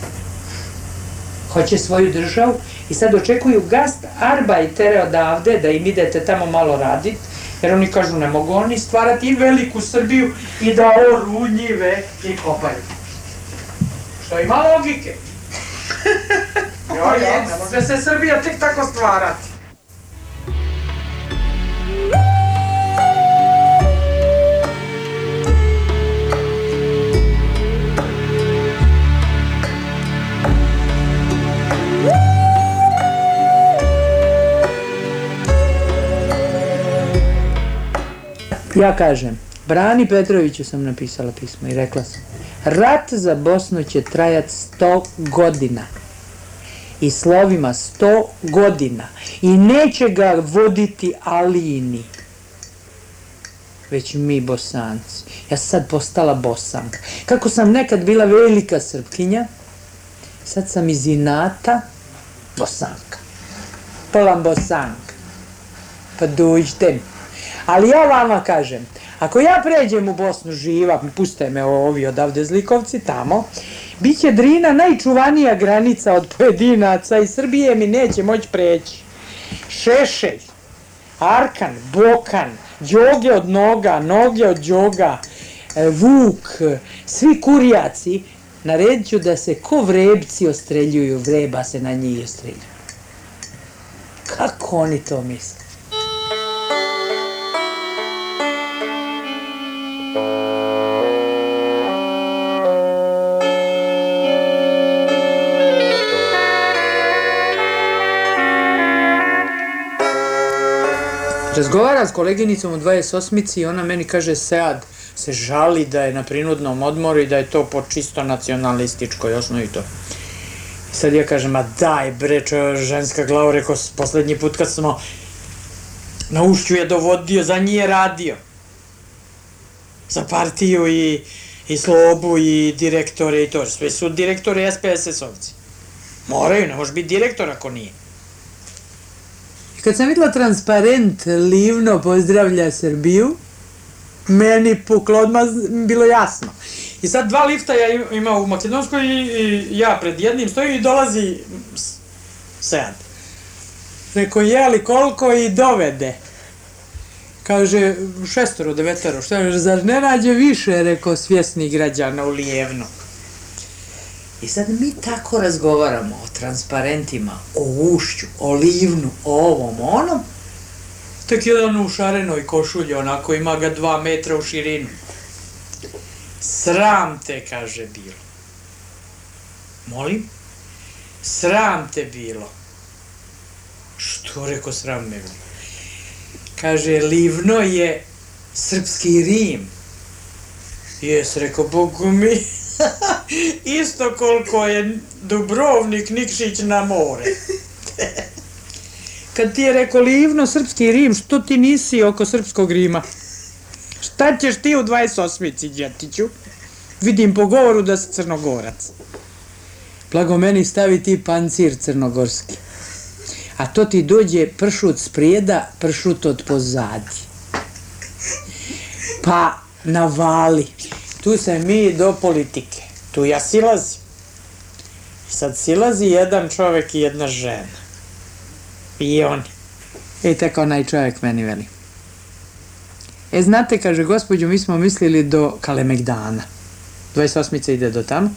Hoće svoju državu i sad očekuju gast arbajtere odavde da im idete tamo malo radit, jer oni kažu ne mogu oni stvarati i veliku Srbiju i da oru njive i kopaju. Što ima logike. [LAUGHS] jo, jo, ne može se Srbija tek tako stvarati. Ja kažem, Brani Petroviću sam napisala pismo i rekla sam, rat za Bosnu će trajati 100 godina. I slovima 100 godina. I neće ga voditi Alini. Već mi bosanci. Ja sad postala bosanka. Kako sam nekad bila velika srpkinja, sad sam iz inata bosanka. Polam bosanka. Pa dođite mi. Ali ja vama kažem, ako ja pređem u Bosnu živa, puste me ovi odavde zlikovci tamo, bit će Drina najčuvanija granica od pojedinaca i Srbije mi neće moći preći. Šešelj, Arkan, Bokan, Đoge od noga, noge od Đoga, e, Vuk, svi kurjaci, naredit ću da se ko vrebci ostreljuju, vreba se na njih ostreljuju. Kako oni to misle? Razgovaram s koleginicom u 28. i ona meni kaže Sead se žali da je na prinudnom odmoru i da je to po čisto nacionalističkoj osnovi to. Sad ja kažem, ma daj bre, čo, ženska glava, rekao, poslednji put kad smo na ušću je dovodio, za njih je radio. Za partiju i, i slobu i direktore i to. Sve su direktori SPSS-ovci. Moraju, ne može biti direktor ako nije. I kad sam videla transparent livno pozdravlja Srbiju, meni puklo odmah bilo jasno. I sad dva lifta ja im- ima u Makedonskoj i, i ja pred jednim stojim i dolazi Sead. Rekao, jeli koliko i dovede. Kaže, šestoro, devetero, šta je, zar ne nađe više, rekao, svjesnih građana u Lijevnu. I sad mi tako razgovaramo o transparentima, o ušću, o livnu, o ovom, onom. Tek jedan u šarenoj košulji, onako ima ga dva metra u širinu. Sram te, kaže bilo. Molim? Sram te bilo. Što reko sram me bilo? Kaže, livno je srpski Rim. Jes, rekao, Bogu mi, [LAUGHS] Isto koliko je Dubrovnik, Nikšić na more. Kad ti je rekao Livno, srpski Rim, što ti nisi oko srpskog Rima? Šta ćeš ti u 28. djetiću? Vidim po govoru da si crnogorac. Blago meni stavi ti pancir crnogorski. A to ti dođe pršut sprijeda, pršut od pozadi. Pa navali. Tu se mi do politike. Tu ja silazim. I sad silazi jedan čovek i jedna žena. I oni. I tako onaj čovjek meni veli. E, znate, kaže, gospođo, mi smo mislili do Kalemegdana. 28. ide do tamo.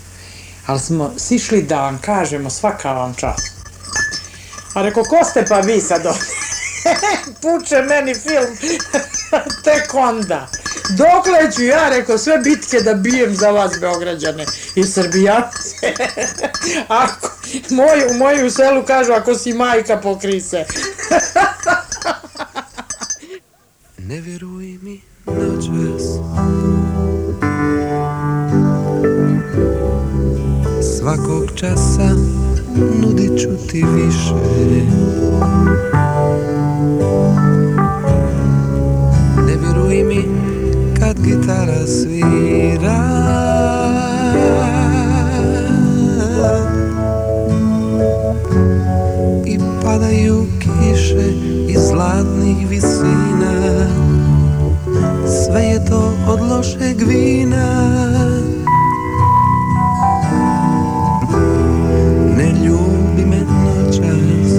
Ali smo sišli da vam kažemo svaka vam čast. A reko, ko ste pa vi sad? [LAUGHS] Puče meni film. [LAUGHS] Tek onda. Dokle ću ja, reko, sve bitke da bijem za vas, Beograđane i Srbijance. [LAUGHS] ako, moj, u moju selu kažu, ako si majka, pokri se. Ne vjeruj mi noćas Svakog časa nudit ću ti više. Ne vjeruj mi kad gitara svira. I padaju kiše iz zlatnih visina. Sve je to od lošeg vina Ne ljubi me noćas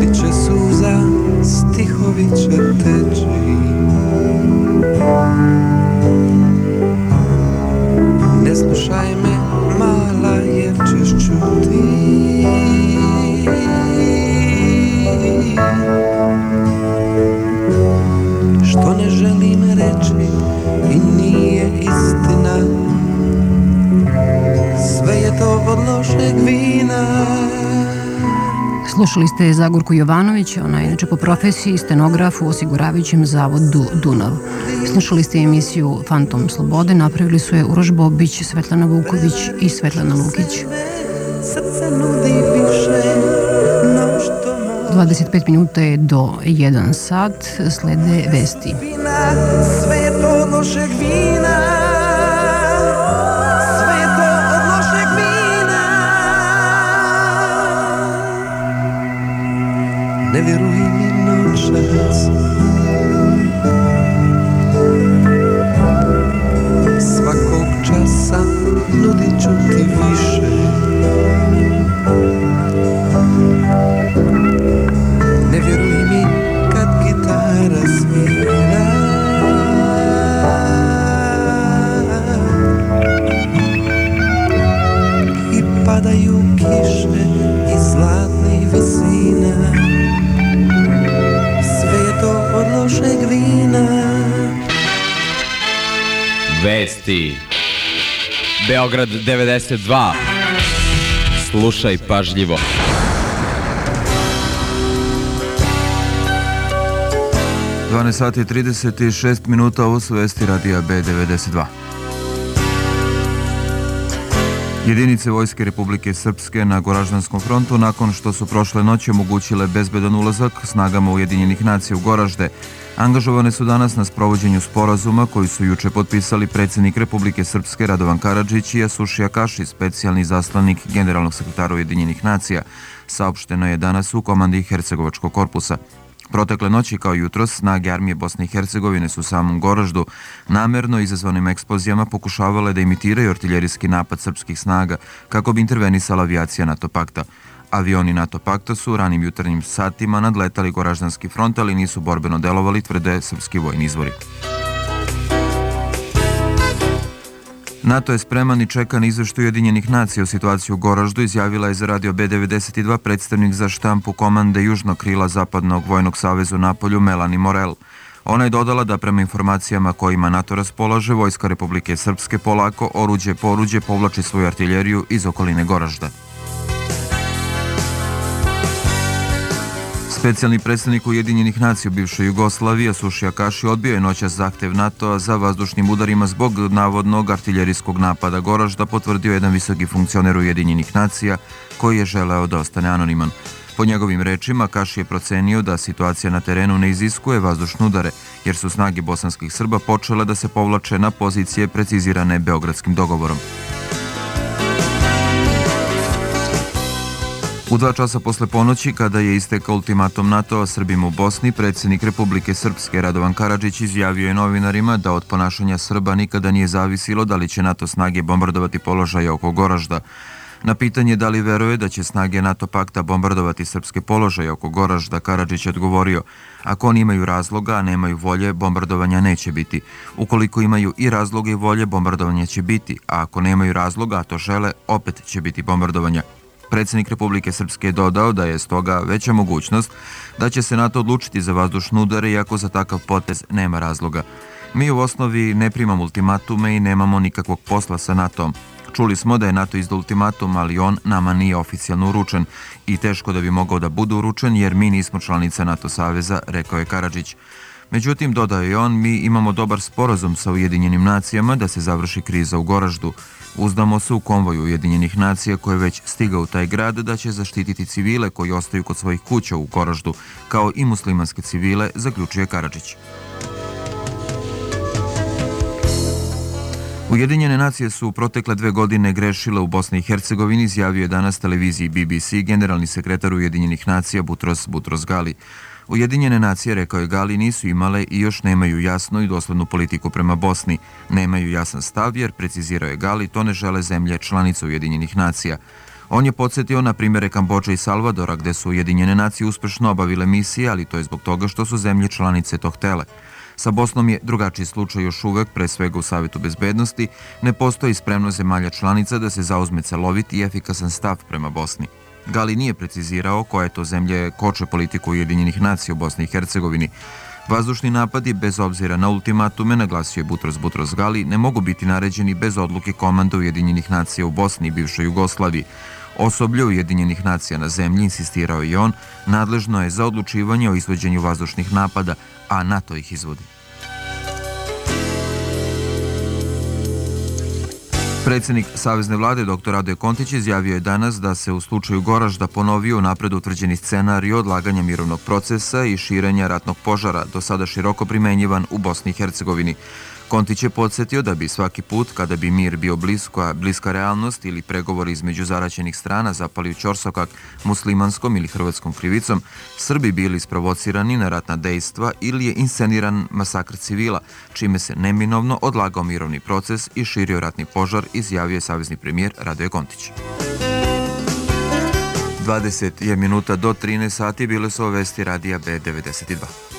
Biće suza, stihovi će teći lošeg vina Slušali ste Zagorku Jovanović, ona je inače po profesiji stenograf u osiguravajućem zavodu Dunav. Slušali ste emisiju Fantom Slobode, napravili su je Uroš Bobić, Svetlana Vuković i Svetlana Lukić. Srce nudi više no što 25 minuta je do 1 sat, slede vesti. vina Sve je to od lošeg vina Vesti. Beograd 92. Slušaj pažljivo. Dvanaest sati i 36 minuta, ovo su vesti radija B92. Jedinice Vojske Republike Srpske na Goraždanskom frontu nakon što su prošle noći omogućile bezbedan ulazak snagama Ujedinjenih nacija u Goražde, angažovane su danas na sprovođenju sporazuma koji su juče potpisali predsjednik Republike Srpske Radovan Karadžić i Asušija Kaši, specijalni zaslanik generalnog sekretara Ujedinjenih nacija, saopšteno je danas u komandi Hercegovačkog korpusa. Protekle noći kao jutros snage armije Bosne i Hercegovine su samom Goraždu namerno izazvanim eksplozijama pokušavale da imitiraju artiljerijski napad srpskih snaga kako bi intervenisala avijacija NATO pakta. Avioni NATO pakta su u ranim jutarnjim satima nadletali Goraždanski front, ali nisu borbeno delovali, tvrde srpski vojni izvori. NATO je spreman i čeka na izveštaju Ujedinjenih nacija o situaciji u Goraždu, izjavila je za radio B92 predstavnik za štampu komande Južnog krila Zapadnog vojnog savezu Napolju Melanie Morel. Ona je dodala da prema informacijama kojima NATO raspolaže, Vojska Republike Srpske polako, oruđe po oruđe, povlači svoju artiljeriju iz okoline Goražda. Specijalni predstavnik Ujedinjenih nacija u bivšoj Jugoslaviji, Asuši Akaši, odbio je noćas zahtev NATO-a za vazdušnim udarima zbog navodnog artiljerijskog napada Goražda, potvrdio jedan visoki funkcioner Ujedinjenih nacija koji je želeo da ostane anoniman. Po njegovim rečima, Kaši je procenio da situacija na terenu ne iziskuje vazdušne udare, jer su snage bosanskih Srba počele da se povlače na pozicije precizirane Beogradskim dogovorom. U dva časa posle ponoći, kada je istekao ultimatum NATO-a Srbima u Bosni, predsednik Republike Srpske Radovan Karadžić izjavio je novinarima da od ponašanja Srba nikada nije zavisilo da li će NATO snage bombardovati položaje oko Goražda. Na pitanje da li veruje da će snage NATO pakta bombardovati srpske položaje oko Goražda, Karadžić odgovorio ako oni imaju razloga, a nemaju volje, bombardovanja neće biti. Ukoliko imaju i razloge i volje, bombardovanja će biti, a ako nemaju razloga, a to žele, opet će biti bombardovanja. Predsednik Republike Srpske je dodao da je stoga veća mogućnost da će se NATO odlučiti za vazdušne udare iako za takav potez nema razloga. Mi u osnovi ne primamo ultimatume i nemamo nikakvog posla sa NATO-om. Čuli smo da je NATO izdao ultimatum, ali on nama nije oficijalno uručen i teško da bi mogao da bude uručen jer mi nismo članica NATO saveza, rekao je Karadžić. Međutim, dodao je on, mi imamo dobar sporazum sa Ujedinjenim nacijama da se završi kriza u Goraždu. Uzdamo se u konvoju Ujedinjenih nacija koje već stiga u taj grad da će zaštititi civile koji ostaju kod svojih kuća u Goraždu, kao i muslimanske civile, zaključuje Karadžić. Ujedinjene nacije su protekle dve godine grešile u Bosni i Hercegovini, izjavio je danas televiziji BBC generalni sekretar Ujedinjenih nacija Butros Butros Gali. Ujedinjene nacije, rekao je Gali, nisu imale i još nemaju jasnu i doslednu politiku prema Bosni. Nemaju jasan stav jer, precizirao je Gali, to ne žele zemlje članice Ujedinjenih nacija. On je podsjetio na primere Kambođa i Salvadora gde su Ujedinjene nacije uspešno obavile misije, ali to je zbog toga što su zemlje članice to htele. Sa Bosnom je drugačiji slučaj još uvek, pre svega u Savetu bezbednosti, ne postoji spremnost zemalja članica da se zauzme celovit i efikasan stav prema Bosni. Gali nije precizirao koje to zemlje koče politiku Ujedinjenih nacija u Bosni i Hercegovini. Vazdušni napadi, bez obzira na ultimatume, naglasio je Butros Butros Gali, ne mogu biti naređeni bez odluke komanda Ujedinjenih nacija u Bosni i bivšoj Jugoslaviji. Osoblje Ujedinjenih nacija na zemlji, insistirao je on, nadležno je za odlučivanje o izvođenju vazdušnih napada, a NATO ih izvodi. Predsednik Savezne vlade dr. Radoje Kontić izjavio je danas da se u slučaju Goražda ponovio napred utvrđeni scenarij odlaganja mirovnog procesa i širenja ratnog požara, do sada široko primenjivan u Bosni i Hercegovini. Kontić je podsjetio da bi svaki put kada bi mir bio blisko, bliska realnost ili pregovori između zaraćenih strana zapali u Ćorsokak muslimanskom ili hrvatskom krivicom, Srbi bili sprovocirani na ratna dejstva ili je insceniran masakr civila, čime se neminovno odlagao mirovni proces i širio ratni požar, izjavio je savezni premijer Radoje Kontić. 20 je minuta do 13 sati bile su ove vesti radija B92.